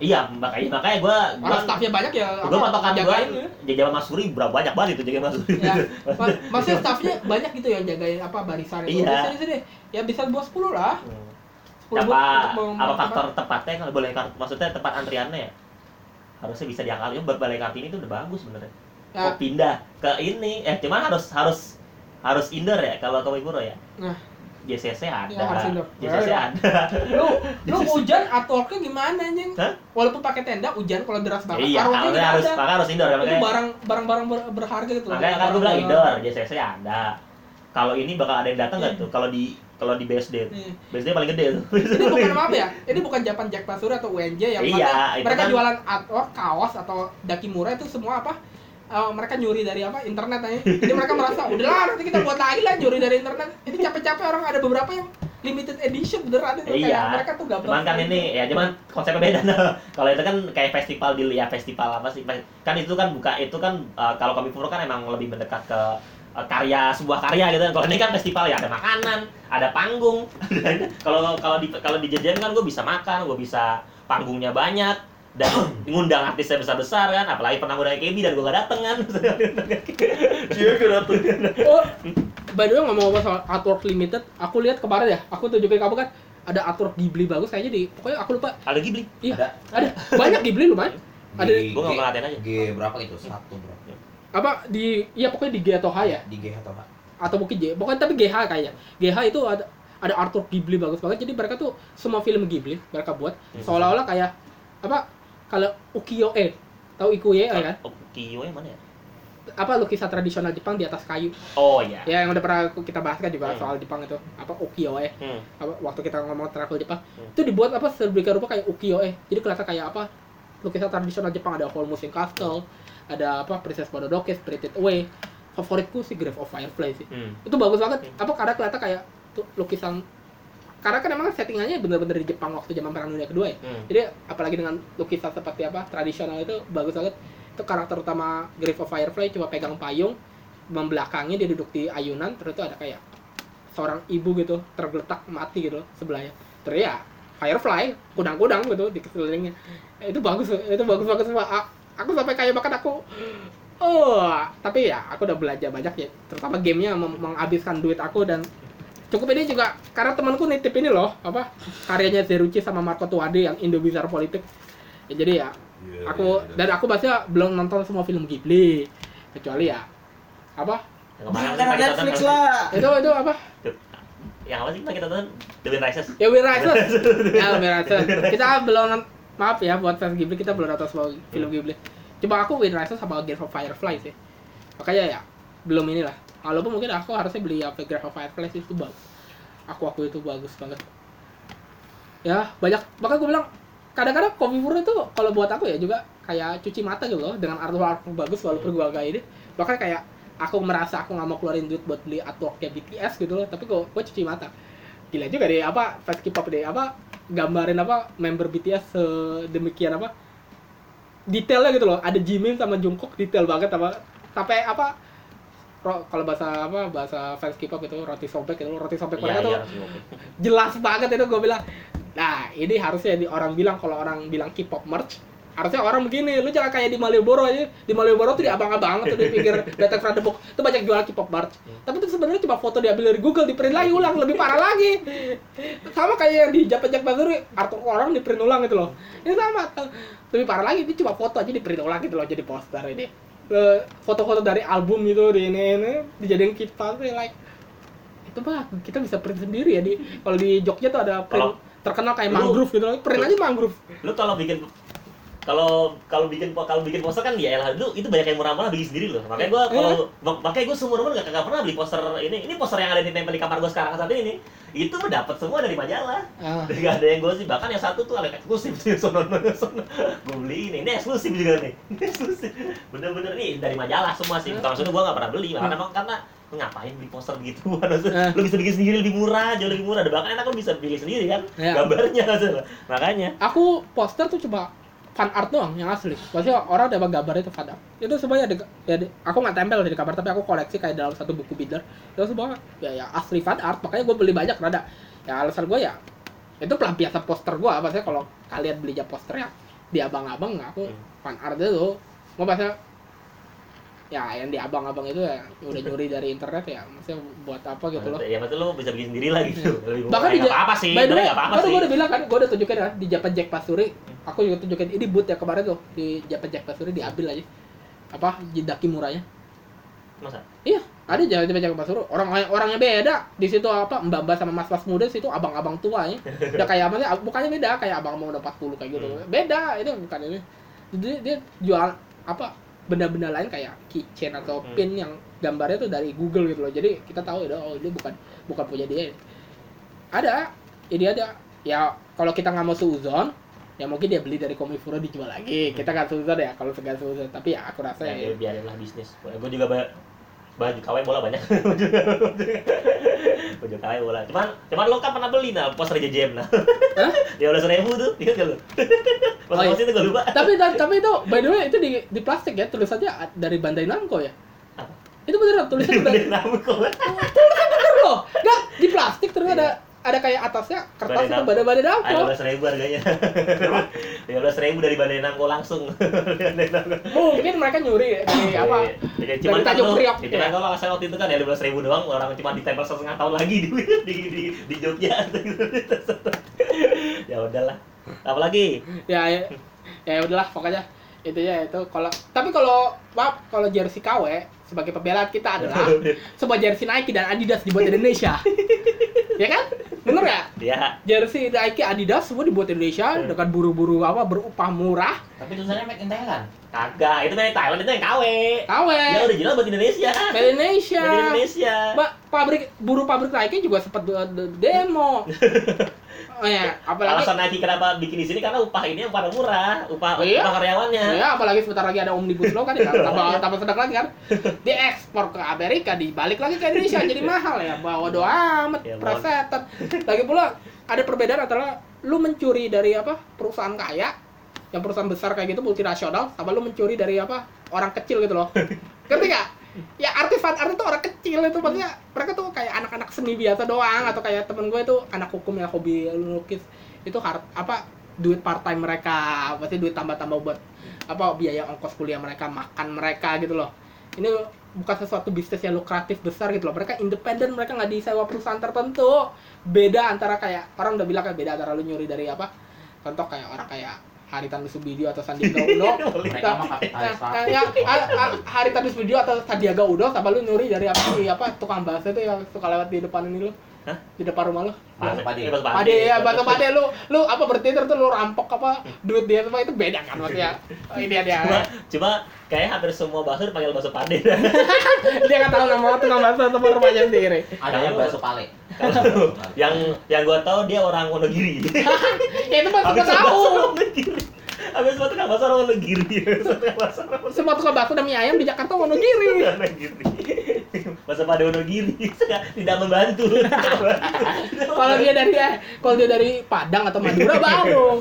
Speaker 1: Iya, makanya makanya gua gua
Speaker 3: Orang staffnya banyak ya.
Speaker 1: gua patokan gua
Speaker 3: jagain ya.
Speaker 1: jaga Mas Suri berapa banyak banget itu jaga Mas Suri.
Speaker 3: Ya, ma- (laughs) maksudnya staffnya banyak gitu yang jagain apa barisan itu.
Speaker 1: Iya.
Speaker 3: Di sini Ya bisa buat 10 lah.
Speaker 1: Hmm.
Speaker 3: 10
Speaker 1: apa apa faktor tepatnya kalau boleh maksudnya tempat antriannya ya harusnya bisa diakali ya balai kartini itu udah bagus sebenarnya
Speaker 3: Ya.
Speaker 1: oh, pindah ke ini eh cuman harus harus harus indoor ya kalau Komifuro ya
Speaker 3: Nah.
Speaker 1: JCC ada.
Speaker 3: Ya.
Speaker 1: JCC
Speaker 3: Ya, ya.
Speaker 1: ada.
Speaker 3: Lu (laughs) lu hujan artworknya gimana anjing?
Speaker 1: Hah?
Speaker 3: walaupun pakai tenda hujan kalau deras banget.
Speaker 1: Iya
Speaker 3: artworknya
Speaker 1: harus harus
Speaker 3: ada.
Speaker 1: harus indoor
Speaker 3: itu
Speaker 1: makanya
Speaker 3: barang barang barang ber- berharga gitu.
Speaker 1: Makanya kan gue bilang indoor JCC ada. Kalau ini bakal ada yang datang nggak tuh? Kalau di kalau di BSD
Speaker 3: Iya.
Speaker 1: BSD paling gede tuh.
Speaker 3: Ini bukan (laughs) apa ya? Ini bukan Japan Jack Pasuri atau UNJ yang
Speaker 1: Iya, itu
Speaker 3: mereka
Speaker 1: kan-
Speaker 3: jualan artwork kaos atau dakimura itu semua apa eh, mereka nyuri dari apa internet aja jadi mereka merasa udahlah nanti kita buat lagi lah nyuri dari internet ini capek-capek orang ada beberapa yang limited edition beneran itu kayak
Speaker 1: Iya.
Speaker 3: mereka tuh gak
Speaker 1: Cuman kan ini ya cuman konsepnya beda nah. (laughs) Kalau itu kan kayak festival di ya festival apa sih? Kan itu kan buka itu kan eh, kalau Komifuro kan emang lebih mendekat ke eh, karya sebuah karya gitu kan. Kalau ini kan festival ya ada makanan, ada panggung. (laughs) Kalau kalau di kalau di jajan kan gue bisa makan, gue bisa panggungnya banyak dan ngundang artisnya besar-besar kan apalagi pernah ngundang KB dan gue gak dateng kan (laughs) iya gue dateng
Speaker 3: oh by the way ngomong-ngomong soal artwork limited aku lihat kemarin ya aku tunjukin kamu kan ada artwork Ghibli bagus kayaknya di pokoknya aku lupa
Speaker 1: ada Ghibli
Speaker 3: iya
Speaker 4: Ada.
Speaker 3: ada banyak Ghibli lumayan Ada-
Speaker 4: Di
Speaker 1: Gua nggak
Speaker 4: G-
Speaker 1: ngeliatin aja.
Speaker 4: G berapa gitu? Satu bro.
Speaker 3: apa di iya pokoknya di G atau H ya
Speaker 4: Di G atau H?
Speaker 3: atau mungkin J pokoknya tapi GH kayaknya GH itu ada ada artwork Ghibli bagus banget jadi mereka tuh semua film Ghibli mereka buat
Speaker 1: Hmm.
Speaker 3: seolah-olah kayak apa kalau ukiyo e tahu ikuye kan?
Speaker 1: Oh, Kiyo yang mana ya?
Speaker 3: Apa lukisan tradisional Jepang di atas kayu?
Speaker 1: Oh iya.
Speaker 3: Ya yang udah pernah kita bahas kan juga
Speaker 1: Hmm.
Speaker 3: soal Jepang itu. Apa ukiyo e
Speaker 1: hmm.
Speaker 3: apa, waktu kita ngomong travel Jepang.
Speaker 1: Hmm.
Speaker 3: itu dibuat apa sedemikian rupa kayak ukiyo e jadi kelihatan kayak apa lukisan tradisional Jepang. Ada Whole Mushing Castle ada apa Princess Mononoke Spirited Away. Favoritku sih Grave of Firefly sih.
Speaker 1: Hmm.
Speaker 3: itu bagus banget.
Speaker 1: Hmm.
Speaker 3: apa karena kelihatan kayak tuh lukisan karena kan emang settingannya bener-bener di Jepang waktu zaman perang dunia kedua ya.
Speaker 1: Hmm.
Speaker 3: jadi apalagi dengan lukisan seperti apa tradisional itu bagus banget. Itu karakter utama Grave of Firefly cuma pegang payung membelakangi dia duduk di ayunan terus itu ada kayak seorang ibu gitu tergeletak mati gitu sebelahnya. Terus ya Firefly kudang-kudang gitu di sekelilingnya itu bagus itu bagus banget semua. Aku sampai kayak bahkan aku oh! Tapi ya aku udah belajar banyak ya terutama gamenya menghabiskan duit aku dan cukup ini juga karena temanku nitip ini loh apa karyanya Zeruchi sama Marco Tuade yang Indo Bizarre Politik. Ya, jadi ya aku dan aku pasti belum nonton semua film Ghibli kecuali ya apa?
Speaker 1: Yang kemarin
Speaker 4: Netflix
Speaker 1: apa?
Speaker 4: lah.
Speaker 3: itu itu apa?
Speaker 1: Yang apa sih kita tonton? The Wind Rises.
Speaker 3: ya Wind Rises. (laughs) Ya Wind Rises. Kita belum maaf ya buat fans Ghibli kita belum nonton semua film Ghibli. Coba aku Wind Rises sama Game of Firefly sih. Makanya ya belum inilah walaupun mungkin aku harusnya beli apa Game of Firefly sih itu bagus aku aku itu bagus banget. Ya banyak bahkan gue bilang kadang-kadang kopi puro itu kalau buat aku ya juga kayak cuci mata gitu loh dengan artwork bagus walaupun gue gak ini. Bahkan kayak aku merasa aku nggak mau keluarin duit buat beli artworknya BTS gitu loh tapi kok gue cuci mata. Gila juga deh apa fans K-pop deh apa gambarin apa member BTS sedemikian apa. Detailnya gitu loh ada Jimin sama Jungkook detail banget apa. Sampai apa ro- kalau bahasa apa bahasa fans K-pop itu roti sobek itu roti sobek
Speaker 1: Iya,
Speaker 3: mereka tuh
Speaker 1: iya.
Speaker 3: jelas banget itu gue bilang. Nah ini harusnya di orang bilang kalau orang bilang K-pop merch harusnya orang begini lu jangan kayak di Malioboro aja. Di Malioboro tuh di abang-abang tuh di pinggir (laughs) Betek Front Book itu banyak jual K-pop merch. Tapi itu sebenarnya cuma foto diambil dari Google di print lagi ulang lebih parah lagi. Sama kayak yang di Japan Japan Basuri artwork orang di print ulang gitu loh. Ini sama lebih parah lagi ini cuma foto aja di print ulang gitu loh jadi poster ini foto-foto dari album gitu di ini, ini dijadiin kipas like itu mah kita bisa print sendiri ya di kalau di Jogja tuh ada print
Speaker 1: Kalau-
Speaker 3: terkenal kayak
Speaker 1: Lu-
Speaker 3: mangrove gitu print aja mangrove
Speaker 1: Lu kalau bikin kalau kalau bikin kalau bikin poster kan ya elah lu itu banyak yang murah-murah bikin sendiri loh. Makanya gua kalau mak- makanya gua seumur umur gak, gak pernah beli poster ini. Ini poster yang ada di tempel di kamar gua sekarang saat ini. Itu dapat semua dari majalah.
Speaker 3: Ah.
Speaker 1: Gak ada yang gosip. Bahkan yang satu tuh ada eksklusif (laughs) tuh sono sono. Gua beli ini. Ini eksklusif juga nih. (laughs) Ini eksklusif. Bener-bener nih dari majalah semua sih. Bukan maksudnya gua gak pernah beli. Karena emang karena ngapain beli poster (laughs) begitu?
Speaker 3: Ah.
Speaker 1: lu bisa bikin sendiri lebih murah, jauh lebih murah. Bahkan enak lu bisa pilih sendiri kan
Speaker 3: Iya.
Speaker 1: gambarnya makanya.
Speaker 3: aku poster tuh cuma fan art doang yang asli. Pasti orang udah gambar itu fan art itu semuanya ada ya aku nggak tempel di kamar tapi aku koleksi kayak dalam satu buku binder. Itu semua ya, ya asli fan art. Makanya gue beli banyak rada. Ya alasan gue ya itu pelampiasan poster gue maksudnya kalau kalian belinya poster ya di abang-abang aku
Speaker 1: Hmm.
Speaker 3: fan art itu. Mau bahasa ya yang di abang-abang itu ya udah nyuri dari internet ya maksudnya buat apa gitu loh.
Speaker 1: Ya betul lu bisa bikin sendiri lah gitu. (laughs) Lebih murah.
Speaker 3: bahkan
Speaker 1: Ya,
Speaker 3: di
Speaker 1: apa-apa sih,
Speaker 3: by the way, kan
Speaker 1: sih.
Speaker 3: gue udah bilang kan gue udah tunjukin kan di Japan Jack Pasuri aku juga tunjukin ini boot ya kemarin tuh di Japan Jack Pasuri diambil aja. Apa Jidaki Muranya
Speaker 1: Masa?
Speaker 3: iya ada jalan di Bajak Basuro orang orangnya beda. Di situ apa mbak mbak sama mas mas muda situ abang abang tua ya. Udah kayak apa sih bukannya beda kayak abang abang udah 40 kayak gitu.
Speaker 1: Hmm.
Speaker 3: beda itu bukan ini. Jadi dia jual apa benda-benda lain kayak keychain atau
Speaker 1: Hmm.
Speaker 3: pin yang gambarnya tuh dari Google gitu loh. Jadi kita tahu ya oh ini bukan bukan punya dia. Ada ini ada. Ya kalau kita nggak mau seuzon ya mungkin dia beli dari Komifuro dijual lagi kita nggak seuzon ya kalau segan seuzon tapi ya aku rasa
Speaker 1: Ya,
Speaker 3: ya,
Speaker 1: ya biarin lah bisnis. Gue juga ba baju KW bola banyak. (laughs) baju KW bola. Cuman cuman lo kan pernah beli nah poster JJM nah.
Speaker 3: Hah?
Speaker 1: Ya udah seribu tuh, ingat gak lo? (laughs) Pas
Speaker 3: Oh, iya.
Speaker 1: itu gue lupa.
Speaker 3: tapi tapi itu by the way itu di di plastik ya tulisannya dari Bandai Namco ya
Speaker 1: Apa?
Speaker 3: itu beneran tulisannya (laughs) dari
Speaker 1: Beli nama kok.
Speaker 3: bener loh nggak di plastik terus ada ada kayak atasnya kertas itu. Bandai Bandai
Speaker 1: Ayo
Speaker 3: Namco
Speaker 1: belas ribu harganya. Tiga belas (laughs) ribu dari Bandai Namco langsung. Namco.
Speaker 3: mungkin mereka nyuri dari apa
Speaker 1: Iya, cuman
Speaker 3: Dari
Speaker 1: kan
Speaker 3: Tanjung Priok,
Speaker 1: ya,
Speaker 3: ya.
Speaker 1: kalau saya waktu itu kan ya lima belas ribu doang, orang cuma ditempel setengah tahun lagi (laughs) di di di, di Jogja. (laughs) ya udahlah. Apalagi?
Speaker 3: ya ya, ya udahlah pokoknya itu ya itu kalau tapi kalau maaf kalau jersey KW sebagai pembelaan kita adalah (laughs) sebuah jersey Nike dan Adidas dibuat di Indonesia (laughs) ya kan bener ya
Speaker 1: Ya,
Speaker 3: jersey Nike Adidas semua dibuat di Indonesia dengan buru-buru apa berupah murah
Speaker 4: Tapi tulisannya make in Thailand.
Speaker 1: kagak. Itu dari Thailand itu yang KW.
Speaker 3: KW
Speaker 1: Ya original buat Indonesia.
Speaker 3: Made in Indonesia
Speaker 1: Made in Indonesia.
Speaker 3: Mbak, pabrik buruh pabrik Nike juga sempat de- demo. (laughs) oh ya, apalagi
Speaker 1: Alasan Nike kenapa bikin di sini karena upah ini yang pada murah, upah
Speaker 3: Iya.
Speaker 1: upah karyawannya.
Speaker 3: ya apalagi sebentar lagi ada omnibus law kan ya, tambah tambah sedang lagi kan. Diekspor ke Amerika, dibalik lagi ke Indonesia jadi mahal ya. Bawa doa amat
Speaker 1: Ya.
Speaker 3: Lagi pula ada perbedaan antara lu mencuri dari apa perusahaan kaya yang perusahaan besar kayak gitu multinasional sama lu mencuri dari apa orang kecil gitu loh ngerti gak? Ya artis tuh orang kecil itu maksudnya mereka tuh kayak anak-anak seni biasa doang atau kayak temen gue itu anak hukum yang hobi lukis itu har apa duit part time mereka pasti duit tambah-tambah buat apa biaya ongkos kuliah mereka makan mereka gitu loh. Ini bukan sesuatu bisnis yang lukratif besar gitu loh. Mereka independen mereka nggak disewa perusahaan tertentu. Beda antara kayak orang udah bilang kayak beda antara lu nyuri dari apa contoh kayak orang kayak Haritanu Subidio atau Sandiaga Uno. (laughs)
Speaker 4: Mereka
Speaker 3: Nah,
Speaker 4: mah kapitalis
Speaker 3: Nah,
Speaker 4: Pak.
Speaker 3: kayak a- a- hari tadi video atau Sandiaga Uno sama lu nyuri dari apa sih apa tukang bakso itu yang suka lewat di depan ini lu
Speaker 1: Hah?
Speaker 3: di depan rumah lu
Speaker 4: Bakso Pade.
Speaker 3: Pade ya bakso pade lu lu apa berarti terus lu rampok apa duit dia semua itu beda kan maksudnya Oh, (laughs) ini dia
Speaker 1: Cuma, cuma kayak hampir semua bakso dipanggil bakso pade. (laughs)
Speaker 3: dia nggak tahu nama tukang bakso atau rumahnya sendiri
Speaker 4: Adanya bakso pale.
Speaker 1: Kalau (laughs) yang yang gua tahu dia orang Wonogiri.
Speaker 3: ya itu mah semua tahu
Speaker 1: Wonogiri. Habis semua tukang bakso orang Wonogiri. Semua tukang bakso orang
Speaker 3: semua tukang bakso dan mie ayam di Jakarta Wonogiri
Speaker 1: Wonogiri. Bakso pade Wonogiri tidak membantu.
Speaker 3: kalau dia dari kalau dia dari Padang atau Madura (laughs) baru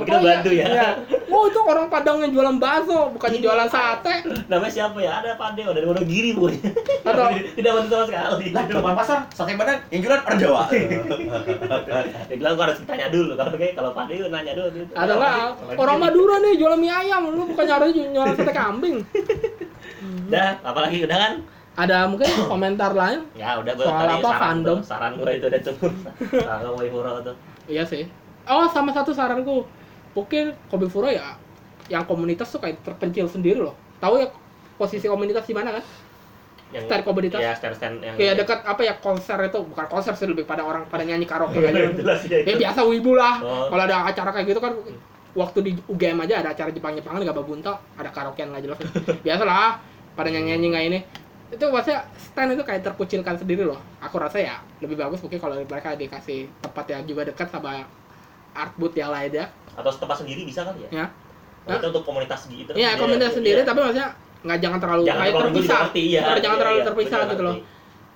Speaker 1: Mungkin membantu ya.
Speaker 3: Iya. Oh itu orang Padang yang jualan bakso, bukannya jualan sate.
Speaker 1: Namanya siapa ya? Ada pade oh, dari Wonogiri pokoknya.
Speaker 3: Atau- (laughs)
Speaker 1: tidak bantu sama sekali.
Speaker 4: Lah, depan pasar sate badan yang jualan orang Jawa. (laughs)
Speaker 1: Dia bilang gua harus tanya dulu kalau kayak kalau pade nanya dulu. gitu.
Speaker 3: Ada nggak? Orang Madura nih jualan mie ayam, lu bukannya harus jualan sate kambing.
Speaker 1: Dah, apalagi udah kan?
Speaker 3: Ada mungkin (coughs) komentar lain?
Speaker 1: Ya udah gua
Speaker 3: Soal
Speaker 1: tadi
Speaker 3: apa,
Speaker 1: saran
Speaker 3: fandom?
Speaker 1: gua- Saran gua itu udah cukup. (laughs) Saran gua Ifuro tuh.
Speaker 3: Iya sih. Oh sama satu saranku, mungkin Kobe Furo ya, yang komunitas tuh kayak terpencil sendiri loh. Tahu ya posisi komunitas di mana kan?
Speaker 1: Yang
Speaker 3: komunitas.
Speaker 1: Ya, stand stand yang
Speaker 3: Kayak dekat apa ya konser itu, bukan konser sih lebih pada orang pada nyanyi karaoke kayak (laughs) gitu.
Speaker 1: Jelas ya.
Speaker 3: Ya biasa wibu lah.
Speaker 1: Oh.
Speaker 3: Kalau ada acara kayak gitu kan waktu di UGM aja ada acara Jepang-Jepangan gak babunta, ada karaokean nggak jelas. (laughs) Biasalah pada nyanyi-nyanyi kayak ini. Itu maksudnya stand itu kayak terkucilkan sendiri loh. Aku rasa ya lebih bagus mungkin kalau mereka dikasih tempat yang juga dekat sama art booth yang lainnya.
Speaker 1: Atau tempat sendiri bisa kali ya?
Speaker 3: Ya.
Speaker 1: Itu untuk komunitas gitu.
Speaker 3: Iya, komunitas sendiri tapi maksudnya nggak jangan terlalu
Speaker 1: Jangan
Speaker 3: kayak terpisah.
Speaker 1: ngerti, iya.
Speaker 3: Jangan
Speaker 1: Iya,
Speaker 3: terlalu
Speaker 1: iya,
Speaker 3: terpisah gitu loh.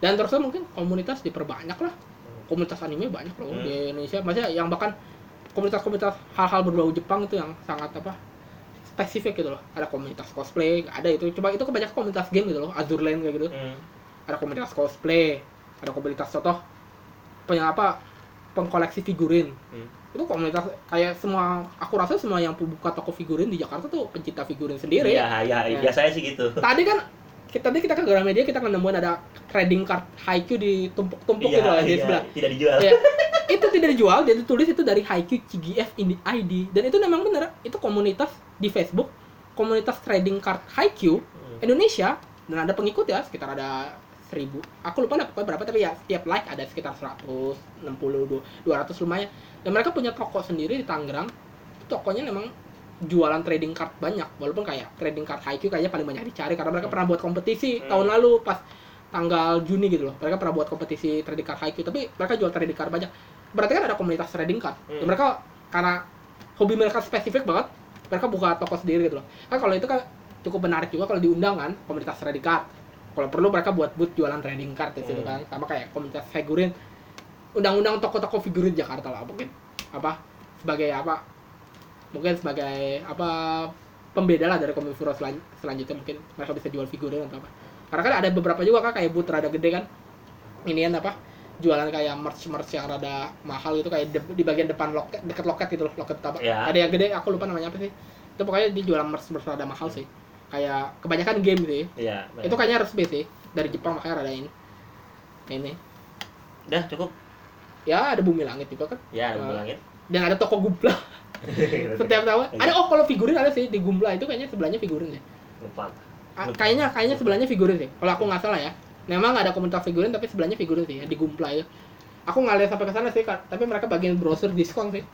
Speaker 3: Dan terusnya mungkin komunitas diperbanyak lah. Komunitas anime banyak loh
Speaker 1: Hmm.
Speaker 3: di Indonesia. Maksudnya yang bahkan komunitas-komunitas hal-hal berbau Jepang itu yang sangat apa spesifik gitu loh. Ada komunitas cosplay, ada itu. Cuma itu kebanyakan komunitas game gitu loh, Azure Lane kayak gitu.
Speaker 1: Hmm.
Speaker 3: Ada komunitas cosplay, ada komunitas contoh punya apa pengkoleksi figurin.
Speaker 1: Hmm.
Speaker 3: Itu komunitas kayak semua aku rasa semua yang buka toko figurin di Jakarta tuh pencinta figurin sendiri
Speaker 1: Iya, iya,
Speaker 3: Ya.
Speaker 1: biasanya sih gitu.
Speaker 3: tadi kan kita tadi kita ke Gramedia kita kan nemuin ada trading card Haikyuu ditumpuk-tumpuk gitu loh di
Speaker 1: iya,
Speaker 3: sebelah.
Speaker 1: tidak dijual.
Speaker 3: Ya, (laughs) itu tidak dijual, dia tulis itu dari Haikyuu CGF ini ID dan itu memang bener itu komunitas di Facebook komunitas trading card Haikyuu Indonesia dan ada pengikut ya sekitar ada 1000 aku lupa lah pokoknya berapa tapi ya setiap like ada sekitar 160 200 lumayan. Dan mereka punya toko sendiri di Tangerang. Tokonya memang jualan trading card banyak. Walaupun kayak trading card Haikyuu kayaknya paling banyak dicari karena mereka pernah buat kompetisi
Speaker 1: Hmm.
Speaker 3: tahun lalu pas tanggal Juni gitu loh. Mereka pernah buat kompetisi trading card Haikyuu tapi mereka jual trading card banyak. Berarti kan ada komunitas trading card. Dan
Speaker 1: Hmm.
Speaker 3: mereka karena hobi mereka spesifik banget mereka buka toko sendiri gitu loh. Kan kalau itu kan cukup menarik juga kalau diundang kan komunitas trading card. Kalau perlu mereka buat booth jualan trading card di situ
Speaker 1: Hmm.
Speaker 3: kan sama kayak komunitas figurin. Undang-undang toko-toko figurin Jakarta lah mungkin apa sebagai apa mungkin sebagai apa pembeda lah dari Komifuro selan- selanjutnya mungkin mereka bisa jual figurin atau apa. Karena kan ada beberapa juga kan kayak booth rada gede kan. Inian apa jualan kayak merch merch yang rada mahal gitu kayak de- di bagian depan loket deket loket gitu loh loket tabak
Speaker 1: Ya.
Speaker 3: ada yang gede aku lupa namanya apa sih. Itu pokoknya dia jualan merch merch rada mahal sih. Kayak kebanyakan game sih.
Speaker 1: Iya.
Speaker 3: itu kayaknya resmi sih dari Jepang makanya rada ini. Ini.
Speaker 1: Udah cukup.
Speaker 3: ya ada bumi langit juga kan.
Speaker 1: Ya,
Speaker 3: Ah.
Speaker 1: udah langit.
Speaker 3: dan ada toko Gumpla (laughs) setiap tahun. Ada oh kalau figurin ada sih di Gumpla itu kayaknya sebelahnya figurin ya.
Speaker 1: Lupa.
Speaker 3: Kayaknya kayaknya sebelahnya figurin sih kalau aku nggak salah ya memang ada komunitas figurin tapi sebelahnya figurin sih ya di Gumpla itu aku nggak lihat sampai ke sana sih Kak. tapi mereka bagian browser diskon sih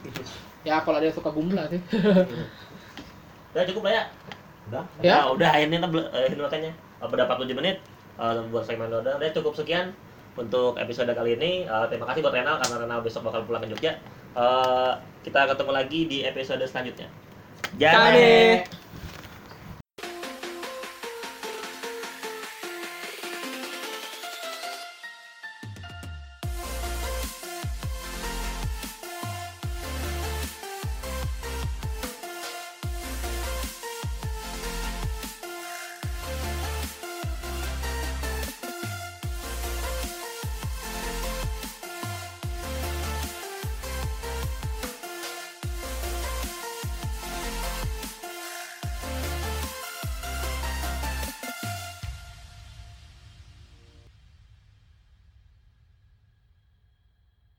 Speaker 3: (coughs) ya kalau ada yang suka Gumpla sih
Speaker 1: Udah (coughs) cukup lah ya. Udah.
Speaker 3: Ya.
Speaker 1: Nah, udah ini ini makanya. Apa dapat 7 menit eh, buat segmen Doda. Udah cukup sekian untuk episode kali ini. Eh, terima kasih buat Renal karena Renal besok bakal pulang ke Jogja. Eh, kita ketemu lagi di episode selanjutnya.
Speaker 3: Kane.